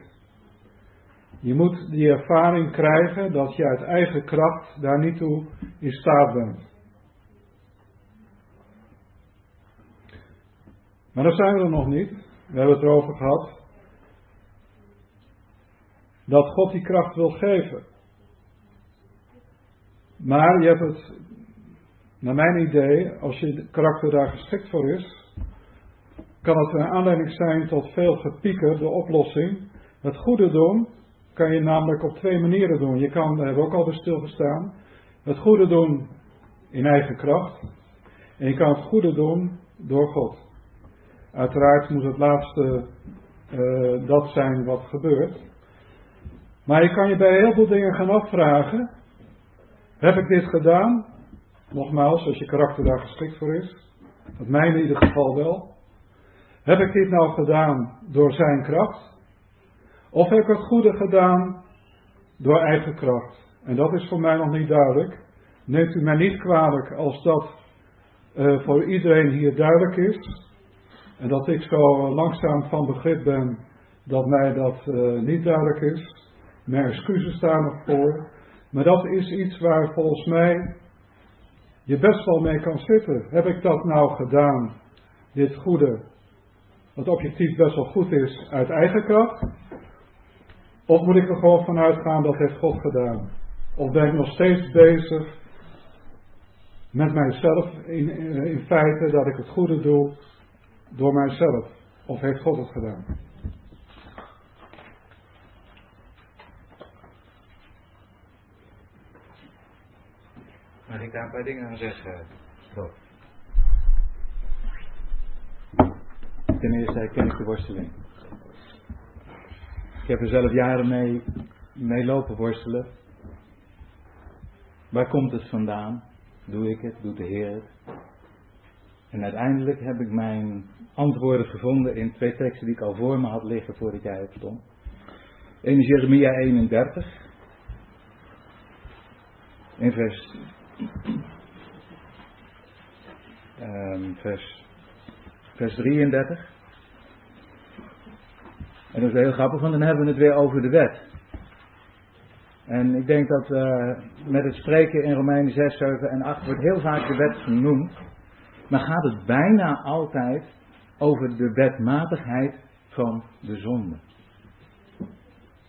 Je moet die ervaring krijgen dat je uit eigen kracht daar niet toe in staat bent. Maar daar zijn we er nog niet. We hebben het erover gehad. Dat God die kracht wil geven. Maar je hebt het, naar mijn idee, als je karakter daar geschikt voor is, kan het een aanleiding zijn tot veel gepieker, de oplossing. Het goede doen kan je namelijk op twee manieren doen. Je kan, daar hebben we ook al bij stilgestaan, het goede doen in eigen kracht. En je kan het goede doen door God. Uiteraard moet het laatste eh, dat zijn wat gebeurt. Maar je kan je bij heel veel dingen gaan afvragen. Heb ik dit gedaan? Nogmaals, als je karakter daar geschikt voor is. Dat mijne in ieder geval wel. Heb ik dit nou gedaan door zijn kracht? Of heb ik het goede gedaan door eigen kracht? En dat is voor mij nog niet duidelijk. Neemt u mij niet kwalijk als dat uh, voor iedereen hier duidelijk is. En dat ik zo langzaam van begrip ben dat mij dat uh, niet duidelijk is. Mijn excuses staan nog voor. Maar dat is iets waar volgens mij je best wel mee kan zitten. Heb ik dat nou gedaan, dit goede, wat objectief best wel goed is, uit eigen kracht? Of moet ik er gewoon vanuit gaan dat heeft God gedaan? Of ben ik nog steeds bezig met mijzelf in, in feite dat ik het goede doe door mijzelf? Of heeft God het gedaan?
Mag ik daar een paar dingen aan zeggen? Ten eerste herken ik de worsteling. Ik heb er zelf jaren mee, mee lopen worstelen. Waar komt het vandaan? Doe ik het? Doet de Heer het? En uiteindelijk heb ik mijn antwoorden gevonden in twee teksten die ik al voor me had liggen voordat jij opstond. Is Jeremia 31. In vers, um, vers, vers 33. En dat is heel grappig, want dan hebben we het weer over de wet. En ik denk dat uh, met het spreken in Romeinen 6, 7 en 8 wordt heel vaak de wet genoemd. Maar gaat het bijna altijd over de wetmatigheid van de zonde.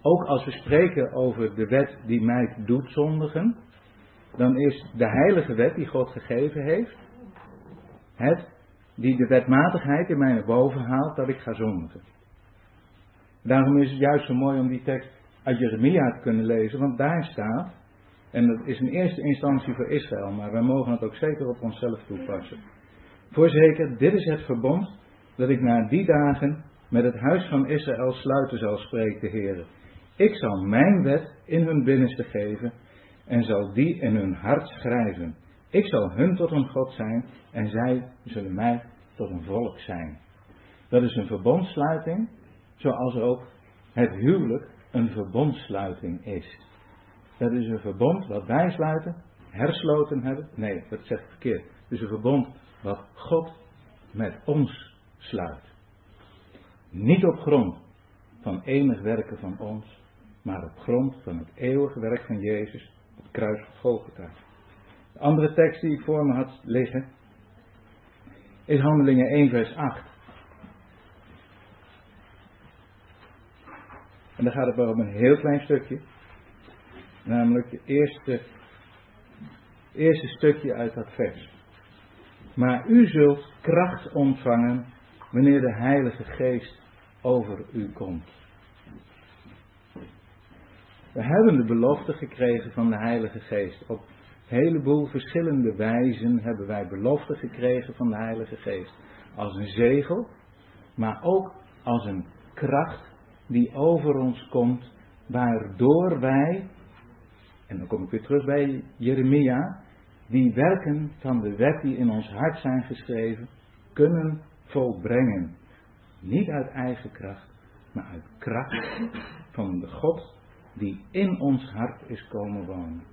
Ook als we spreken over de wet die mij doet zondigen, dan is de heilige wet die God gegeven heeft, het die de wetmatigheid in mij naar boven haalt dat ik ga zondigen. Daarom is het juist zo mooi om die tekst uit Jeremia te kunnen lezen, want daar staat, en dat is in eerste instantie voor Israël, maar wij mogen het ook zeker op onszelf toepassen. Voorzeker, dit is het verbond dat ik na die dagen met het huis van Israël sluiten zal, spreekt de Heer. Ik zal mijn wet in hun binnenste geven en zal die in hun hart schrijven. Ik zal hun tot een God zijn en zij zullen mij tot een volk zijn. Dat is een verbondsluiting Zoals ook het huwelijk een verbondsluiting is. Dat is een verbond wat wij sluiten, hersloten hebben. Nee, dat zegt ik verkeerd. Het is een verbond wat God met ons sluit. Niet op grond van enig werken van ons, maar op grond van het eeuwige werk van Jezus, het kruis van. De andere tekst die ik voor me had liggen, is Handelingen 1 vers 8. En dan gaat het maar om een heel klein stukje. Namelijk het eerste, eerste stukje uit dat vers. Maar u zult kracht ontvangen wanneer de Heilige Geest over u komt. We hebben de belofte gekregen van de Heilige Geest. Op een heleboel verschillende wijzen hebben wij belofte gekregen van de Heilige Geest. Als een zegel, maar ook als een kracht die over ons komt, waardoor wij, en dan kom ik weer terug bij Jeremia, die werken van de wet die in ons hart zijn geschreven, kunnen volbrengen. Niet uit eigen kracht, maar uit kracht van de God die in ons hart is komen wonen.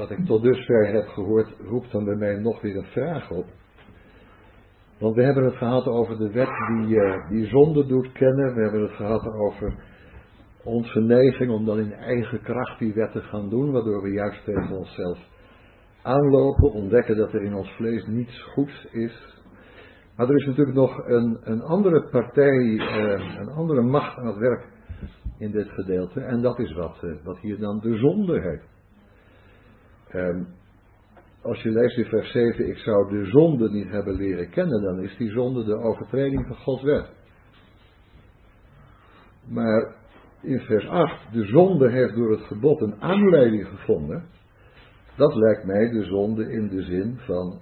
wat ik tot dusver heb gehoord, roept dan bij mij nog weer een vraag op. Want we hebben het gehad over de wet die, uh, die zonde doet kennen. We hebben het gehad over onze neiging om dan in eigen kracht die wet te gaan doen, waardoor we juist tegen onszelf aanlopen, ontdekken dat er in ons vlees niets goeds is. Maar er is natuurlijk nog een, een andere partij, eh, een andere macht aan het werk in dit gedeelte. En dat is wat, eh, wat hier dan de zonde heet. Ehm, als je leest in vers 7, ik zou de zonde niet hebben leren kennen, dan is die zonde de overtreding van Gods wet. Maar in vers 8, de zonde heeft door het gebod een aanleiding gevonden. Dat lijkt mij de zonde in de zin van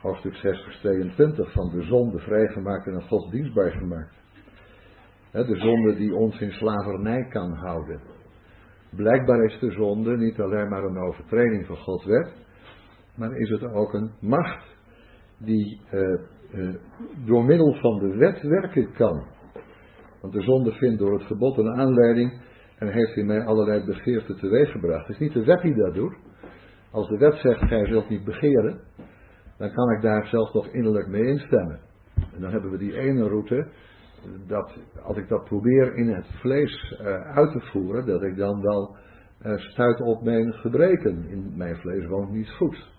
hoofdstuk 6 vers 22 van de zonde vrijgemaakt en God dienstbaar gemaakt. De zonde die ons in slavernij kan houden. Blijkbaar is de zonde niet alleen maar een overtreding van Gods wet, maar is het ook een macht die eh, eh, door middel van de wet werken kan. Want de zonde vindt door het gebod een aanleiding en heeft in mij allerlei begeerten teweeggebracht. Het is niet de wet die dat doet. Als de wet zegt, gij zult niet begeren, dan kan ik daar zelf nog innerlijk mee instemmen. En dan hebben we die ene route, dat als ik dat probeer in het vlees uh, uit te voeren, dat ik dan wel uh, stuit op mijn gebreken. In mijn vlees woont niets goed.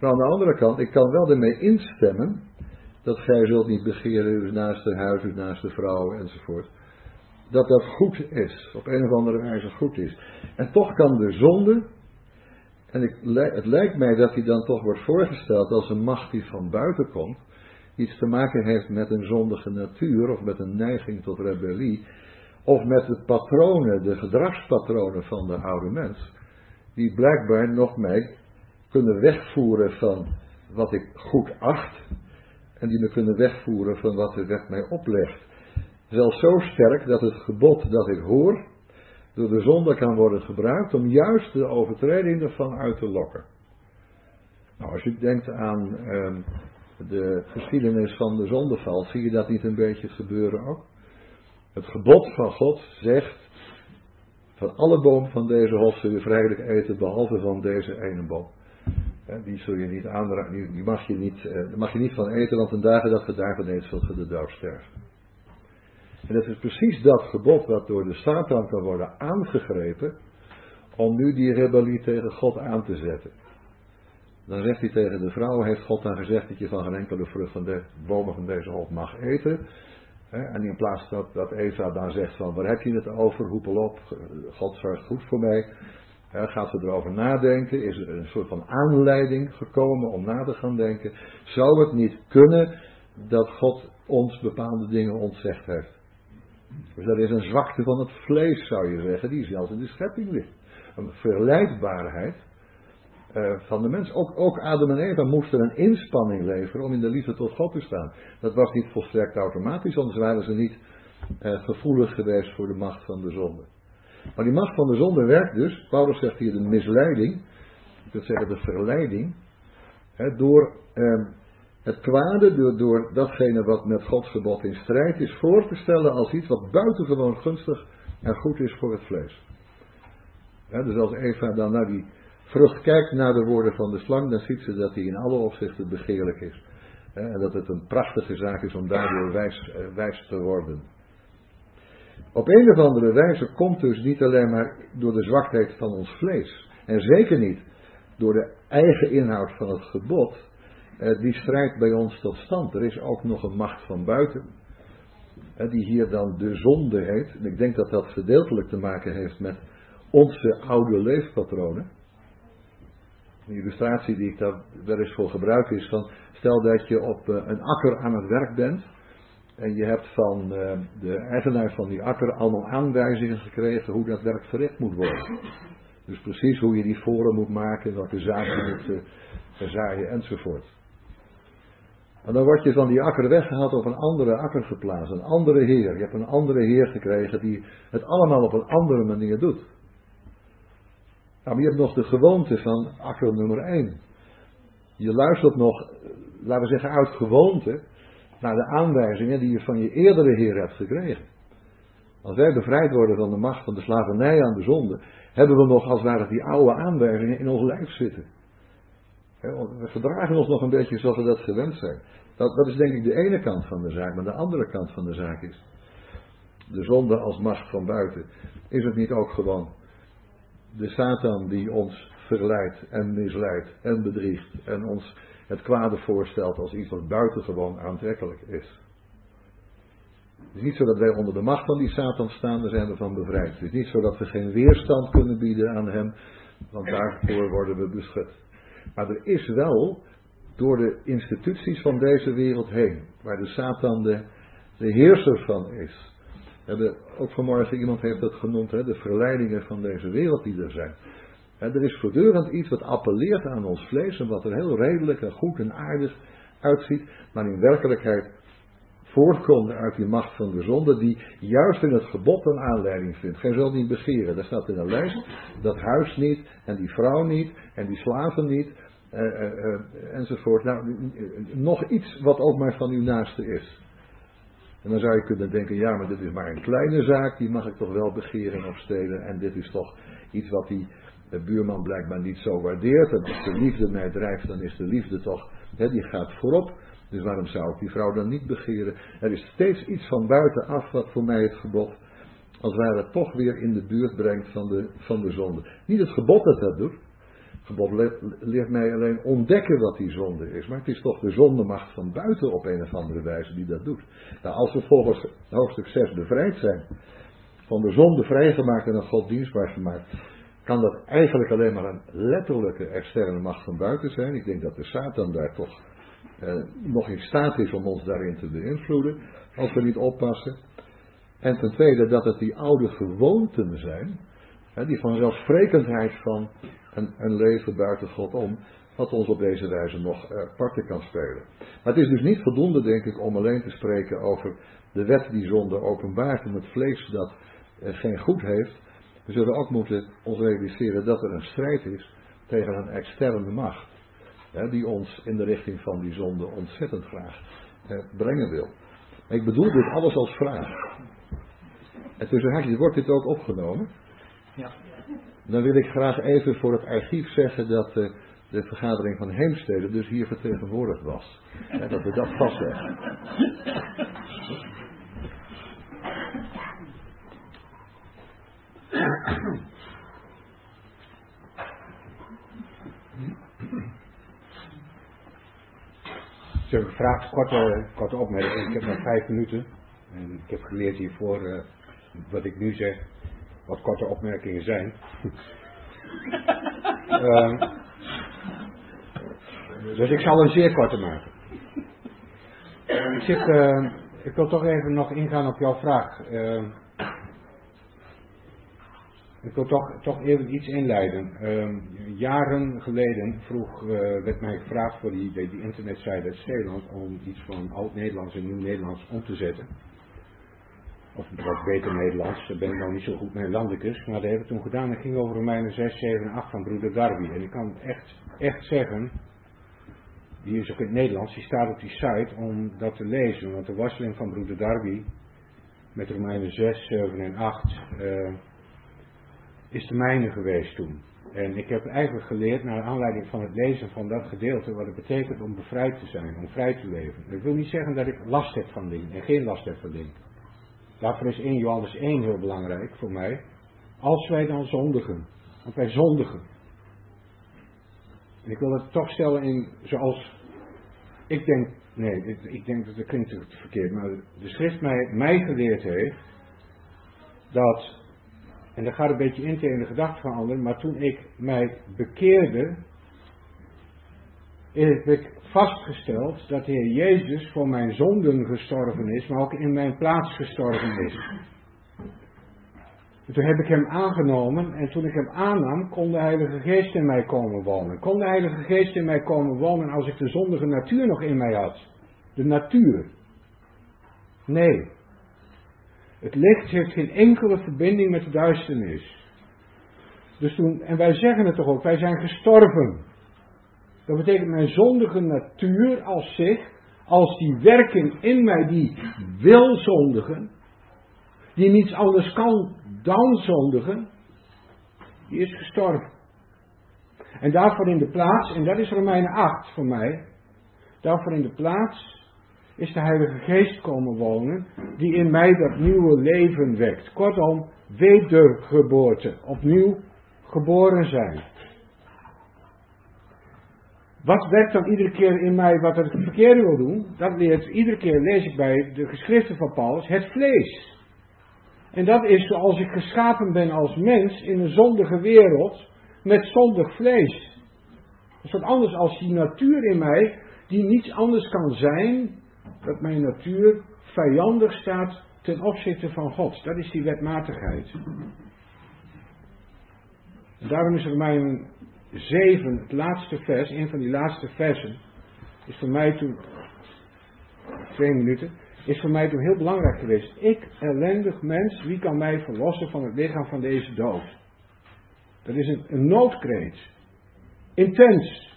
Maar aan de andere kant, ik kan wel ermee instemmen dat gij zult niet begeren uw naaste huis, uw naaste vrouw enzovoort. Dat dat goed is, op een of andere wijze goed is. En toch kan de zonde, en ik, het lijkt mij dat die dan toch wordt voorgesteld als een macht die van buiten komt, iets te maken heeft met een zondige natuur of met een neiging tot rebellie, of met de patronen, de gedragspatronen van de oude mens, die blijkbaar nog mij kunnen wegvoeren van wat ik goed acht, en die me kunnen wegvoeren van wat de wet mij oplegt. Zelfs zo sterk dat het gebod dat ik hoor, door de zonde kan worden gebruikt om juist de overtreding ervan uit te lokken. Nou, als je denkt aan ehm, de geschiedenis van de zondeval, zie je dat niet een beetje gebeuren ook? Het gebod van God zegt, van alle bomen van deze hof zul je vrijelijk eten, behalve van deze ene boom. Die zul je niet aanraken, die mag je niet, eh, mag je niet van eten, want een dagen dat je daarvan eet, zult je de dood sterven. En dat is precies dat gebod wat door de Satan kan worden aangegrepen om nu die rebellie tegen God aan te zetten. Dan zegt hij tegen de vrouw, heeft God dan gezegd dat je van geen enkele vrucht van de bomen van deze hof mag eten. En in plaats dat, dat Eva dan zegt van, waar heb je het over, hoepel op, God zorgt goed voor mij. Gaat ze erover nadenken, is er een soort van aanleiding gekomen om na te gaan denken. Zou het niet kunnen dat God ons bepaalde dingen ontzegd heeft? Dus dat is een zwakte van het vlees, zou je zeggen, die zelfs in de schepping ligt. Een verleidbaarheid uh, van de mens. Ook, ook Adam en Eva moesten een inspanning leveren om in de liefde tot God te staan. Dat was niet volstrekt automatisch, anders waren ze niet uh, gevoelig geweest voor de macht van de zonde. Maar die macht van de zonde werkt dus, Paulus zegt hier de misleiding, ik wil zeggen de verleiding, hè, door uh, het kwade, door, door datgene wat met Gods gebod in strijd is, voor te stellen als iets wat buitengewoon gunstig en goed is voor het vlees. dus als Eva dan naar die vrucht kijkt naar de woorden van de slang, dan ziet ze dat hij in alle opzichten begeerlijk is. En dat het een prachtige zaak is om daardoor wijs, eh, wijs te worden. Op een of andere wijze komt dus niet alleen maar door de zwakheid van ons vlees. En zeker niet door de eigen inhoud van het gebod. Eh, die strijd bij ons tot stand. Er is ook nog een macht van buiten. Die hier dan de zonde heet. En ik denk dat dat gedeeltelijk te maken heeft met onze oude leefpatronen. Een illustratie die ik daar wel eens voor gebruik is van, stel dat je op eh, een akker aan het werk bent en je hebt van eh, de eigenaar van die akker allemaal aanwijzingen gekregen hoe dat werk verricht moet worden. Dus precies hoe je die voren moet maken, welke zaken je moet uh, zaaien enzovoort. En dan word je van die akker weggehaald op een andere akker geplaatst, een andere heer. Je hebt een andere heer gekregen die het allemaal op een andere manier doet. Nou, maar je hebt nog de gewoonte van akker nummer 1. Je luistert nog, laten we zeggen, uit gewoonte naar de aanwijzingen die je van je eerdere Heer hebt gekregen. Als wij bevrijd worden van de macht van de slavernij aan de zonde, hebben we nog als het ware die oude aanwijzingen in ons lijf zitten. We gedragen ons nog een beetje zoals we dat gewend zijn. Dat, dat is denk ik de ene kant van de zaak, maar de andere kant van de zaak is. De zonde als macht van buiten. Is het niet ook gewoon de Satan die ons verleidt en misleidt en bedriegt en ons het kwade voorstelt als iets wat buitengewoon aantrekkelijk is. Het is niet zo dat wij onder de macht van die Satan staan, daar zijn we van bevrijd. Het is niet zo dat we geen weerstand kunnen bieden aan hem, want daarvoor worden we beschut. Maar er is wel, door de instituties van deze wereld heen, waar de Satan de, de heerser van is. Hebben ook vanmorgen, iemand heeft dat genoemd, hè, de verleidingen van deze wereld die er zijn. er is voortdurend iets wat appelleert aan ons vlees en wat er heel redelijk en goed en aardig uitziet, maar in werkelijkheid voortkomt uit die macht van de zonde, die juist in het gebod een aanleiding vindt. Gij zult niet begeren. Daar staat in een lijst dat huis niet, en die vrouw niet, en die slaven niet, eh, eh, eh, enzovoort. Nou, nog iets wat ook maar van uw naaste is. En dan zou je kunnen denken, ja, maar dit is maar een kleine zaak, die mag ik toch wel begeren of stelen. En dit is toch iets wat die buurman blijkbaar niet zo waardeert. En als de liefde mij drijft, dan is de liefde toch, hè, die gaat voorop. Dus waarom zou ik die vrouw dan niet begeren? Er is steeds iets van buitenaf wat voor mij het gebod, als het ware, toch weer in de buurt brengt van de, van de zonde. Niet het gebod dat dat doet. Het gebod leert mij alleen ontdekken wat die zonde is. Maar het is toch de zondemacht van buiten op een of andere wijze die dat doet. Nou, als we volgens hoofdstuk 6 bevrijd zijn, van de zonde vrijgemaakt en aan God dienstbaar gemaakt, kan dat eigenlijk alleen maar een letterlijke externe macht van buiten zijn. Ik denk dat de Satan daar toch eh, nog in staat is om ons daarin te beïnvloeden, als we niet oppassen. En ten tweede dat het die oude gewoonten zijn, die vanzelfsprekendheid van een, leven buiten God om, wat ons op deze wijze nog uh, parten kan spelen. Maar het is dus niet voldoende, denk ik, om alleen te spreken over de wet die zonde openbaart en het vlees dat uh, geen goed heeft. We zullen ook moeten ons realiseren dat er een strijd is tegen een externe macht die ons in de richting van die zonde ontzettend graag brengen wil. ik bedoel dit alles als vraag. En tussen haakjes wordt dit ook opgenomen. Ja. Dan wil ik graag even voor het archief zeggen dat de, de vergadering van Heemstede dus hier vertegenwoordigd was. dat we dat vastleggen.
Hebben gevraagd, korte, korte opmerking. Ik heb nog vijf minuten. En ik heb geleerd hiervoor uh, wat ik nu zeg, wat korte opmerkingen zijn. uh, [LAUGHS] dus ik zal een zeer korte maken. Ik, zit, uh, ik wil toch even nog ingaan op jouw vraag. Ik wil toch, toch even iets inleiden. Jaren geleden vroeg, uh, werd mij gevraagd voor die, die internetsite Zeeland om iets van oud-Nederlands en nieuw-Nederlands om te zetten. Of wat beter Nederlands, daar ben ik nou niet zo goed mee landicus, maar dat heb ik toen gedaan. Dat ging over Romeinen 6, 7 en 8 van broeder Darby. En ik kan echt, echt zeggen, die is ook in het Nederlands, die staat op die site om dat te lezen. Want de worsteling van broeder Darby met Romeinen 6, 7 en 8... Uh, is de mijne geweest toen. En ik heb eigenlijk geleerd, naar aanleiding van het lezen van dat gedeelte, wat het betekent om bevrijd te zijn, om vrij te leven. Dat wil niet zeggen dat ik last heb van dingen en geen last heb van dingen. Daarvoor is 1 Johannes 1 heel belangrijk voor mij. Als wij dan zondigen, want wij zondigen. En ik wil het toch stellen in zoals ik denk, nee, ik denk dat het klinkt verkeerd, maar de schrift mij, mij geleerd heeft dat en dat gaat een beetje in tegen de gedachte van anderen. Maar toen ik mij bekeerde, ik vastgesteld dat de Heer Jezus voor mijn zonden gestorven is, maar ook in mijn plaats gestorven is. En toen heb ik hem aangenomen en toen ik hem aannam, kon de Heilige Geest in mij komen wonen. Kon de Heilige Geest in mij komen wonen als ik de zondige natuur nog in mij had? De natuur. Nee. Het licht heeft geen enkele verbinding met de duisternis. Dus toen, en wij zeggen het toch ook, wij zijn gestorven. Dat betekent mijn zondige natuur als zich, als die werking in mij die wil zondigen, die niets anders kan dan zondigen, die is gestorven. En daarvoor in de plaats, en dat is Romeinen 8 voor mij, daarvoor in de plaats is de Heilige Geest komen wonen, die in mij dat nieuwe leven wekt. Kortom, wedergeboorte, opnieuw geboren zijn. Wat werkt dan iedere keer in mij wat het verkeerde wil doen? Dat leert iedere keer, lees ik bij de geschriften van Paulus, het vlees. En dat is zoals ik geschapen ben als mens in een zondige wereld met zondig vlees. Dat is wat anders als die natuur in mij, die niets anders kan zijn, dat mijn natuur vijandig staat ten opzichte van God. Dat is die wetmatigheid. Daarom is er mijn 7, het laatste vers, een van die laatste versen, is voor mij toen, twee minuten, is voor mij toen heel belangrijk geweest. Ik, ellendig mens, wie kan mij verlossen van het lichaam van deze dood? Dat is een, een noodkreet. Intens.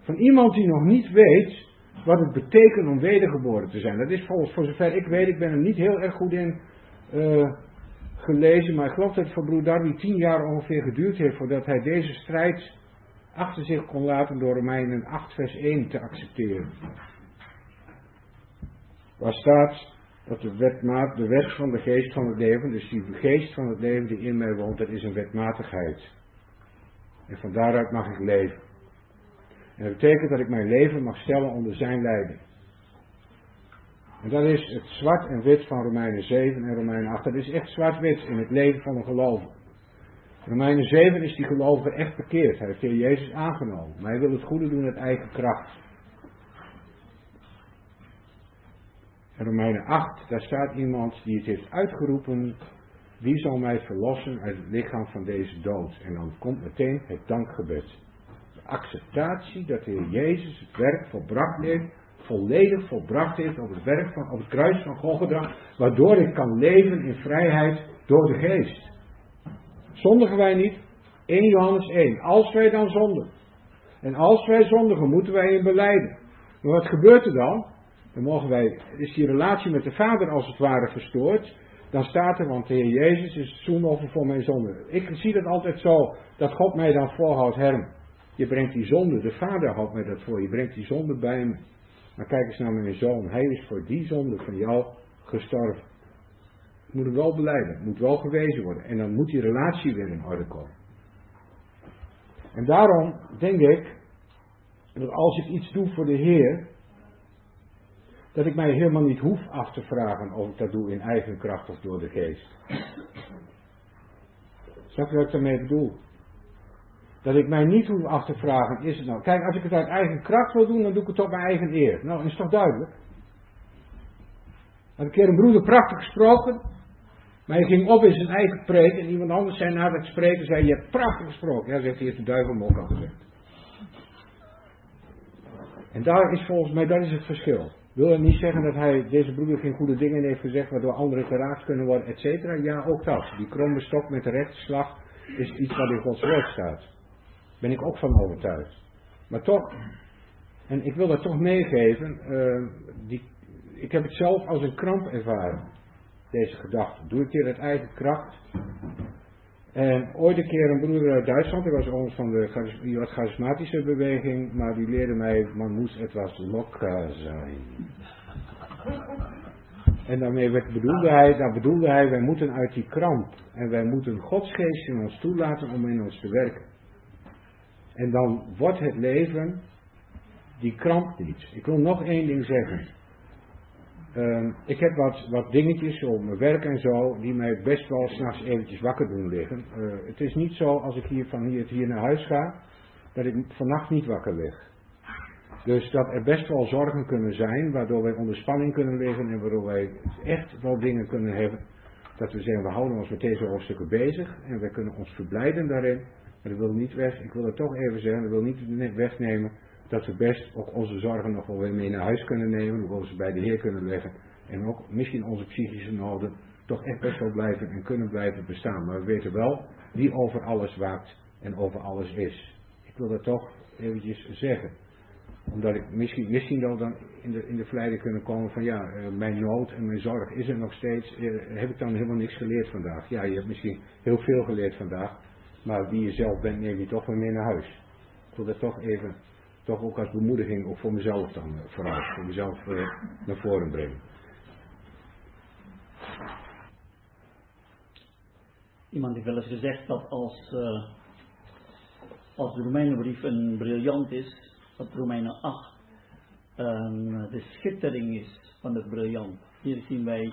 Van iemand die nog niet weet wat het betekent om wedergeboren te zijn. Dat is volgens, voor zover ik weet, ik ben er niet heel erg goed in uh, gelezen, maar ik geloof dat het voor broer Darby tien jaar ongeveer geduurd heeft voordat hij deze strijd achter zich kon laten door Romeinen 8 vers 1 te accepteren. Waar staat dat de, wetmaat, de wet van de geest van het leven, dus die geest van het leven die in mij woont, dat is een wetmatigheid. En van daaruit mag ik leven. En dat betekent dat ik mijn leven mag stellen onder zijn leiding. En dat is het zwart en wit van Romeinen 7 en Romeinen 8. Dat is echt zwart-wit in het leven van een gelovige. Romeinen 7 is die gelovige echt bekeerd. Hij heeft de Jezus aangenomen. Maar hij wil het goede doen uit eigen kracht. En Romeinen 8, daar staat iemand die het heeft uitgeroepen. Wie zal mij verlossen uit het lichaam van deze dood? En dan komt meteen het dankgebed. De acceptatie dat de Heer Jezus het werk volbracht heeft, volledig volbracht heeft op het werk van, op het kruis van Golgotha, waardoor ik kan leven in vrijheid door de geest. Zondigen wij niet? 1 Johannes 1. Als wij dan zondigen. En als wij zondigen, moeten wij in beleiden. Maar wat gebeurt er dan? Dan mogen wij, is die relatie met de Vader als het ware verstoord. Dan staat er, want de Heer Jezus is het zoenoffer voor mijn zonde. Ik zie dat altijd zo, dat God mij dan voorhoudt, Herm. Je brengt die zonde, de Vader houdt mij dat voor, je brengt die zonde bij me. Maar kijk eens naar mijn zoon, hij is voor die zonde van jou gestorven. Moet het wel beleiden, moet wel gewezen worden. En dan moet die relatie weer in orde komen. En daarom denk ik, dat als ik iets doe voor de Heer, dat ik mij helemaal niet hoef af te vragen of ik dat doe in eigen kracht of door de geest. Snap je wat ik daarmee bedoel? Dat ik mij niet hoef af te vragen, is het nou. Kijk, als ik het uit eigen kracht wil doen, dan doe ik het op mijn eigen eer. Nou, is toch duidelijk? Had een keer een broeder prachtig gesproken. Maar hij ging op in zijn eigen preek en iemand anders zei na het spreken, zei, je hebt prachtig gesproken. Ja, zegt hij, heeft de duivel al gezegd. En daar is volgens mij, dat is het verschil. Wil dat niet zeggen dat hij, deze broeder geen goede dingen heeft gezegd, waardoor anderen geraakt kunnen worden, et cetera? Ja, ook dat. Die kromme stok met de rechtslag is iets wat in Gods woord staat. Ben ik ook van overtuigd. Maar toch, en ik wil dat toch meegeven, uh, die, ik heb het zelf als een kramp ervaren deze gedachte. Doe ik hier uit eigen kracht. En ooit een keer een broeder uit Duitsland, hij was ons van de die wat charismatische beweging, maar die leerde mij, man moest etwas lokker zijn. En daarmee bedoelde hij, daar bedoelde hij, wij moeten uit die kramp en wij moeten Gods geest in ons toelaten om in ons te werken. En dan wordt het leven die kramp niet. Ik wil nog één ding zeggen. Uh, ik heb wat, wat dingetjes op mijn werk en zo, die mij best wel s'nachts eventjes wakker doen liggen. Uh, het is niet zo als ik hier van hier, hier naar huis ga, dat ik vannacht niet wakker lig. Dus dat er best wel zorgen kunnen zijn, waardoor wij onder spanning kunnen liggen en waardoor wij echt wel dingen kunnen hebben. Dat we zeggen, we houden ons met deze hoofdstukken bezig en we kunnen ons verblijden daarin. Maar dat wil niet weg, ik wil het toch even zeggen, dat wil niet wegnemen dat we best ook onze zorgen nog wel weer mee naar huis kunnen nemen, we ze bij de Heer kunnen leggen en ook misschien onze psychische noden toch echt best wel blijven en kunnen blijven bestaan. Maar we weten wel wie over alles waakt en over alles is. Ik wil dat toch eventjes zeggen. Omdat ik misschien, misschien wel dan in de, in de verleiding kunnen komen van ja, eh, mijn nood en mijn zorg is er nog steeds. Eh, heb ik dan helemaal niks geleerd vandaag? Ja, je hebt misschien heel veel geleerd vandaag. Maar wie je zelf bent, neem je toch weer mee naar huis. Ik wil dat toch even toch ook als bemoediging ook voor mezelf dan eh, vooral, voor mezelf uh, naar voren brengen.
Iemand heeft wel eens gezegd dat als, uh, als de Romeinenbrief een briljant is, dat Romeinen 8 ehm, de schittering is van het briljant. Hier zien wij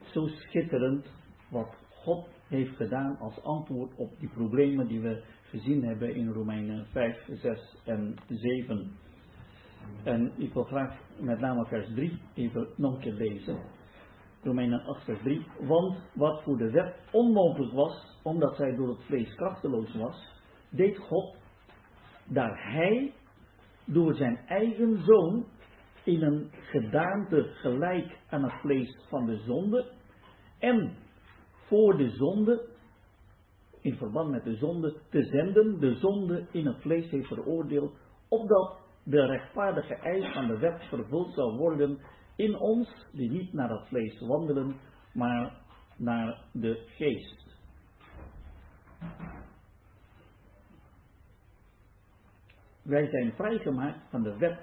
zo schitterend wat God heeft gedaan als antwoord op die problemen die we gezien hebben in Romeinen 5, 6 en 7. En ik wil graag met name vers 3 even nog een keer lezen. Romeinen 8, vers 3. Want wat voor de wet onmogelijk was, omdat zij door het vlees krachteloos was, deed God, daar hij door zijn eigen zoon in een gedaante gelijk aan het vlees van de zonde en voor de zonde, in verband met de zonde, te zenden, de zonde in het vlees heeft veroordeeld, opdat de rechtvaardige eis van de wet vervuld zou worden in ons, die niet naar het vlees wandelen, maar naar de geest. Wij zijn vrijgemaakt van de wet,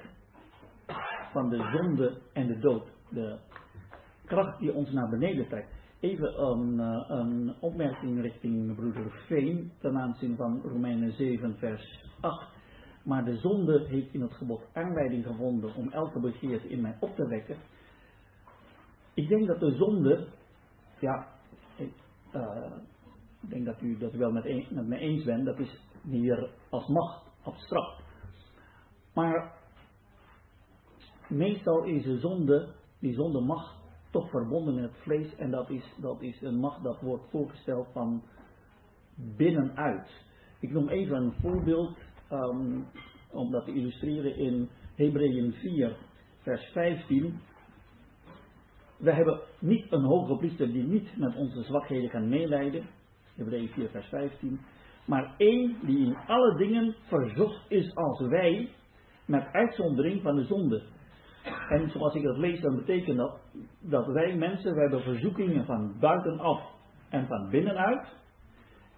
van de zonde en de dood. De kracht die ons naar beneden trekt. Even een, eh, een opmerking richting broeder Veen ten aanzien van Romeinen 7 vers 8. Maar de zonde heeft in het gebod aanleiding gevonden om elke begeerte in mij op te wekken. Ik denk dat de zonde, ja, ik uh, denk dat u dat wel met, met me eens bent, dat is hier als macht abstract. Maar meestal is de zonde, die zonde macht toch verbonden met het vlees en dat is, dat is een macht dat wordt voorgesteld van binnenuit. Ik noem even een voorbeeld um, om dat te illustreren in Hebreeën 4, vers 15. We hebben niet een hoge priester die niet met onze zwakheden kan meeleiden. Hebreeën 4, vers 15. Maar één die in alle dingen verzocht is als wij, met uitzondering van de zonde. En zoals ik dat lees, dan betekent dat dat wij mensen, we hebben verzoekingen van buitenaf en van binnenuit.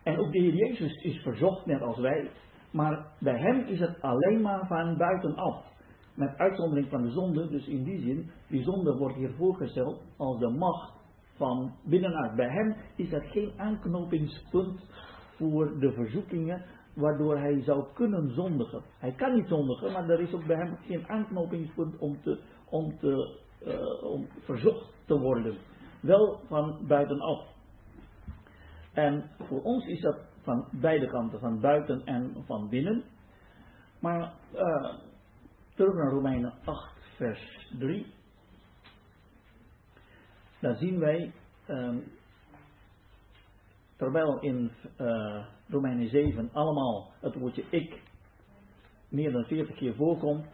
En ook de Heer Jezus is verzocht, net als wij. Maar bij hem is het alleen maar van buitenaf. Met uitzondering van de zonde, dus in die zin, die zonde wordt hier voorgesteld als de macht van binnenuit. Bij hem is dat geen aanknopingspunt voor de verzoekingen waardoor hij zou kunnen zondigen. Hij kan niet zondigen, maar er is ook bij hem geen aanknopingspunt om, te, om, te, uh, om verzocht te worden. Wel van buitenaf. En voor ons is dat van beide kanten, van buiten en van binnen. Maar uh, terug naar Romeinen 8, vers 3. Daar zien wij, um, terwijl in uh, Romeinen 7 allemaal het woordje ik meer dan 40 keer voorkomt,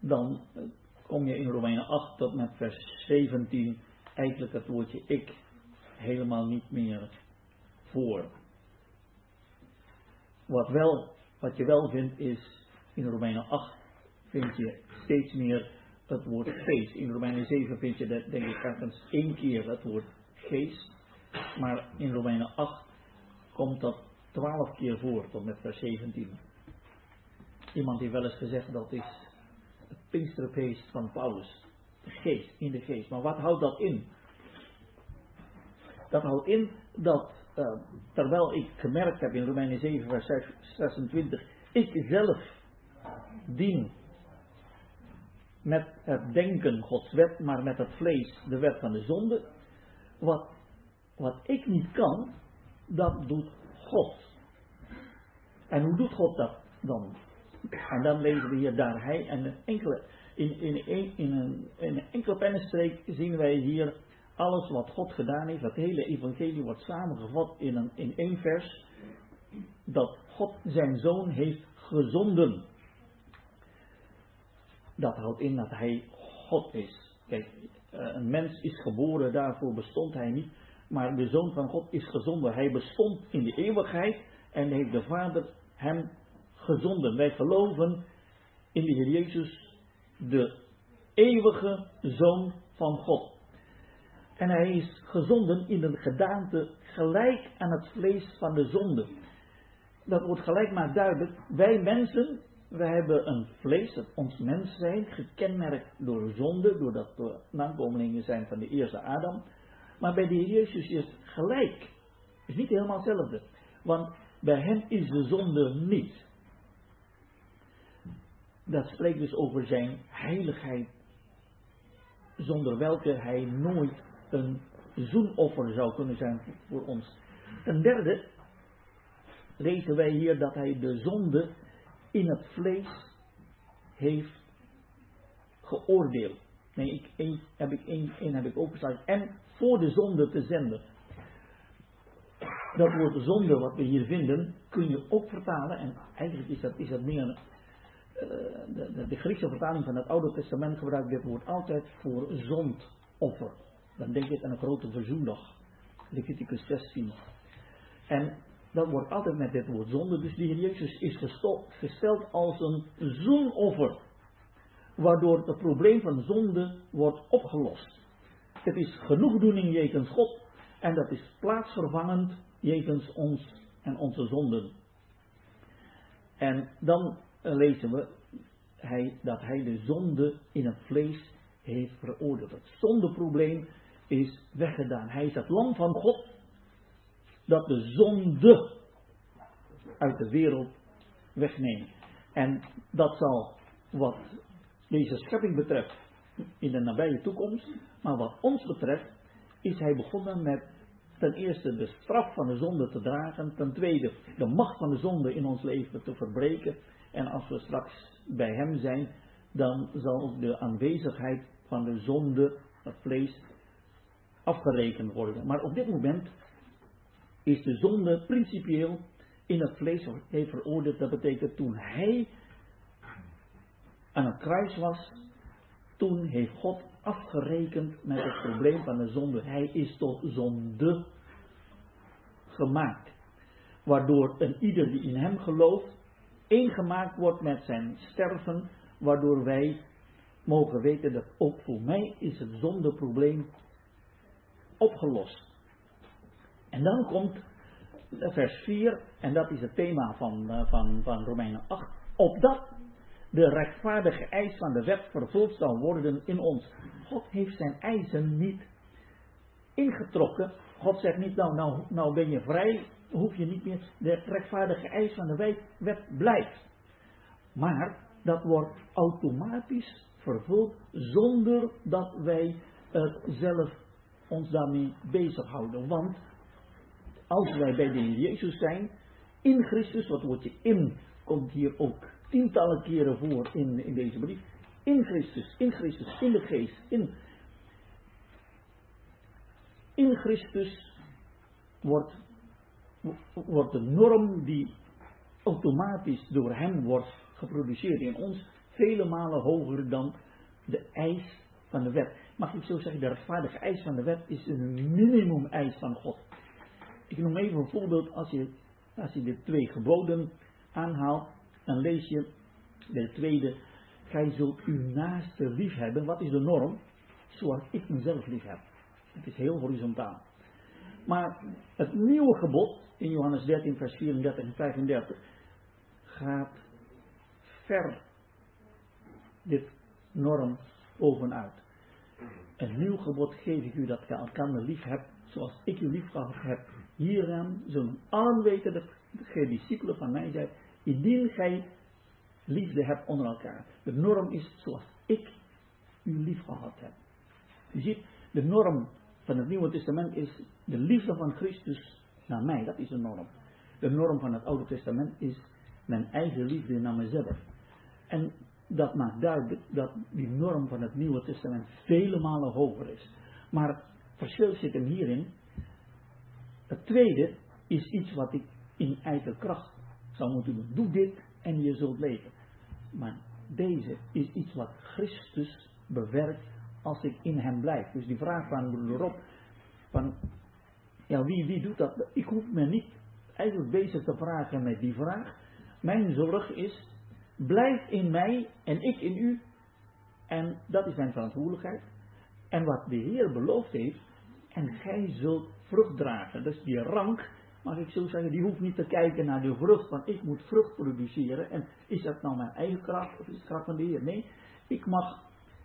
dan kom je in Romeinen 8 tot met vers 17 eigenlijk het woordje ik helemaal niet meer voor. Wat, wel, wat je wel vindt is, in Romeinen 8 vind je steeds meer het woord geest. In Romeinen 7 vind je dat, denk ik ergens één keer het woord geest. Maar in Romeinen 8 komt dat twaalf keer voor, tot met vers 17. Iemand heeft wel eens gezegd dat is het Pinksterfeest van Paulus. De geest, in de geest. Maar wat houdt dat in? Dat houdt in dat uh, terwijl ik gemerkt heb in Romeinen 7, vers 26, ik zelf dien met het denken Gods wet, maar met het vlees de wet van de zonde. Wat, wat ik niet kan, dat doet God. En hoe doet God dat dan? En dan lezen we hier daar hij en een enkele, in, in, een, in een enkele pennenstreek zien wij hier alles wat God gedaan heeft, het hele evangelie wordt samengevat in, een, in één vers. Dat God zijn zoon heeft gezonden. Dat houdt in dat hij God is. Kijk, eh, een mens is geboren, daarvoor bestond hij niet. Maar de zoon van God is gezonden. Hij bestond in de eeuwigheid en heeft de Vader hem gezonden. Wij geloven in de Heer Jezus, de eeuwige zoon van God. En hij is gezonden in een gedaante gelijk aan het vlees van de zonde. Dat wordt gelijk maar duidelijk. Wij mensen, wij hebben een vlees, dat ons mens zijn, gekenmerkt door zonde, doordat we nakomelingen zijn van de eerste Adam. Maar bij de Heer Jezus is gelijk. Is niet helemaal hetzelfde. Want bij hem is de zonde niet. Dat spreekt dus over zijn heiligheid, zonder welke hij nooit een zoenoffer zou kunnen zijn voor ons. Ten derde lezen wij hier dat hij de zonde in het vlees heeft geoordeeld. Nee, ik, één, heb ik één, heb ik opgestaan. En voor de zonde te zenden. Dat woord zonde wat we hier vinden, kun je ook vertalen. En eigenlijk is dat, is dat meer uh, de, de, Griekse vertaling van het Oude Testament gebruikt dit woord altijd voor zondoffer. Dan denk ik aan een grote verzoendag. Leviticus 16. En dat wordt altijd met dit woord zonde. Dus de Heer is gesteld als een zoenoffer. Waardoor het probleem van zonde wordt opgelost. Het is genoegdoening jegens God. En dat is plaatsvervangend jegens ons en onze zonden. En dan lezen we hij, dat hij de zonde in het vlees heeft veroordeeld. Het zondeprobleem is weggedaan. Hij is het lam van God dat de zonde uit de wereld wegneemt. En dat zal wat deze schepping betreft in de nabije toekomst, maar wat ons betreft is hij begonnen met ten eerste de straf van de zonde te dragen, ten tweede de macht van de zonde in ons leven te verbreken en als we straks bij hem zijn, dan zal de aanwezigheid van de zonde, het vlees, afgerekend worden. Maar op dit moment is de zonde principieel in het vlees heeft veroordeeld. Dat betekent toen hij aan het kruis was, toen heeft God afgerekend met het probleem van de zonde. Hij is tot zonde gemaakt. Waardoor een ieder die in hem gelooft, één gemaakt wordt met zijn sterven, waardoor wij mogen weten dat ook voor mij is het zondeprobleem opgelost. En dan komt vers 4, en dat is het thema van, eh, van, van Romeinen 8, opdat de rechtvaardige eis van de wet vervuld zal worden in ons. God heeft zijn eisen niet ingetrokken. God zegt niet, nou, nou, nou ben je vrij, hoef je niet meer. De rechtvaardige eis van de wet blijft. Maar dat wordt automatisch vervuld zonder dat wij het zelf ons daarmee bezighouden. Want als wij bij de Heer Jezus zijn, in Christus, wat woordje in komt hier ook tientallen keren voor in, in deze brief. In Christus, in Christus, in de geest, in, in Christus wordt, wordt de norm die automatisch door hem wordt geproduceerd in ons vele malen hoger dan de eis van de wet. Mag ik zo zeggen, de rechtvaardige eis van de wet is een minimum eis van God. Ik noem even een voorbeeld, als je, als je de twee geboden aanhaalt, dan lees je de tweede, gij zult uw naaste lief hebben. Wat is de norm? Zoals ik mezelf lief heb. Het is heel horizontaal. Maar het nieuwe gebod in Johannes 13, vers 34 en 35 gaat ver dit norm bovenuit. Een nieuw gebod geef ik u dat gij elkaar lief hebt, zoals ik u lief gehad heb. Hieraan zullen allen weten dat gij discipelen van mij zijt, indien gij liefde hebt onder elkaar. De norm is zoals ik u lief gehad heb. Je ziet, de norm van het Nieuwe Testament is de liefde van Christus naar mij. Dat is de norm. De norm van het Oude Testament is mijn eigen liefde naar mezelf. En dat maakt duidelijk dat die norm van het Nieuwe Testament vele malen hoger is. Maar het verschil zit hem hierin. Het tweede is iets wat ik in eigen kracht zou moeten doen. Doe dit en je zult leven. Maar deze is iets wat Christus bewerkt als ik in hem blijf. Dus die vraag van broeder Rob, van ja, wie, wie doet dat? Ik hoef me niet eigenlijk bezig te vragen met die vraag. Mijn zorg is, blijf in mij en ik in u. En dat is mijn verantwoordelijkheid. En wat de Heer beloofd heeft, en gij zult vrucht dragen. Dus die rank mag ik zo zeggen, die hoeft niet te kijken naar de vrucht, want ik moet vrucht produceren. En is dat nou mijn eigen kracht of is het kracht van de Heer? Nee, ik mag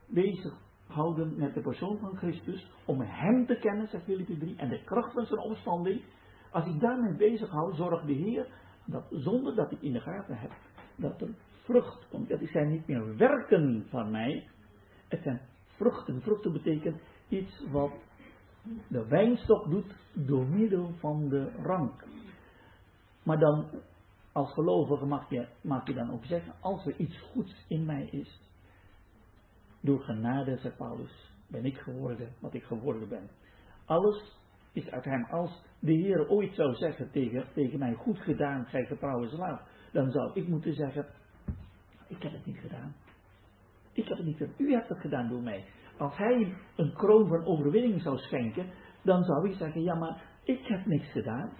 bezig houden met de persoon van Christus, om hem te kennen, zegt Filippi 3, en de kracht van zijn opstanding. Als ik daarmee bezig hou, zorgt de Heer dat zonder dat ik in de gaten heb, dat er vrucht komt. Dat zijn niet meer werken van mij. Het zijn vruchten. Vruchten betekent iets wat de wijnstok doet door middel van de rank. Maar dan, als gelovige mag je, mag je dan ook zeggen, als er iets goeds in mij is, door genade, zegt Paulus, ben ik geworden wat ik geworden ben. Alles is uit hem. Als de Heer ooit zou zeggen tegen, tegen mij, goed gedaan, gij getrouwe slaaf, dan zou ik moeten zeggen, ik heb het niet gedaan. Ik heb het niet gedaan. U hebt het gedaan door mij. Als hij een kroon van overwinning zou schenken, dan zou ik zeggen, ja maar ik heb niks gedaan.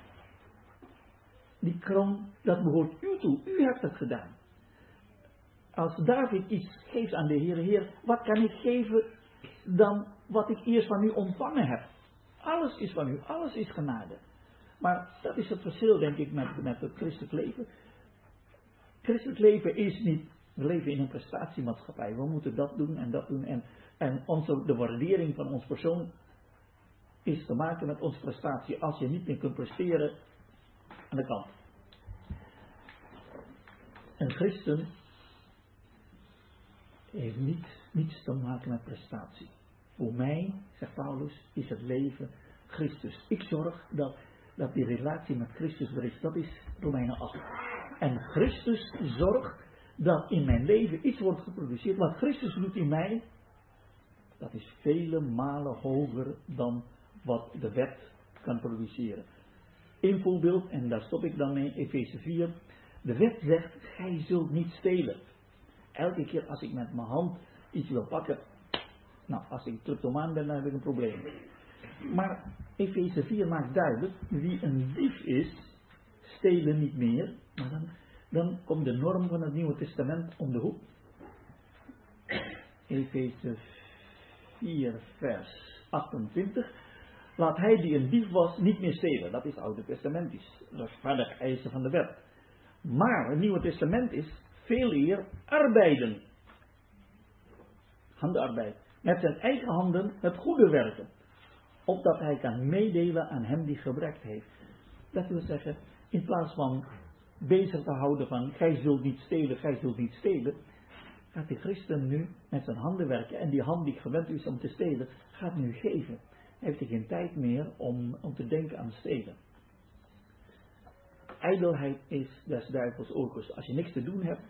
Die kroon, dat behoort u toe. U hebt het gedaan. Als David iets geeft aan de Heer, Heer, wat kan ik geven dan wat ik eerst van u ontvangen heb? Alles is van u, alles is genade. Maar dat is het verschil, denk ik, met, met het christelijk leven. Christelijk leven is niet, we leven in een prestatiemaatschappij. We moeten dat doen en dat doen. En, en onze, de waardering van ons persoon is te maken met onze prestatie. Als je niet meer kunt presteren, aan de kant. Een christen heeft niet, niets te maken met prestatie. Voor mij, zegt Paulus, is het leven Christus. Ik zorg dat, dat die relatie met Christus er is. Dat is Romeinen 8. En Christus zorgt dat in mijn leven iets wordt geproduceerd. Wat Christus doet in mij, dat is vele malen hoger dan wat de wet kan produceren. Een voorbeeld, en daar stop ik dan mee, Efeze 4. De wet zegt, gij zult niet stelen. Elke keer als ik met mijn hand iets wil pakken, nou, als ik kleptomaan ben, dan heb ik een probleem. Maar Efeze 4 maakt duidelijk, wie een dief is, stelen niet meer. Maar dan, dan komt de norm van het Nieuwe Testament om de hoek. Efeze 4, vers 28. Laat hij die een dief was niet meer stelen. Dat is Oude Testamentisch. Rechtvaardig eisen van de wet. Maar het Nieuwe Testament is veel eer arbeiden. Handenarbeid. Met zijn eigen handen het goede werken. Opdat hij kan meedelen aan hem die gebrekt heeft. Dat wil zeggen, in plaats van bezig te houden van gij zult niet stelen, gij zult niet stelen. Gaat de christen nu met zijn handen werken en die hand die gewend is om te stelen, gaat nu geven. Hij heeft geen tijd meer om, om te denken aan stelen. Ijdelheid is des duivels orkus. Als je niks te doen hebt,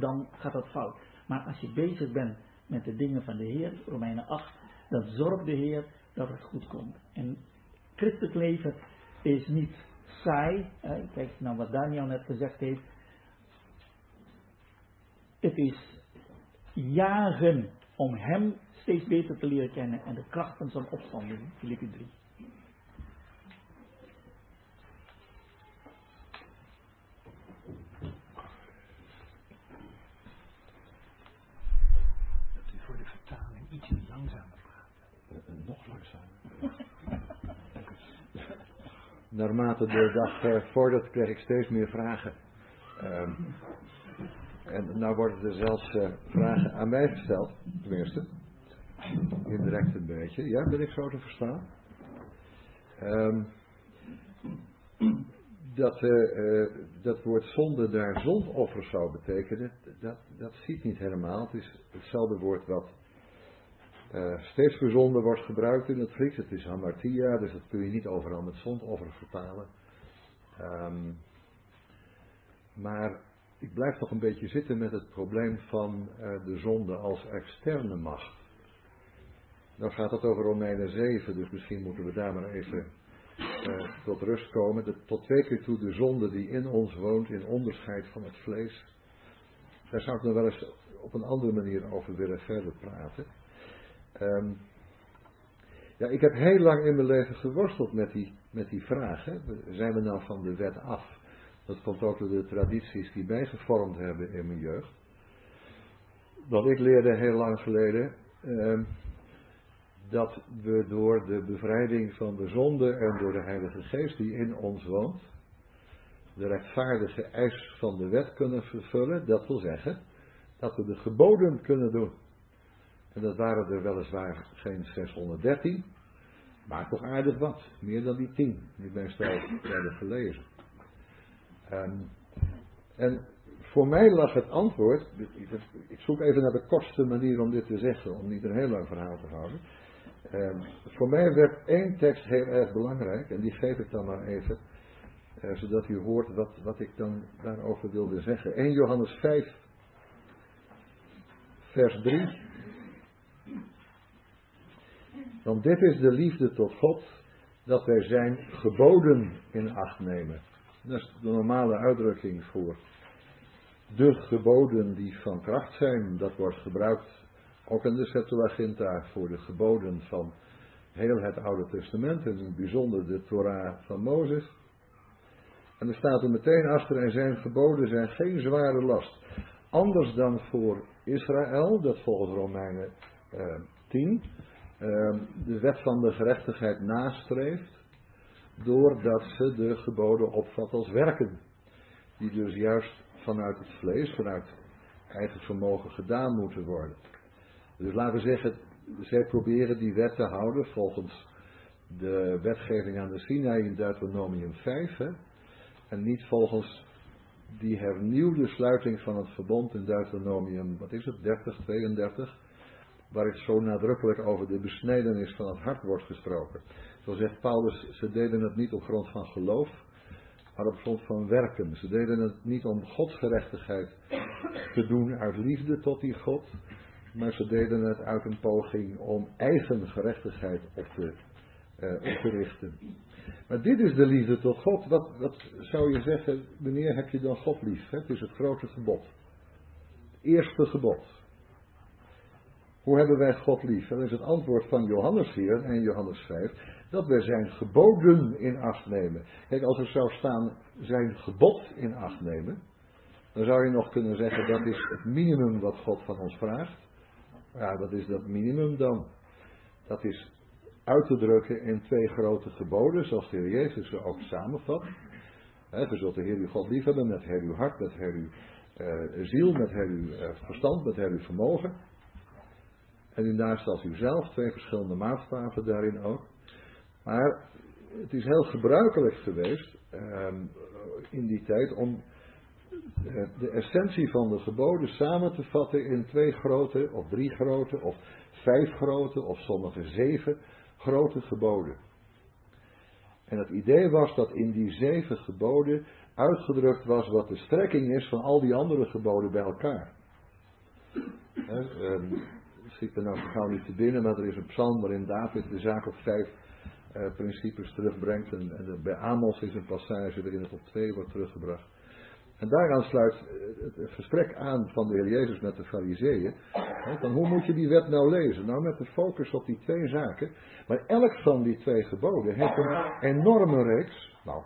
dan gaat dat fout. Maar als je bezig bent met de dingen van de Heer, Romeinen 8, dan zorgt de Heer dat het goed komt. En christelijk leven is niet saai. Hè? Kijk naar wat Daniel net gezegd heeft. Het is jagen om Hem steeds beter te leren kennen en de kracht van opstanding. Filippi 3.
Nog langzamer. [LAUGHS]
Naarmate de dag uh, vordert, krijg ik steeds meer vragen. Um, en nou worden er zelfs vragen aan mij gesteld, tenminste. Indirect een beetje. Ja, ben ik zo te verstaan? Um, dat, dat woord zonde daar zondoffer zou betekenen, dat, dat ziet niet helemaal. Het is hetzelfde woord wat uh, steeds zonde wordt gebruikt in het Grieks. Het is hamartia, dus dat kun je niet overal met zondoffer vertalen. Um, maar ik blijf toch een beetje zitten met het probleem van uh, de zonde als externe macht. Dan gaat het over Romeinen 7, dus misschien moeten we daar maar even uh, tot rust komen. Tot twee keer toe de zonde die in ons woont, in onderscheid van het vlees. Daar zou ik nog wel eens op een andere manier over willen verder praten. Um, ja, ik heb heel lang in mijn leven geworsteld met die, met die vraag. Hè. Zijn we nou van de wet af? Dat komt ook door de tradities die mij gevormd hebben in mijn jeugd. Want ik leerde heel lang geleden um, dat we door de bevrijding van de zonde en door de Heilige Geest die in ons woont, de rechtvaardige eis van de wet kunnen vervullen. Dat wil zeggen dat we de geboden kunnen doen. En dat waren er weliswaar geen 613, maar toch aardig wat. Meer dan die 10 die stel hebben gelezen. Um, en Voor mij lag het antwoord, ik zoek even naar de kortste manier om dit te zeggen, om niet een heel lang verhaal te houden. Ehm, voor mij werd één tekst heel erg belangrijk, en die geef ik dan maar even, eh, zodat u hoort wat, wat ik dan daarover wilde zeggen. 1 Johannes 5, vers 3. Want dit is de liefde tot God, dat wij zijn geboden in acht nemen. Dat is de normale uitdrukking voor de geboden die van kracht zijn. Dat wordt gebruikt ook in de Septuaginta voor de geboden van heel het Oude Testament, en in het bijzonder de Torah van Mozes. En er staat er meteen achter, en zijn geboden zijn geen zware last. Anders dan voor Israël, dat volgens Romeinen eh, 10, eh, de wet van de gerechtigheid nastreeft, doordat ze de geboden opvat als werken. Die dus juist vanuit het vlees, vanuit eigen vermogen gedaan moeten worden. Dus laten we zeggen, zij proberen die wet te houden volgens de wetgeving aan de Sinai in Deuteronomium 5. Hè, en niet volgens die hernieuwde sluiting van het verbond in Deuteronomium, wat is het, 30, 32, waar het zo nadrukkelijk over de besnedenis van het hart wordt gesproken. Zo zegt Paulus, ze deden het niet op grond van geloof, maar op grond van werken. Ze deden het niet om godsgerechtigheid te doen uit liefde tot die God, maar ze deden het uit een poging om eigen gerechtigheid op te, uh, op te richten. Maar dit is de liefde tot God. Wat, wat zou je zeggen, wanneer heb je dan God lief? Het is het grote gebod. Het eerste gebod. Hoe hebben wij God lief? Dat is het antwoord van Johannes hier in Johannes 5. Dat wij zijn geboden in acht nemen. Kijk, als er zou staan zijn gebod in acht nemen. Dan zou je nog kunnen zeggen dat is het minimum wat God van ons vraagt. Ja, wat is dat minimum dan? Dat is uit te drukken in twee grote geboden, zoals de Heer Jezus ze ook samenvat. He, we zult de Heer uw God liefhebben met heel uw hart, met heel uw uh, ziel, met heel uw uh, verstand, met heel uw vermogen. En u naast als uzelf, twee verschillende maatstaven daarin ook. Maar het is heel gebruikelijk geweest uh, in die tijd om eh, de essentie van de geboden samen te vatten in twee grote, of drie grote, of vijf grote, of sommige zeven grote geboden. En het idee was dat in die zeven geboden uitgedrukt was wat de strekking is van al die andere geboden bij elkaar. He, schiet er nou gauw niet te binnen, maar er is een psalm waarin David de zaak op vijf uh, principes terugbrengt. En, bij Amos is een passage waarin het op twee wordt teruggebracht. En daaraan sluit het gesprek aan van de Heer Jezus met de Fariseeën. Van hoe moet je die wet nou lezen? Nou, met de focus op die twee zaken. Maar elk van die twee geboden heeft een enorme reeks, nou,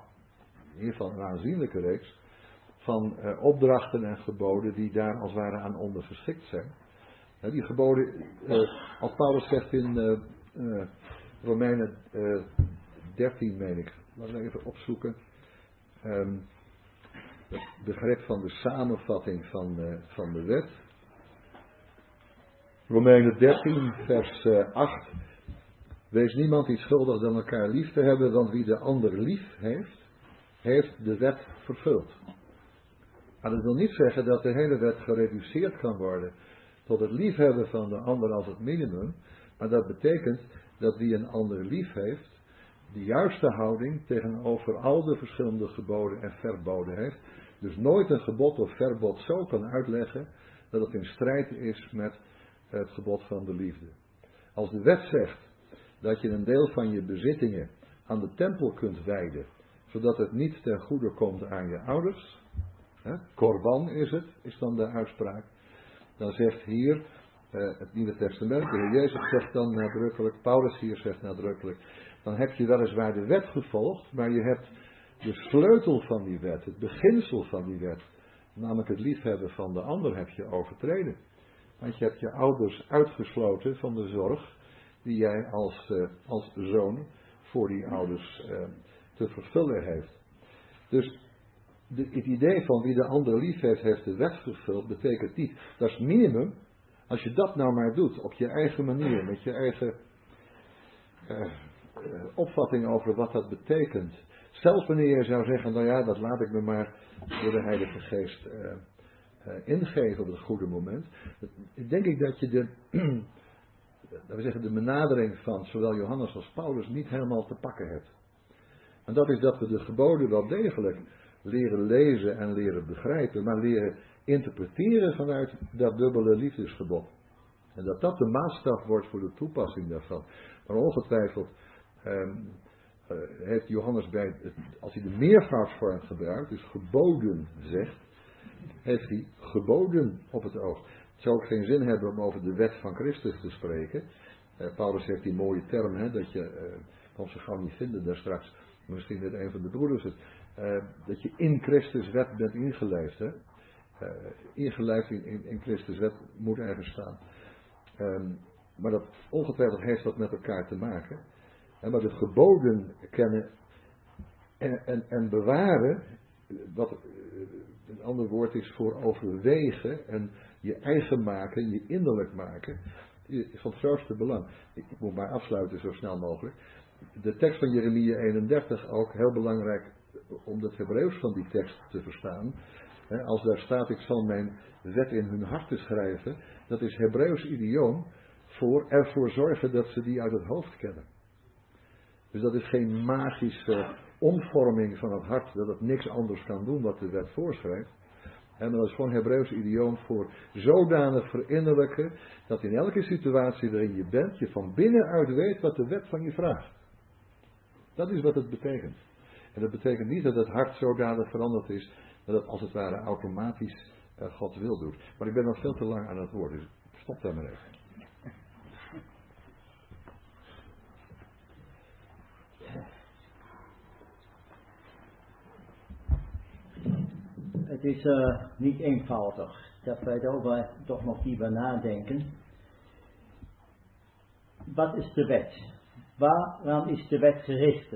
in ieder geval een aanzienlijke reeks, van uh, opdrachten en geboden die daar als het ware aan ondergeschikt zijn. Die geboden, uh, als Paulus zegt in Romeinen 13, meen ik, laten we even opzoeken. Um, het begrip van de samenvatting van, uh, van de wet. Romeinen 13, vers uh, 8. Wees niemand iets schuldig dan elkaar lief te hebben, want wie de ander lief heeft, heeft de wet vervuld. Maar dat wil niet zeggen dat de hele wet gereduceerd kan worden tot het liefhebben van de ander als het minimum, maar dat betekent dat wie een ander lief heeft, de juiste houding tegenover al de verschillende geboden en verboden heeft. Dus nooit een gebod of verbod zo kan uitleggen dat het in strijd is met het gebod van de liefde. Als de wet zegt dat je een deel van je bezittingen aan de tempel kunt wijden, zodat het niet ten goede komt aan je ouders, hè, korban is het, is dan de uitspraak, dan zegt hier uh, het Nieuwe Testament, de Jezus zegt dan nadrukkelijk, Paulus hier zegt nadrukkelijk, dan heb je weliswaar de wet gevolgd, maar je hebt de sleutel van die wet, het beginsel van die wet, namelijk het liefhebben van de ander, heb je overtreden. Want je hebt je ouders uitgesloten van de zorg die jij als, uh, als zoon voor die ouders uh, te vervullen heeft. Dus de, het idee van wie de ander lief heeft, heeft de wet vervuld, betekent niet, dat is minimum. Als je dat nou maar doet, op je eigen manier, met je eigen uh, opvatting over wat dat betekent, Zelfs wanneer je zou zeggen, nou ja, dat laat ik me maar door de Heilige Geest eh, ingeven op het goede moment. Denk ik dat je de, [CLEARS THROAT] dat we zeggen, de benadering van zowel Johannes als Paulus niet helemaal te pakken hebt. En dat is dat we de geboden wel degelijk leren lezen en leren begrijpen, maar leren interpreteren vanuit dat dubbele liefdesgebod. En dat dat de maatstaf wordt voor de toepassing daarvan. Maar ongetwijfeld ehm, eh, heeft Johannes bij, als hij de meervoudsvorm gebruikt, dus geboden zegt, heeft hij geboden op het oog. Het zou ook geen zin hebben om over de wet van Christus te spreken. Eh, Paulus heeft die mooie term, hè, dat je, uh, kan ze gauw niet vinden daar straks, misschien met een van de broeders het, uh, dat je in Christus wet bent ingelijfd. Hè? Uh, ingelijfd in, in, Christus wet moet ergens staan. Um, maar dat ongetwijfeld heeft dat met elkaar te maken. En maar de geboden kennen en, en, en bewaren, wat een ander woord is voor overwegen en je eigen maken, je innerlijk maken, is van het grootste belang. Ik moet maar afsluiten zo snel mogelijk. De tekst van Jeremia 31 ook heel belangrijk om het Hebreeuws van die tekst te verstaan. Als daar staat, ik zal mijn wet in hun harten schrijven, dat is Hebreeuws idioom voor ervoor zorgen dat ze die uit het hoofd kennen. Dus dat is geen magische omvorming van het hart, dat het niks anders kan doen wat de wet voorschrijft. En dat is gewoon Hebreeuws idioom voor zodanig verinnerlijken dat in elke situatie waarin je bent, je van binnenuit weet wat de wet van je vraagt. Dat is wat het betekent. En dat betekent niet dat het hart zodanig veranderd is dat het als het ware automatisch uh, Gods wil doet. Maar ik ben nog veel te lang aan het woord, dus stop daar maar even.
Het is uh, niet eenvoudig dat wij daarover toch nog dieper nadenken. Wat is de wet? Waaraan is de wet gericht?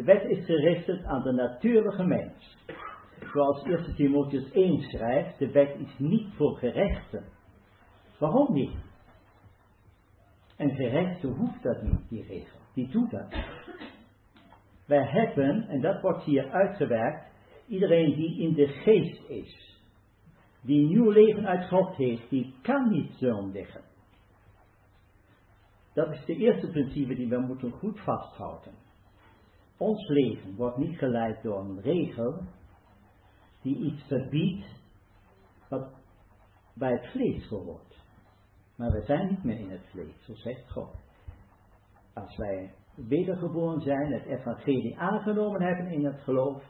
De wet is gericht aan de natuurlijke mens. Zoals 1 Timotheus 1 schrijft, de wet is niet voor gerechten. Waarom niet? En gerechten hoeft dat niet, die regel. Die doet dat. Wij hebben, en dat wordt hier uitgewerkt, iedereen die in de geest is, die nieuw leven uit God heeft, die kan niet zondigen. Dat is de eerste principe die we moeten goed vasthouden. Ons leven wordt niet geleid door een regel die iets verbiedt wat bij het vlees hoort. Maar we zijn niet meer in het vlees, zo zegt God. Als wij wedergeboren zijn, het evangelie aangenomen hebben in het geloof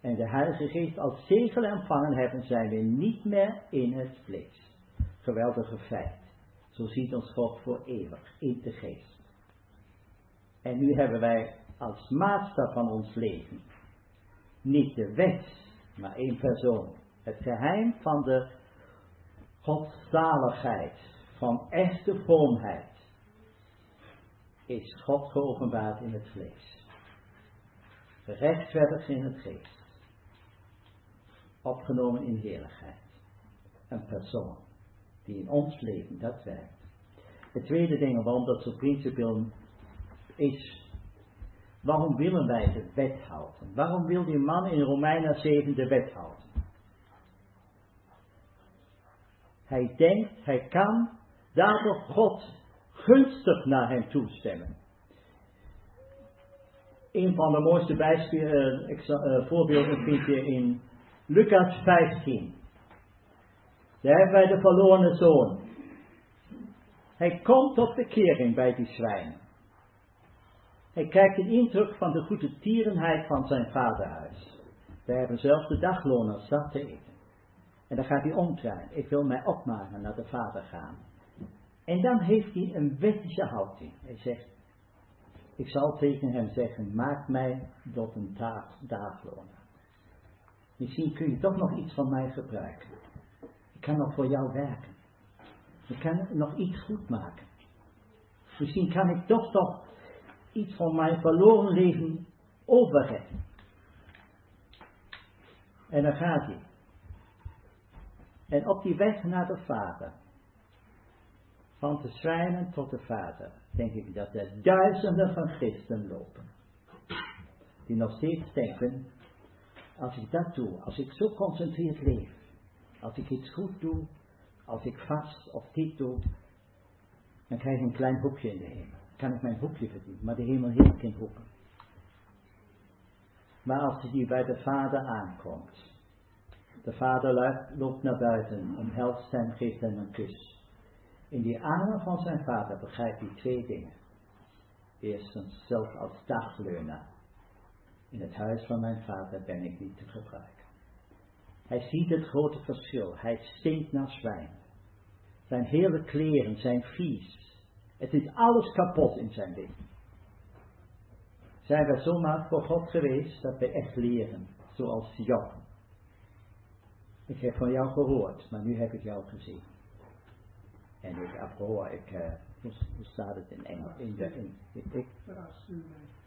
en de Heilige Geest als zegel ontvangen hebben, zijn we niet meer in het vlees. Geweldige feit. Zo ziet ons God voor eeuwig in de geest. En nu hebben wij als maatstaf van ons leven niet de wet, maar één persoon. Het geheim van de godzaligheid, van echte vroomheid, is God geopenbaard in het vlees. Rechtvaardig in het geest. Opgenomen in heerlijkheid. Een persoon die in ons leven dat werkt. Het tweede ding waarom dat zo principieel is. Waarom willen wij de wet houden? Waarom wil die man in Romeinen 7 de wet houden? Hij denkt, hij kan daardoor God gunstig naar hem toestemmen. Een van de mooiste bijspelen, uh, voorbeelden vind je in Lucas 15. Daar hebben wij de verloren zoon. Hij komt tot bekering bij die zwijnen. Hij krijgt een indruk van de goede tierenheid van zijn vaderhuis. Wij hebben zelfs de dagloners zat te eten. En dan gaat hij omdraaien. Ik wil mij opmaken naar de vader gaan. En dan heeft hij een wettische houding. Hij zegt, ik zal tegen hem zeggen, maak mij tot een daagloner. Misschien kun je toch nog iets van mij gebruiken. Ik kan nog voor jou werken. Ik kan nog iets goed maken. Misschien kan ik toch toch iets van mijn verloren leven overgeven. En dan gaat hij. En op die weg naar de Vader, van de zwijnen tot de Vader, denk ik dat er duizenden van christen lopen. Die nog steeds denken Als ik dat doe, als ik zo concentreerd leef, als ik iets goed doe, als ik vast of dit doe, dan krijg ik een klein hoekje in de hemel. Kan ik mijn hoekje verdienen, maar de hemel heeft geen hoeken. Maar als hij bij de vader aankomt, de vader loopt naar buiten, omhelst hem, geeft hem een kus. In die armen van zijn vader begrijpt hij twee dingen. Eerstens, zelf als dagleuner. In het huis van mijn vader ben ik niet te gebruiken. Hij ziet het grote verschil. Hij stinkt naar zwijn. Zijn hele kleren zijn vies. Het is alles kapot in zijn leven. Zijn we zomaar voor God geweest dat we echt leren, zoals Job. Ik heb van jou gehoord, maar nu heb ik jou gezien. En ik heb gehoord, ik, uh, hoe, hoe, staat het in Engels? In de, in, ik,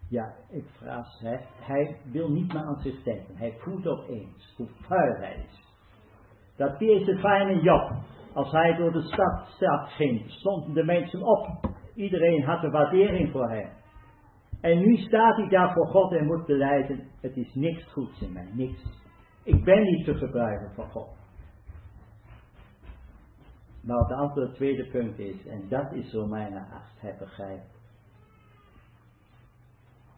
ja, ik vraag, hij, hij wil niet meer aan zich denken. Hij voelt opeens hoe vuil hij is. Dat deze fijne Job, als hij door de stad, stad ging, stonden de mensen op. Iedereen had een waardering voor hem. En nu staat hij daar voor God en moet beleiden, het is niks goeds in mij, niks. Ik ben niet te gebruiken voor God. Maar het andere tweede punt is, en dat is Romeinen 8, hij begrijpt.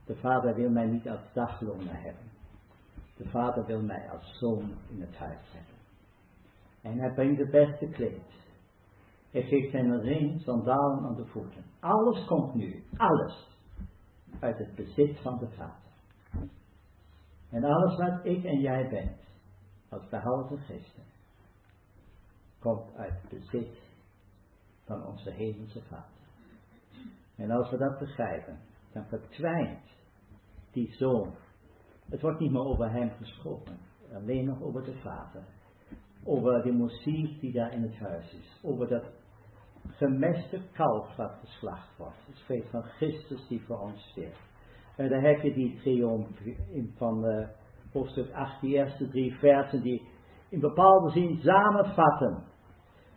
De vader wil mij niet als dagloner hebben. De vader wil mij als zoon in het huis hebben. En hij brengt het beste kleed. Hij geeft een ring, sandalen aan de voeten. Alles komt nu, alles, uit het bezit van de vader. En alles wat ik en jij bent, als behouden christen, komt uit het bezit van onze hemelse vader. En als we dat begrijpen, dan verdwijnt die zoon. Het wordt niet meer over hem gesproken, alleen nog over de vader. Over de muziek die daar in het huis is. Over dat gemeste kalf wat geslacht wordt. Het spreekt van Christus die voor ons sterft. En dan heb je die triomf van uh, hoofdstuk 8, die eerste drie versen, die in bepaalde zin samenvatten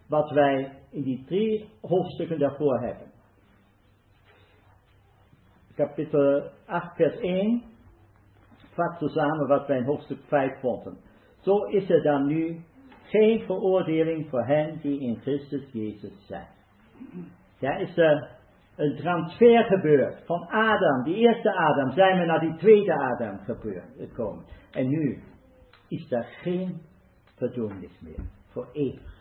wat wij in die drie hoofdstukken daarvoor hebben. Kapitel 8, vers 1 vat samen wat wij in hoofdstuk 5 vonden. Zo is er dan nu geen veroordeling voor hen die in Christus Jezus zijn. Ja, is er een transfer gebeurd van Adam, die eerste Adam, zijn we naar die tweede Adam gekomen. En nu is er geen verdoemenis meer, voor eeuwig.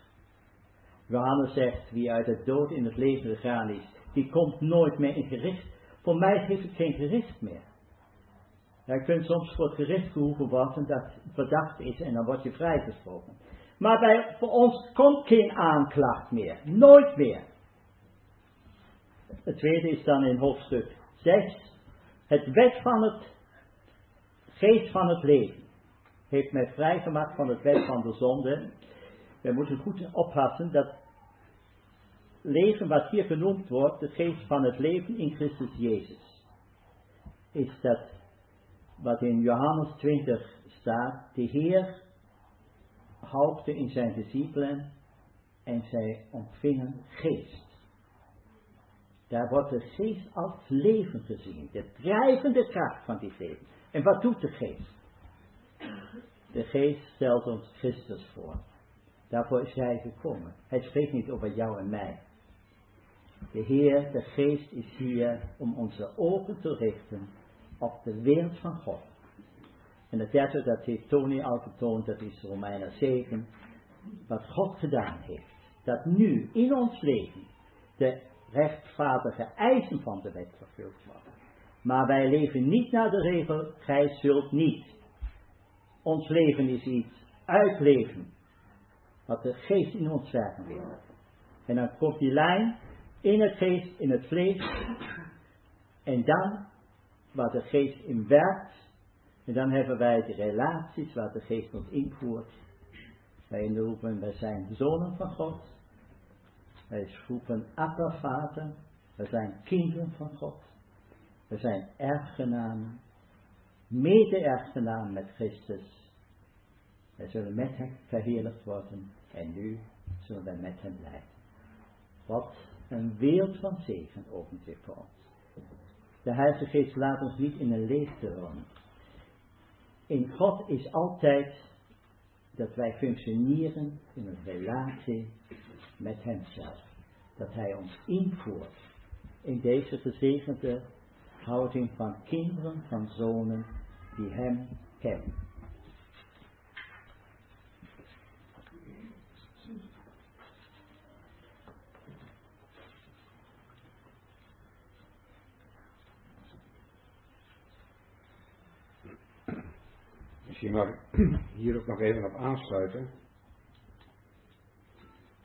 Johannes zegt, wie uit het dood in het leven gegaan is, die komt nooit meer in gericht. Voor mij geeft het geen gericht meer. Je kunt soms voor het gericht gehoeven worden dat verdacht is en dan word je vrijgesproken. Maar bij, voor ons komt geen aanklacht meer. Nooit meer. Het tweede is dan in hoofdstuk 6. Het wet van het geest van het leven heeft mij vrijgemaakt van het wet van de zonde. We moeten goed oppassen dat leven wat hier genoemd wordt, de geest van het leven in Christus Jezus, is dat wat in Johannes 20 staat, de Heer hoopte in zijn discipelen en zij ontvingen geest. Daar wordt de geest als leven gezien, de drijvende kracht van die leven. En wat doet de geest? De geest stelt ons Christus voor. Daarvoor is hij gekomen. Hij spreekt niet over jou en mij. De Heer, de Geest is hier om onze ogen te richten op de wereld van God. En het derde, dat heeft Tony al getoond, dat is Romeinen 7, wat God gedaan heeft. Dat nu in ons leven de rechtvaardige eisen van de wet vervuld worden. Maar wij leven niet naar de regel, gij zult niet. Ons leven is iets uitleven, wat de geest in ons werken wil. En dan komt die lijn in het geest, in het vlees. En dan waar de geest in werkt. En dan hebben wij de relaties waar de geest ons invoert. Wij roepen, wij zijn zonen van God. Wij roepen Vader. Wij zijn kinderen van God. We zijn erfgenamen. Mede-erfgenamen met Christus. Wij zullen met hem verheerlijkt worden. En nu zullen wij met hem blijven. Wat een wereld van zegen opent zich voor ons. De Heilige Geest laat ons niet in een leegte wonen. In God is altijd dat wij functioneren in een relatie met Hemzelf. Dat Hij ons invoert in deze gezegende houding van kinderen, van zonen die Hem kennen.
Misschien mag ik hier ook nog even op aansluiten.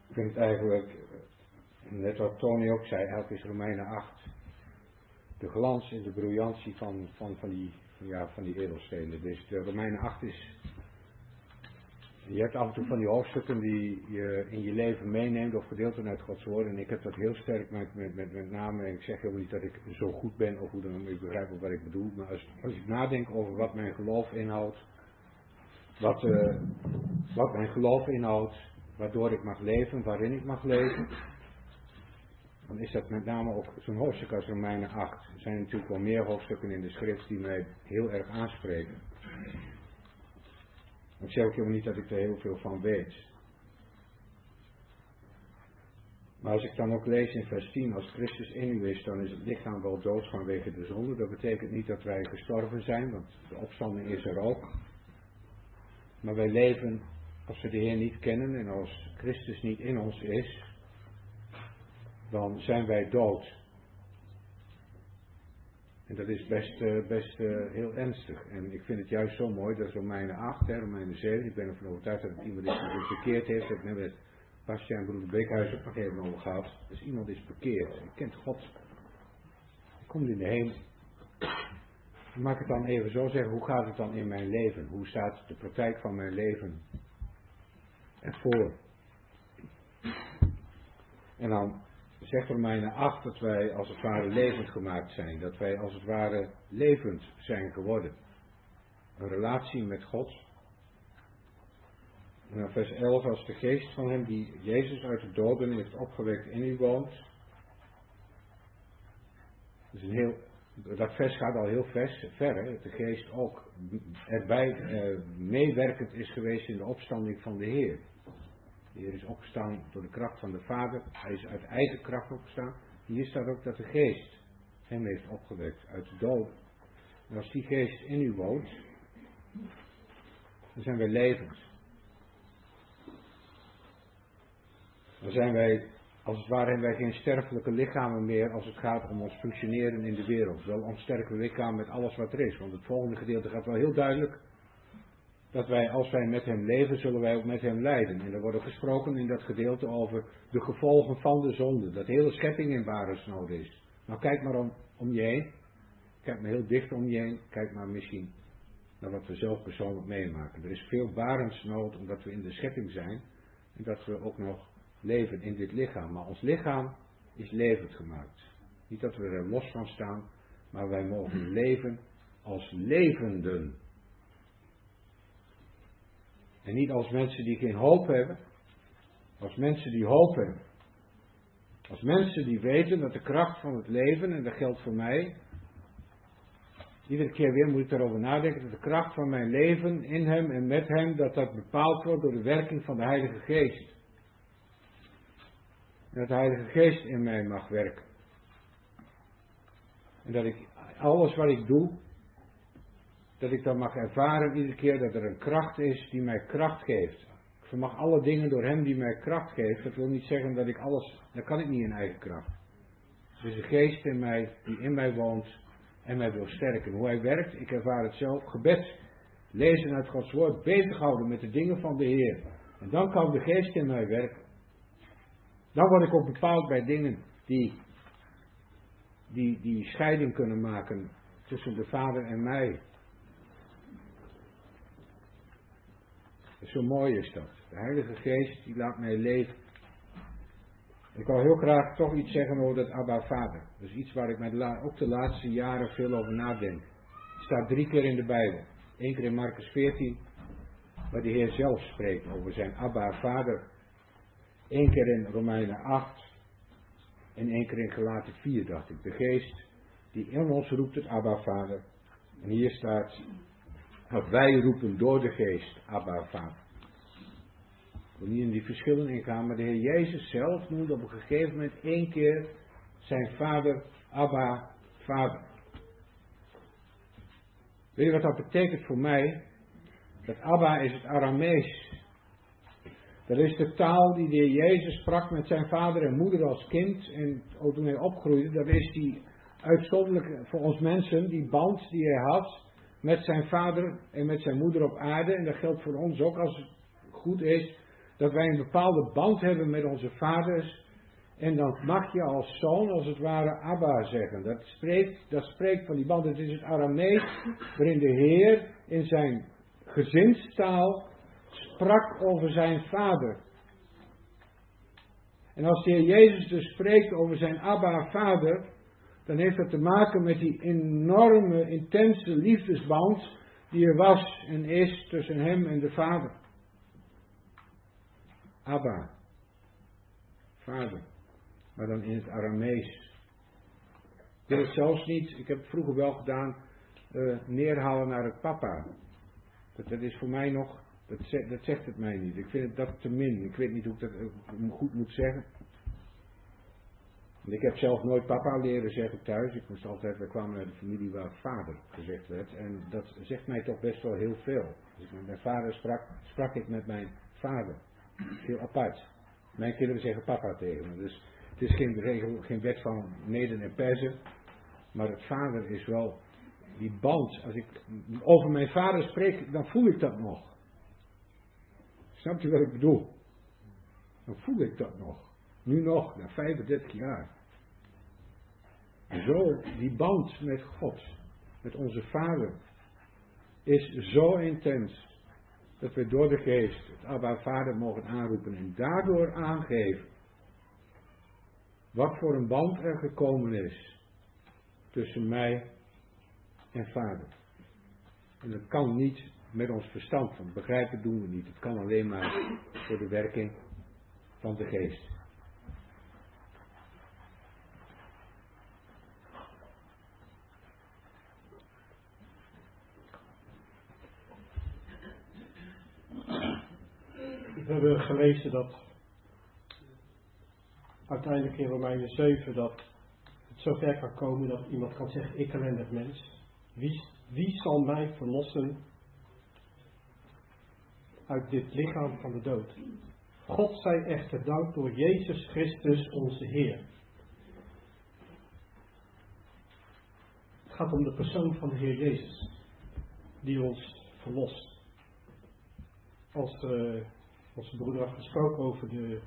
Ik vind eigenlijk, net wat Tony ook zei, elk is Romeinen 8. De glans en de briljantie van, van, van, die, ja, van die edelstenen. Dus de Romeinen 8 is. Je hebt af en toe van die hoofdstukken die je in je leven meeneemt of gedeelten uit Gods woord. En ik heb dat heel sterk met, met, met, met name, en ik zeg helemaal niet dat ik zo goed ben of hoe dan ook, ik begrijp ook wat ik bedoel. Maar als, als ik nadenk over wat mijn geloof inhoudt, wat, uh, wat mijn geloof inhoudt, waardoor ik mag leven, waarin ik mag leven, dan is dat met name ook zo'n hoofdstuk als Romeinen 8. Er zijn natuurlijk wel meer hoofdstukken in de schrift die mij heel erg aanspreken. Ik zeg ook helemaal niet dat ik er heel veel van weet. Maar als ik dan ook lees in vers 10, als Christus in u is, dan is het lichaam wel dood vanwege de zonde. Dat betekent niet dat wij gestorven zijn, want de opstanding is er ook. Maar wij leven, als we de Heer niet kennen en als Christus niet in ons is, dan zijn wij dood. En dat is best, uh, best uh, heel ernstig. En ik vind het juist zo mooi, dat is Romeinen 8, hè, Romeinen 7. Ik ben ervan overtuigd dat het iemand is bekeerd heeft. Dat we met Bastiaan Broeder Beekhuis ook nog even over gehad. Dus iemand is bekeerd. Je kent God. Hij komt in de hemel. Mag ik het dan even zo zeggen, hoe gaat het dan in mijn leven? Hoe staat de praktijk van mijn leven ervoor? En dan zegt Romeinen 8 dat wij als het ware levend gemaakt zijn. Dat wij als het ware levend zijn geworden. Een relatie met God. En dan vers 11, als de geest van hem die Jezus uit de doden heeft opgewekt in u woont. Dat, is een heel, dat vers gaat al heel vers, ver, de geest ook erbij eh, meewerkend is geweest in de opstanding van de Heer. De Heer is opgestaan door de kracht van de Vader. Hij is uit eigen kracht opgestaan. Hier staat ook dat de Geest hem heeft opgewekt uit de dood. En als die Geest in u woont, dan zijn wij levend. Dan zijn wij, als het ware, hebben wij geen sterfelijke lichamen meer als het gaat om ons functioneren in de wereld. Wel onsterke lichaam met alles wat er is. Want het volgende gedeelte gaat wel heel duidelijk dat wij, als wij met hem leven, zullen wij ook met hem lijden. En er wordt gesproken in dat gedeelte over de gevolgen van de zonde. Dat hele schepping in barensnood is. Nou, kijk maar om, om je heen. Kijk maar heel dicht om je heen. Kijk maar misschien naar wat we zelf persoonlijk meemaken. Er is veel barensnood omdat we in de schepping zijn. En dat we ook nog leven in dit lichaam. Maar ons lichaam is levend gemaakt. Niet dat we er los van staan, maar wij mogen [CLEARS THROAT] leven als levenden. En niet als mensen die geen hoop hebben. Als mensen die hoop hebben. Als mensen die weten dat de kracht van het leven, en dat geldt voor mij. Iedere keer weer moet ik daarover nadenken dat de kracht van mijn leven in hem en met hem, dat dat bepaald wordt door de werking van de Heilige Geest. Dat de Heilige Geest in mij mag werken. En dat ik alles wat ik doe, dat ik dan mag ervaren iedere keer dat er een kracht is die mij kracht geeft. Ik vermag alle dingen door Hem die mij kracht geeft. Dat wil niet zeggen dat ik alles, dat kan ik niet in eigen kracht. Er is een geest in mij die in mij woont en mij wil sterken. Hoe Hij werkt, ik ervaar het zelf. Gebed, lezen uit Gods woord, bezighouden met de dingen van de Heer. En dan kan de geest in mij werken. Dan word ik ook bepaald bij dingen die, die, die scheiding kunnen maken tussen de Vader en mij. Zo mooi is dat. De Heilige Geest die laat mij leven. Ik wil heel graag toch iets zeggen over dat Abba Vader. Dat is iets waar ik met ook de laatste jaren veel over nadenk. Het staat drie keer in de Bijbel. Eén keer in Marcus 14, waar de Heer zelf spreekt over zijn Abba Vader. Eén keer in Romeinen 8 en één keer in Gelaten 4, dacht ik. De Geest die in ons roept het Abba Vader. En hier staat Want wij roepen door de geest, Abba, Vader. Ik wil niet in die verschillen ingaan, maar de Heer Jezus zelf noemde op een gegeven moment één keer zijn vader Abba, Vader. Weet je wat dat betekent voor mij? Dat Abba is het Aramees. Dat is de taal die de Heer Jezus sprak met zijn vader en moeder als kind. En ook toen hij opgroeide, dat is die uitzonderlijk voor ons mensen, die band die hij had met zijn vader en met zijn moeder op aarde. En dat geldt voor ons ook als het goed is dat wij een bepaalde band hebben met onze vaders. En dan mag je als zoon als het ware Abba zeggen. Dat spreekt, dat spreekt van die band. Het is het Aramees waarin de Heer in zijn gezinstaal sprak over zijn vader. En als de Heer Jezus dus spreekt over zijn Abba vader, dan heeft dat te maken met die enorme, intense liefdesband die er was en is tussen hem en de vader. Abba, vader, maar dan in het Aramees. Ik wil het zelfs niet, ik heb het vroeger wel gedaan, uh, neerhalen naar het papa. Dat, dat is voor mij nog, dat, zegt, het mij niet. Ik vind het dat te min. Ik weet niet hoe ik dat goed moet zeggen. En ik heb zelf nooit papa leren zeggen thuis. Ik moest altijd, we kwamen uit een familie waar vader gezegd werd. En dat zegt mij toch best wel heel veel. Ik met mijn vader sprak, sprak ik met mijn vader. Heel apart. Mijn kinderen zeggen papa tegen me. Dus het is geen regel, geen wet van meden en persen. Maar het vader is wel die band. Als ik over mijn vader spreek, dan voel ik dat nog. Snap je wat ik bedoel? Dan voel ik dat nog. Nu nog, na 35 jaar. Zo, die band met God, met onze Vader, is zo intens dat we door de geest het Abba Vader mogen aanroepen en daardoor aangeven wat voor een band er gekomen is tussen mij en Vader. En dat kan niet met ons verstand, want begrijpen doen we niet. Het kan alleen maar door de werking van de geest.
We hebben gelezen dat uiteindelijk in Romeinen 7 dat het zover kan komen dat iemand kan zeggen, ik ellendig mens, wie, wie zal mij verlossen uit dit lichaam van de dood? God zij echter dank door Jezus Christus onze Heer. Het gaat om de persoon van de Heer Jezus, die ons verlost. Als uh, onze broeder had gesproken over de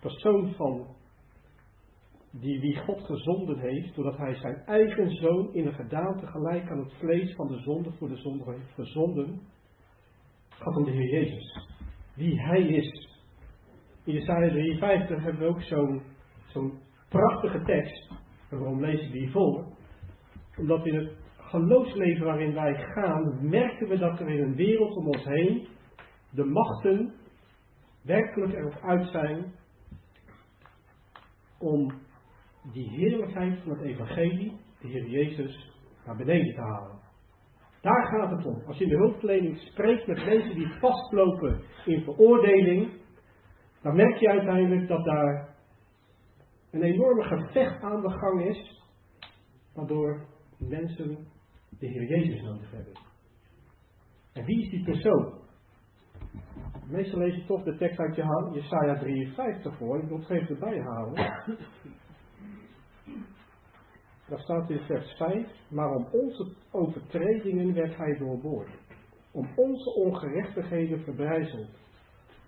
persoon van die wie God gezonden heeft, doordat hij zijn eigen zoon in een gedaante gelijk aan het vlees van de zonde voor de zonde heeft verzonden, gaat om de Heer Jezus. Wie hij is. In Jesaja 53 hebben we ook zo'n prachtige tekst. En waarom lees ik die voor? Omdat in het geloofsleven waarin wij gaan, merken we dat er in een wereld om ons heen de machten werkelijk erop uit zijn om die heerlijkheid van het evangelie, de Heer Jezus, naar beneden te halen. Daar gaat het om. Als je in de hulpverlening spreekt met mensen die vastlopen in veroordeling, dan merk je uiteindelijk dat daar een enorme gevecht aan de gang is, waardoor mensen de Heer Jezus nodig hebben. En wie is die persoon? Meestal lees je toch de tekst uit je Jesaja 53 voor. Ik wil het even erbij halen. Daar staat in vers 5. Maar om onze overtredingen werd hij doorboord. Om onze ongerechtigheden verbrijzeld.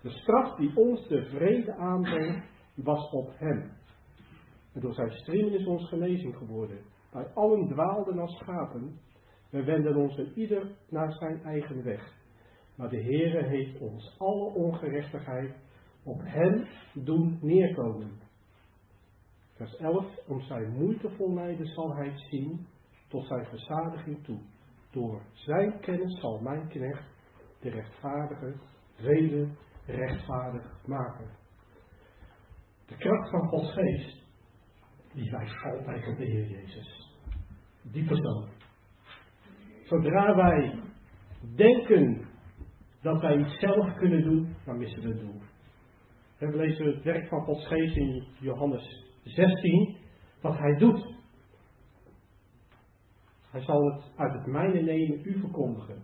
De straf die ons de vrede aanbrengt, was op hem. En door zijn striemen is ons genezing geworden. Wij allen dwaalden als schapen. We wenden ons ieder naar zijn eigen weg. Maar de Heere heeft ons alle ongerechtigheid op hem doen neerkomen. Vers 11. Om zijn moeitevol lijden zal hij zien tot zijn verzadiging toe. Door zijn kennis zal mijn knecht de rechtvaardige velen rechtvaardig maken. De kracht van Gods geest, die wijst altijd op de Heer Jezus. Die persoon. Zodra wij denken dat wij iets zelf kunnen doen, dan missen we het doel. We lezen het werk van Gods Geest in Johannes 16, wat hij doet. Hij zal het uit het mijne nemen, u verkondigen.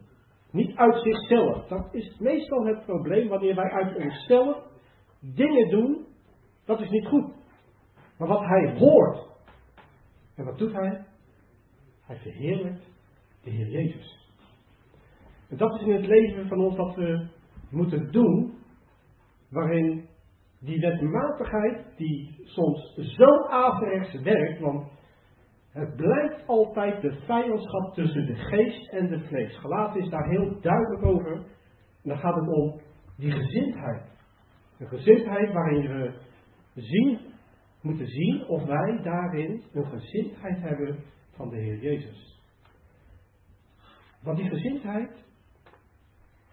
Niet uit zichzelf. Dat is meestal het probleem wanneer wij uit onszelf dingen doen. Dat is niet goed. Maar wat hij hoort. En wat doet hij? Hij verheerlijkt de Heer Jezus. En dat is in het leven van ons wat we moeten doen. Waarin die wetmatigheid, die soms zo averechts werkt. Want het blijft altijd de vijandschap tussen de geest en de vlees. Gelaten is daar heel duidelijk over. En dan gaat het om die gezindheid. Een gezindheid waarin we zien, moeten zien of wij daarin een gezindheid hebben van de Heer Jezus. Want die gezindheid,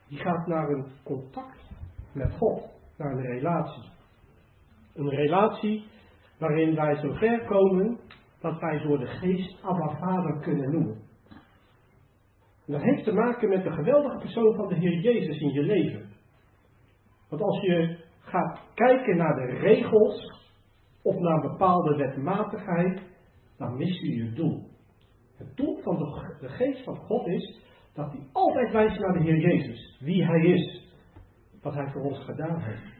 die gaat naar een contact met God, naar een relatie. Een relatie waarin wij zo ver komen dat wij door de geest Abba Vader kunnen noemen. En dat heeft te maken met de geweldige persoon van de Heer Jezus in je leven. Want als je gaat kijken naar de regels of naar bepaalde wetmatigheid, dan mis je je doel. Het doel van de, de geest van God is dat hij altijd wijst naar de Heer Jezus, wie hij is, wat hij voor ons gedaan heeft.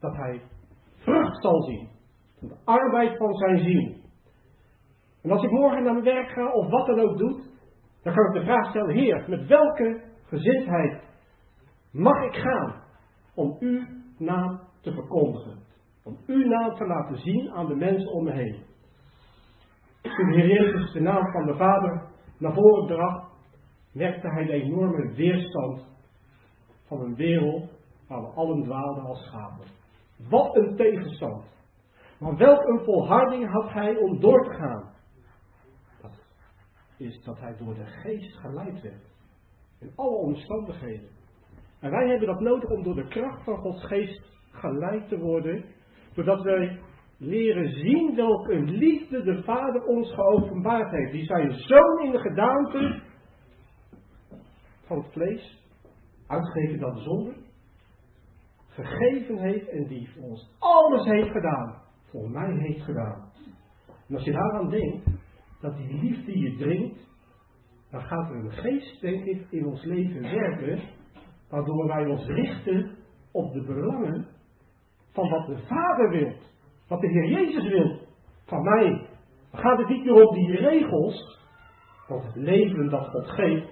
Dat hij vrucht zal zien van de arbeid van zijn ziel. En als ik morgen naar mijn werk ga of wat dan ook doe, dan kan ik de vraag stellen: Heer, met welke gezindheid mag ik gaan om uw naam te verkondigen? Om uw naam te laten zien aan de mensen om me heen. Toen Heer Jezus de naam van de Vader naar voren bracht, merkte hij de enorme weerstand van een wereld waar we allen dwaalden als schapen. Wat een tegenstand. Maar welk een volharding had hij om door te gaan is dat hij door de geest geleid werd. In alle omstandigheden. En wij hebben dat nodig om door de kracht van Gods geest geleid te worden. Doordat wij leren zien welke liefde de Vader ons geopenbaard heeft. Die zijn zoon in de gedaante van het vlees, uitgegeven dan zonde, gegeven heeft en die voor ons alles heeft gedaan. Voor mij heeft gedaan. En als je daaraan denkt, dat die liefde je dringt, dan gaat er een geest, denk ik, in ons leven werken, waardoor wij ons richten op de belangen van wat de Vader wil, wat de Heer Jezus wil van mij. Dan gaat het niet meer om die regels, want het leven dat God geeft,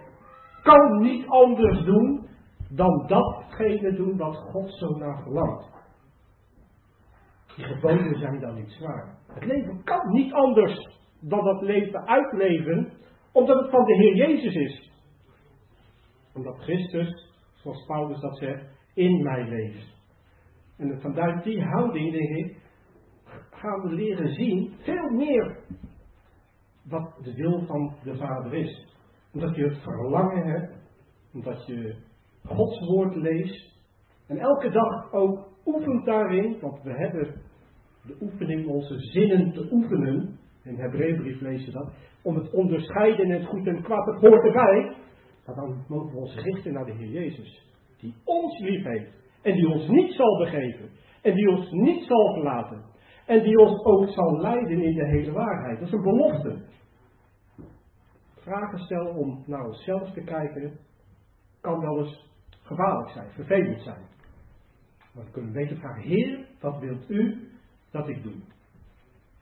kan niet anders doen dan datgene doen wat God zo naar verlangt. Die geboden zijn dan niet zwaar. Het leven kan niet anders dan dat leven uitleven, omdat het van de Heer Jezus is. Omdat Christus, zoals Paulus dat zegt, in mij leeft. En vanuit die houding, denk ik, gaan we leren zien veel meer wat de wil van de Vader is. Omdat je het verlangen hebt, omdat je Gods woord leest en elke dag ook oefent daarin, want we hebben de oefening onze zinnen te oefenen. In de Hebreeënbrief lees dat. Om het onderscheiden in het goed en kwaad, het hoort erbij. Maar dan mogen we ons richten naar de Heer Jezus. Die ons lief heeft. En die ons niet zal begeven. En die ons niet zal verlaten. En die ons ook zal leiden in de hele waarheid. Dat is een belofte. Vragen stellen om naar onszelf te kijken. Kan wel eens gevaarlijk zijn, vervelend zijn. Maar we kunnen weten vragen. Heer, wat wilt u dat ik doe?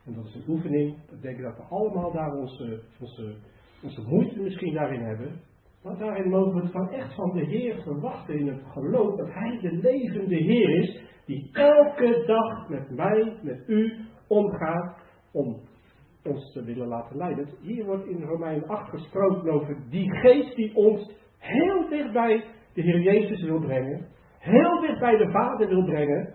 En dat is een oefening. Ik denk dat we allemaal daar onze, onze, onze moeite misschien daarin hebben. Maar daarin mogen we het van echt van de Heer verwachten in het geloof dat Hij de levende Heer is. Die elke dag met mij, met u omgaat om ons te willen laten leiden. Hier wordt in Romein 8 gesproken over die geest die ons heel dicht bij de Heer Jezus wil brengen. Heel dicht bij de Vader wil brengen.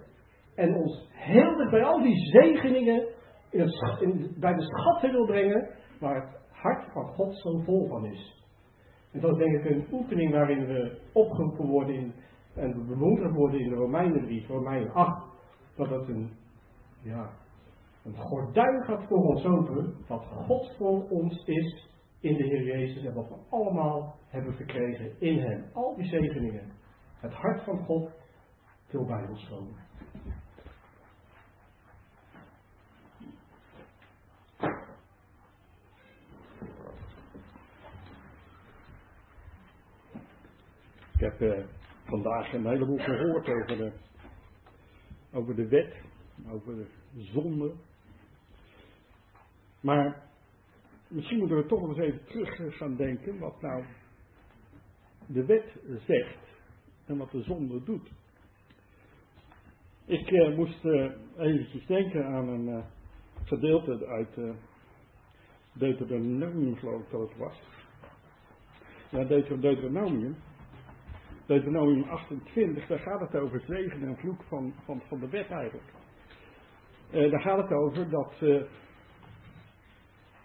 En ons heel dicht bij al die zegeningen in in, bij de schatten wil brengen waar het hart van God zo vol van is. En dat is denk ik een oefening waarin we opgeroepen worden in, en bemoedigd worden in de Romeinenbrief, Romein 8, dat het een, ja, een gordijn gaat voor ons open, wat God voor ons is
in de Heer Jezus en wat we allemaal hebben verkregen in Hem. Al die zegeningen. Het hart van God wil bij ons komen. Ik heb eh, vandaag een heleboel gehoord over de, over de wet, over de zonde. Maar misschien moeten we toch nog eens even terug gaan denken wat nou de wet zegt en wat de zonde doet. Ik eh, moest eh, eventjes denken aan een eh, gedeelte uit uh, Deuteronomium, geloof ik dat het was. Ja, Deuteronomium. Deuteronomium 28, daar gaat het over zegen en vloek van, van, van de wet eigenlijk. Daar gaat het over dat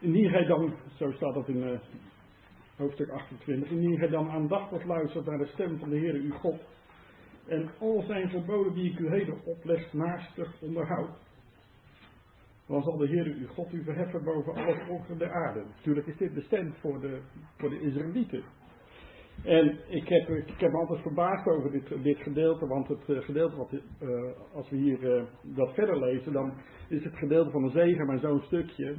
indien gij dan, zo staat dat in uh, hoofdstuk 28, indien gij dan aandachtig luistert naar de stem van de Heer uw God en al zijn verboden die ik u heden opleg naastig onderhoud, dan zal de Heer uw God u verheffen boven alle volken der aarde. Natuurlijk is dit bestemd voor de, voor de Israëlieten. En ik heb, ik heb me altijd verbaasd over dit, dit gedeelte, want het uh, gedeelte wat, uh, als we hier uh, dat verder lezen, dan is het gedeelte van de zegen maar zo'n stukje.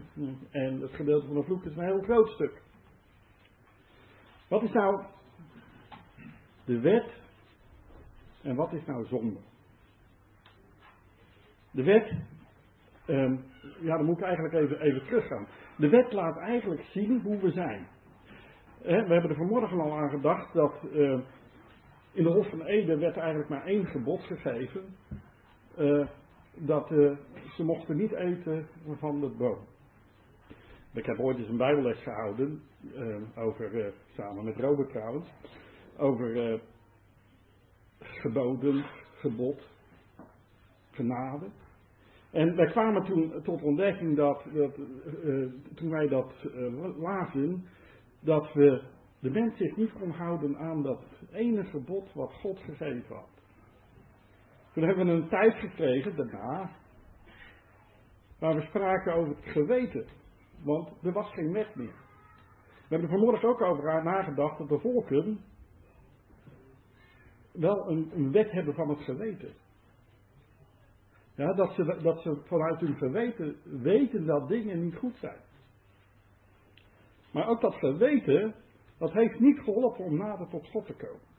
En het gedeelte van de vloek is een heel groot stuk. Wat is nou de wet en wat is nou zonde? De wet, ehm, ja dan moet ik eigenlijk even, even teruggaan. De wet laat eigenlijk zien hoe we zijn. We hebben er vanmorgen al aan gedacht dat uh, in de Hof van Ede werd eigenlijk maar één gebod gegeven. Uh, dat uh, ze mochten niet eten van de boom. Ik heb ooit eens een bijbelles gehouden, over, samen met Robert trouwens, over geboden, gebod, genade. En wij kwamen toen tot ontdekking dat, dat toen wij dat lazen, dat we de mens zich niet kon houden aan dat ene verbod wat God gegeven had. Toen hebben we een tijd gekregen daarna, waar we spraken over het geweten, want er was geen wet meer. We hebben er vanmorgen ook over nagedacht dat de volken wel een, een wet hebben van het geweten. Ja, dat, ze, dat ze vanuit hun geweten weten dat dingen niet goed zijn. Maar ook dat geweten, dat heeft niet geholpen om nader tot God te komen.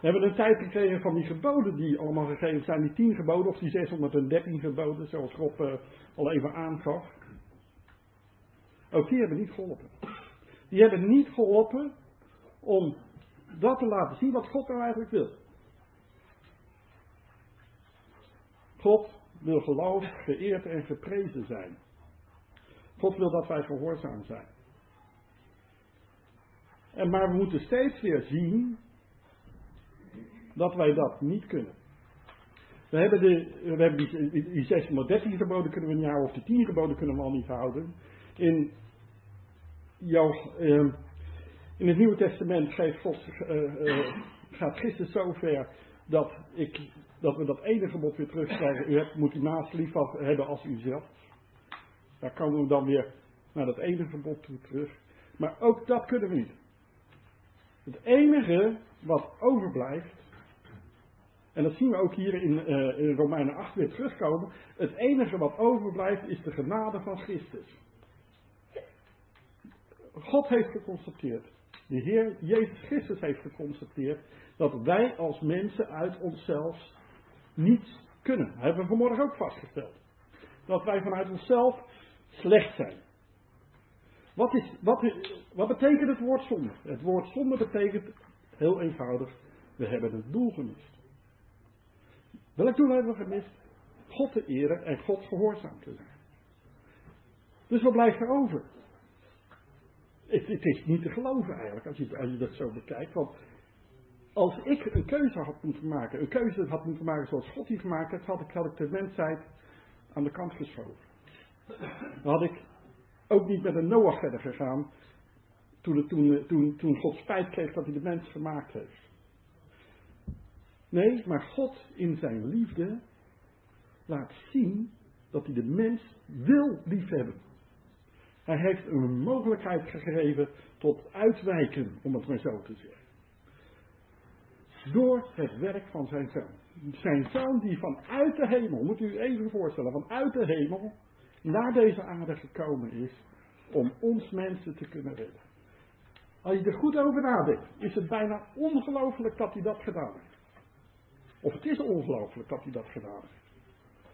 We hebben een tijd gekregen van die geboden die allemaal gegeven zijn, die tien geboden of die 613 geboden, zoals God uh, al even aangaf. Ook die hebben niet geholpen. Die hebben niet geholpen om dat te laten zien wat God nou eigenlijk wil. God wil geloofd, geëerd en geprezen zijn. God wil dat wij gehoorzaam zijn. En maar we moeten steeds weer zien dat wij dat niet kunnen. We hebben, de, we hebben die, die 613 geboden kunnen we niet houden, of die 10 geboden kunnen we al niet houden. In, jouw, uh, in het Nieuwe Testament geeft God, uh, uh, gaat Christus zover dat, ik, dat we dat ene gebod weer terugkrijgen. U hebt, moet u naast lief hebben als u zelf. Daar komen we dan weer naar dat ene verbod toe terug. Maar ook dat kunnen we niet. Het enige wat overblijft, en dat zien we ook hier in, uh, in Romeinen 8 weer terugkomen, het enige wat overblijft is de genade van Christus. God heeft geconstateerd, de Heer Jezus Christus heeft geconstateerd, dat wij als mensen uit onszelf niets kunnen. Dat hebben we vanmorgen ook vastgesteld. Dat wij vanuit onszelf slecht zijn. Wat, is, wat, wat betekent het woord zonde? Het woord zonde betekent heel eenvoudig, we hebben het doel gemist. Welk doel hebben we gemist? God te eren en God gehoorzaam te zijn. Dus wat blijft er over? Het, is niet te geloven eigenlijk, als je, als je dat zo bekijkt. Want als ik een keuze had moeten maken, een keuze had moeten maken zoals God die gemaakt had ik, had ik de mensheid aan de kant geschoven. Dan had ik ook niet met een Noach verder gegaan. Toen, toen, toen, toen God spijt kreeg dat hij de mens gemaakt heeft. Nee, maar God in zijn liefde laat zien dat hij de mens wil liefhebben. Hij heeft een mogelijkheid gegeven tot uitwijken, om het maar zo te zeggen. Door het werk van zijn zoon. Zijn zoon die vanuit de hemel, moet u even voorstellen, vanuit de hemel naar deze aarde gekomen is om ons mensen te kunnen redden. Als je er goed over nadenkt, is het bijna ongelooflijk dat hij dat gedaan heeft. Of het is ongelooflijk dat hij dat gedaan heeft.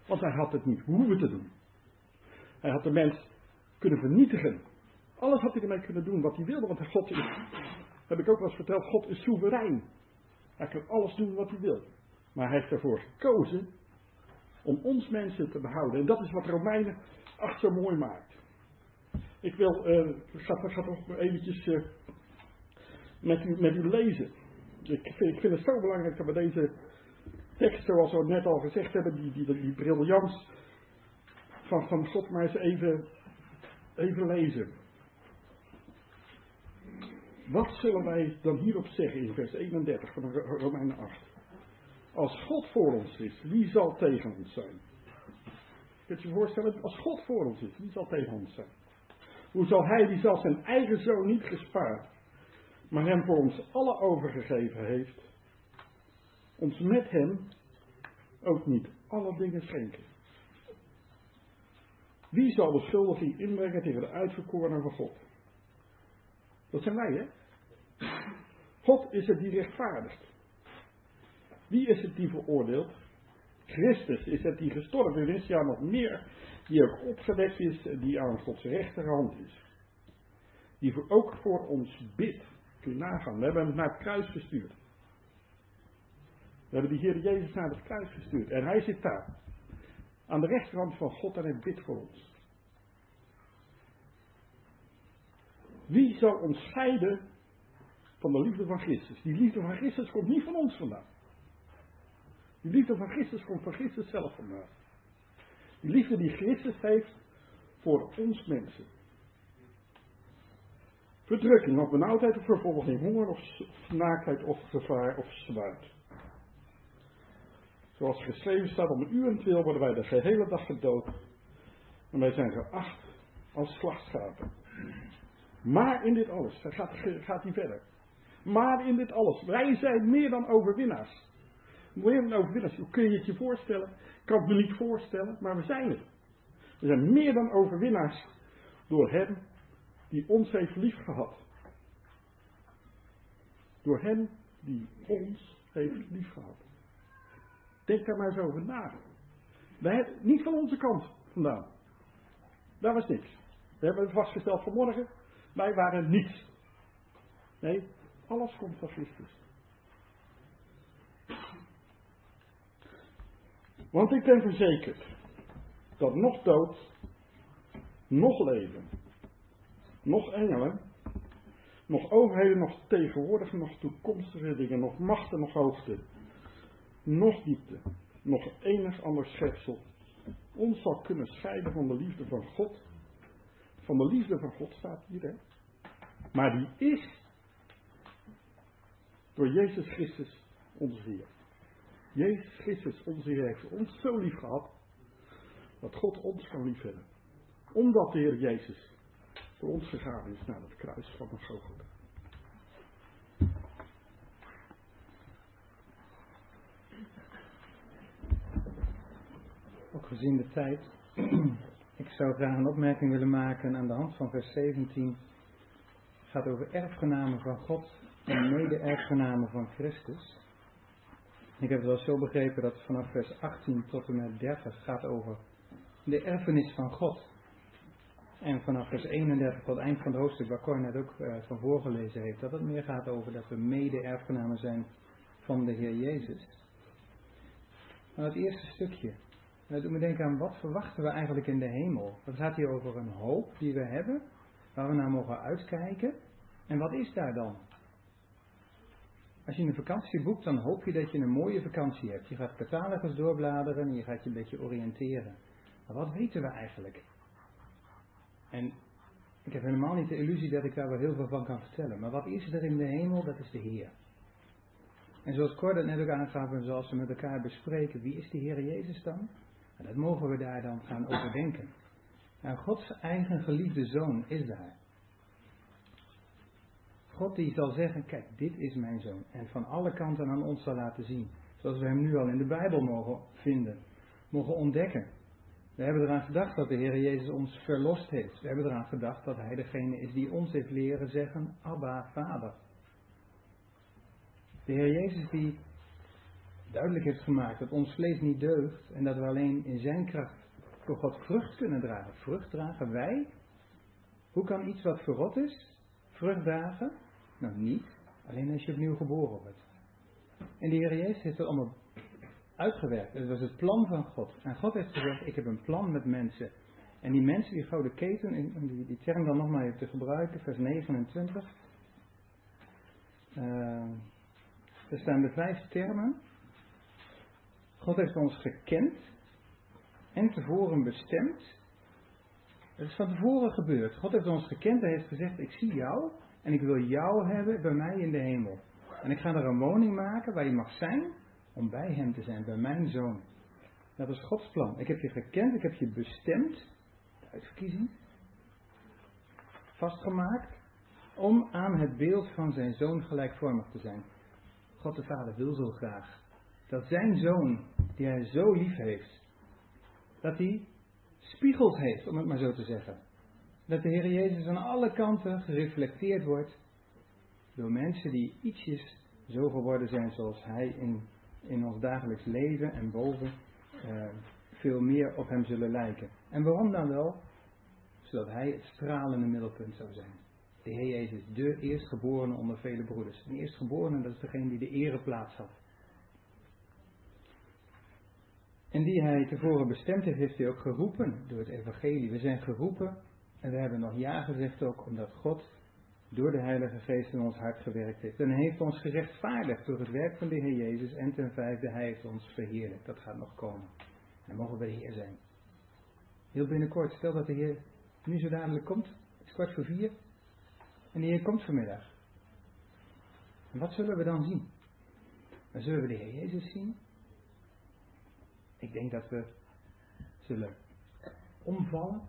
Want hij had het niet hoeven te doen. Hij had de mens kunnen vernietigen. Alles had hij ermee kunnen doen wat hij wilde, want God is, heb ik ook wel eens verteld, God is soeverein. Hij kan alles doen wat hij wil. Maar hij heeft ervoor gekozen om ons mensen te behouden. En dat is wat Romeinen 8 zo mooi maakt. Ik wil, uh, ik ga, nog eventjes uh, met, u, met u lezen. Ik vind, het zo belangrijk dat we deze tekst, zoals we net al gezegd hebben, die, die, die briljans van, van God maar eens even, even lezen. Wat zullen wij dan hierop zeggen in vers 31 van Romeinen 8? Als God voor ons is, wie zal tegen ons zijn? Kunt je je voorstellen, als God voor ons is, wie zal tegen ons zijn? Hoe zal hij die zelfs zijn eigen zoon niet gespaard, maar hem voor ons alle overgegeven heeft, ons met hem ook niet alle dingen schenken? Wie zal de schuldiging inbrengen tegen de uitverkorenen van God? Dat zijn wij, hè? God is het die rechtvaardigt. Wie is het die veroordeelt? Christus is het die gestorven is, ja nog meer, die ook opgewekt is, die aan Gods rechterhand is. Die voor, ook voor ons bidt. Kun je nagaan, we hebben hem naar het kruis gestuurd. We hebben die Heer Jezus naar het kruis gestuurd. En hij zit daar. Aan de rechterhand van God en hij bidt voor ons. Wie zal ons scheiden van de liefde van Christus? Die liefde van Christus komt niet van ons vandaan. Die liefde van Christus komt van Christus zelf vandaan. Die liefde die Christus heeft voor ons mensen. Verdrukking of benauwdheid of vervolging, honger of naaktheid of gevaar of zwaard. Zoals geschreven staat, om een uur en twee worden wij de gehele dag gedood. En wij zijn geacht als slachtschapen. Maar in dit alles, gaat, gaat hij verder. Maar in dit alles, wij zijn meer dan overwinnaars. Meer dan overwinnaars. Hoe kun je het je voorstellen? Ik kan het me niet voorstellen, maar we zijn het. We zijn meer dan overwinnaars door Hem die ons heeft lief gehad. Door Hem die ons heeft lief gehad. Denk daar maar eens over na. Wij, niet van onze kant vandaan. Daar was niks. We hebben het vastgesteld vanmorgen. Wij waren niets. Nee, alles komt van Christus. Want ik ben verzekerd dat nog dood, nog leven, nog engelen, nog overheden, nog tegenwoordige, nog toekomstige dingen, nog machten, nog hoogte, nog diepte, nog enig ander schepsel ons zal kunnen scheiden van de liefde van God. Van de liefde van God staat hier, hè? Maar die is door Jezus Christus, onze Heer. Jezus Christus, onze Heer, heeft ons zo lief gehad, dat God ons kan liefhebben. Omdat de Heer Jezus voor ons gegaan is naar het kruis van de Golgotha.
Ook gezien de tijd, [CLEARS THROAT] ik zou graag een opmerking willen maken aan de hand van vers 17. Het gaat over erfgenamen van God en mede-erfgenamen van Christus. Ik heb het wel zo begrepen dat vanaf vers 18 tot en met 30 gaat over de erfenis van God. En vanaf vers 31 tot het eind van het hoofdstuk, waar Cor net ook uh, van voorgelezen heeft, dat het meer gaat over dat we mede-erfgenamen zijn van de Heer Jezus. Maar het eerste stukje, dat doet me denken aan wat verwachten we eigenlijk in de hemel. Het gaat hier over een hoop die we hebben, waar we naar mogen uitkijken. En wat is daar dan? Als je een vakantie boekt, dan hoop je dat je een mooie vakantie hebt. Je gaat catalogus doorbladeren en je gaat je een beetje oriënteren. Maar wat weten we eigenlijk? En ik heb helemaal niet de illusie dat ik daar wel heel veel van kan vertellen. Maar wat is er in de hemel? Dat is de Heer. En zoals Cor net ook aangaf en zoals we met elkaar bespreken, wie is de Heer Jezus dan? En dat mogen we daar dan gaan overdenken. En Gods eigen geliefde zoon is daar. God die zal zeggen, kijk, dit is mijn zoon. En van alle kanten aan ons zal laten zien. Zoals we hem nu al in de Bijbel mogen vinden. Mogen ontdekken. We hebben eraan gedacht dat de Heer Jezus ons verlost heeft. We hebben eraan gedacht dat Hij degene is die ons heeft leren zeggen, Abba, Vader. De Heer Jezus die duidelijk heeft gemaakt dat ons vlees niet deugt en dat we alleen in Zijn kracht voor God vrucht kunnen dragen. Vrucht dragen wij? Hoe kan iets wat verrot is, vrucht dragen? Nou, niet. Alleen als je opnieuw geboren wordt. En de Heer Jezus heeft het allemaal uitgewerkt. Het was het plan van God. En God heeft gezegd, ik heb een plan met mensen. En die mensen, die gouden keten, om die, die term dan nog maar even te gebruiken, vers 29. Uh, er staan de vijf termen. God heeft ons gekend en tevoren bestemd. Het is van tevoren gebeurd. God heeft ons gekend en heeft gezegd, ik zie jou en ik wil jou hebben bij mij in de hemel. En ik ga er een woning maken waar je mag zijn om bij hem te zijn, bij mijn zoon. Dat is Gods plan. Ik heb je gekend, ik heb je bestemd, uitverkiezing, vastgemaakt, om aan het beeld van zijn zoon gelijkvormig te zijn. God de Vader wil zo graag dat zijn zoon, die hij zo lief heeft, dat hij spiegels heeft, om het maar zo te zeggen. Dat de Heer Jezus aan alle kanten gereflecteerd wordt door mensen die ietsjes zo geworden zijn zoals Hij in, in ons dagelijks leven en boven eh, veel meer op Hem zullen lijken. En waarom dan wel? Zodat Hij het stralende middelpunt zou zijn. De Heer Jezus, de eerstgeborene onder vele broeders. Een eerstgeborene, dat is degene die de ereplaats had. En die hij tevoren bestemd heeft, heeft hij ook geroepen door het evangelie. We zijn geroepen en we hebben nog ja gezegd ook omdat God door de Heilige Geest in ons hart gewerkt heeft. En hij heeft ons gerechtvaardigd door het werk van de Heer Jezus. En ten vijfde, hij heeft ons verheerlijkt. Dat gaat nog komen. En mogen we de Heer zijn. Heel binnenkort, stel dat de Heer nu zo dadelijk komt. Het is kwart voor vier. En de Heer komt vanmiddag. En wat zullen we dan zien? Zullen we de Heer Jezus zien. Ik denk dat we zullen omvallen.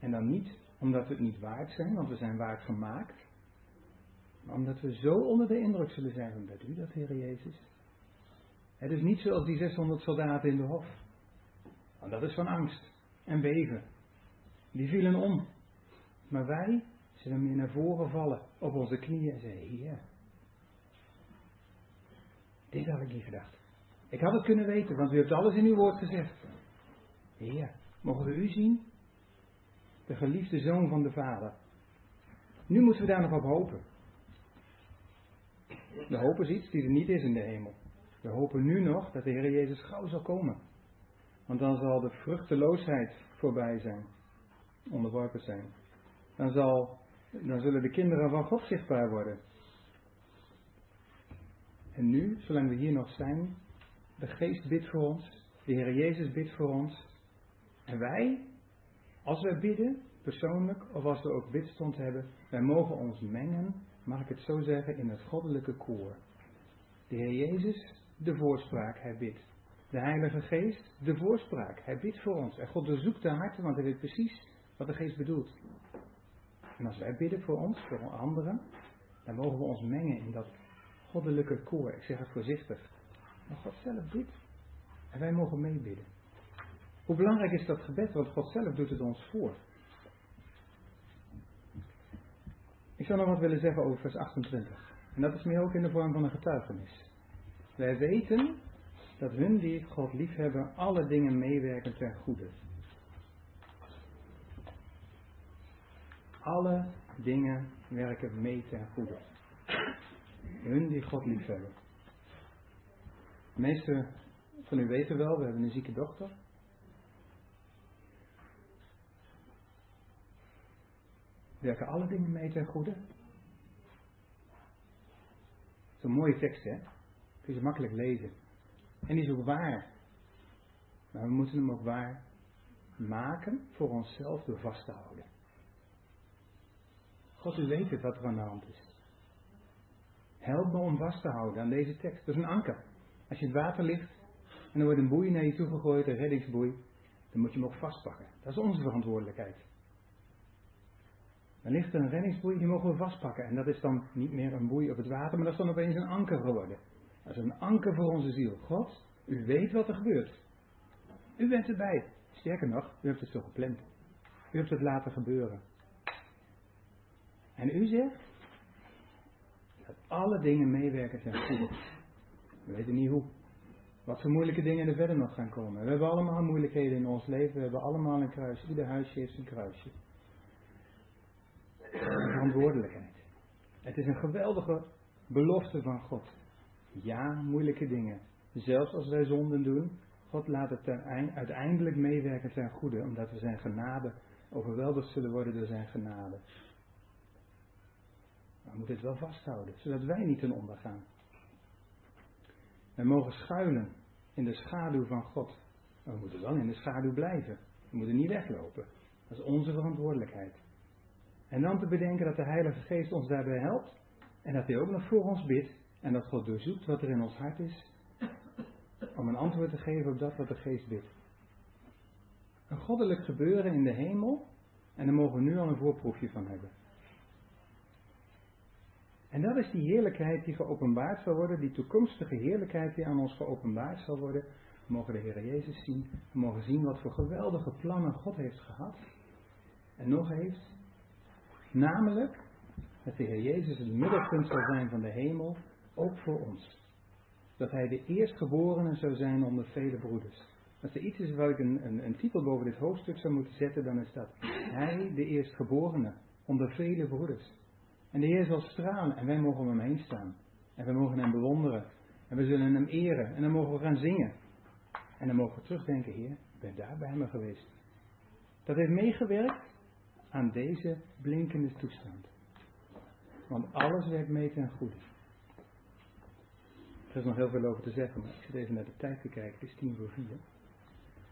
En dan niet omdat we het niet waard zijn, want we zijn waard gemaakt. Maar omdat we zo onder de indruk zullen zijn van, bent u dat, Heer Jezus? Het is niet zoals die 600 soldaten in de hof. Want dat is van angst en beven. Die vielen om. Maar wij zullen meer naar voren vallen op onze knieën en zeggen, Heer, dit had ik niet gedacht. Ik had het kunnen weten, want u hebt alles in uw woord gezegd. Heer, mogen we u zien? De geliefde zoon van de Vader. Nu moeten we daar nog op hopen. De hoop is iets die er niet is in de hemel. We hopen nu nog dat de Heer Jezus gauw zal komen. Want dan zal de vruchteloosheid voorbij zijn, onderworpen zijn. Dan, zal, dan zullen de kinderen van God zichtbaar worden. En nu, zolang we hier nog zijn, de Geest bidt voor ons, de Heer Jezus bidt voor ons. En wij, als wij bidden, persoonlijk, of als we ook bidstond hebben, wij mogen ons mengen, mag ik het zo zeggen, in het goddelijke koor. De Heer Jezus, de voorspraak, hij bidt. De Heilige Geest, de voorspraak, hij bidt voor ons. En God doorzoekt de harten, want hij weet precies wat de Geest bedoelt. En als wij bidden voor ons, voor anderen, dan mogen we ons mengen in dat goddelijke koor. Ik zeg het voorzichtig. Maar God zelf bidt. En wij mogen meebidden. Hoe belangrijk is dat gebed? Want God zelf doet het ons voor. Ik zou nog wat willen zeggen over vers 28. En dat is meer ook in de vorm van een getuigenis. Wij weten dat hun die God liefhebben alle dingen meewerken ten goede. Alle dingen werken mee ten goede. Hun die God liefhebben. De meeste van u weten wel, we hebben een zieke dochter. Werken alle dingen mee ten goede? Dat is een mooie tekst, hè? Kun je makkelijk lezen. En die is ook waar. Maar we moeten hem ook waar maken voor onszelf door vast te houden. God, u weet het wat er aan de hand is. Help me om vast te houden aan deze tekst. Dat is een anker. Als je in het water ligt en er wordt een boei naar je toe gegooid, een reddingsboei. dan moet je hem ook vastpakken. Dat is onze verantwoordelijkheid. Dan ligt er een reddingsboei, die mogen we vastpakken. En dat is dan niet meer een boei op het water, maar dat is dan opeens een anker geworden. Dat is een anker voor onze ziel. God, u weet wat er gebeurt. U bent erbij. Sterker nog, u hebt het zo gepland. U hebt het laten gebeuren. En u zegt dat alle dingen meewerken ten goede. We weten niet hoe. Wat voor moeilijke dingen er verder nog gaan komen. We hebben allemaal moeilijkheden in ons leven. We hebben allemaal een kruisje. Ieder huisje heeft een kruisje. Verantwoordelijkheid. Het is een geweldige belofte van God. Ja, moeilijke dingen. Zelfs als wij zonden doen, God laat het uiteindelijk meewerken ten goede, omdat we zijn genade overweldigd zullen worden door zijn genade. Maar we moeten het wel vasthouden, zodat wij niet ten onder gaan. We mogen schuilen in de schaduw van God. Maar we moeten wel in de schaduw blijven. We moeten niet weglopen. Dat is onze verantwoordelijkheid. En dan te bedenken dat de Heilige Geest ons daarbij helpt. En dat Hij ook nog voor ons bidt. En dat God doorzoekt wat er in ons hart is. Om een antwoord te geven op dat wat de Geest bidt. Een goddelijk gebeuren in de hemel. En daar mogen we nu al een voorproefje van hebben. En dat is die heerlijkheid die geopenbaard zal worden, die toekomstige heerlijkheid die aan ons geopenbaard zal worden. We mogen de Heer Jezus zien, we mogen zien wat voor geweldige plannen God heeft gehad en nog heeft. Namelijk dat de Heer Jezus het middelpunt zal zijn van de hemel, ook voor ons. Dat Hij de eerstgeborene zou zijn onder vele broeders. Als er iets is waar ik een, een, een titel boven dit hoofdstuk zou moeten zetten, dan is dat Hij de eerstgeborene onder vele broeders. En de Heer zal stralen en wij mogen om hem heen staan. En we mogen hem bewonderen. En we zullen hem eren. En dan mogen we gaan zingen. En dan mogen we terugdenken, Heer, ik ben daar bij me geweest. Dat heeft meegewerkt aan deze blinkende toestand. Want alles werkt mee ten goede. Er is nog heel veel over te zeggen, maar ik zit even naar de tijd te kijken. Het is tien voor vier.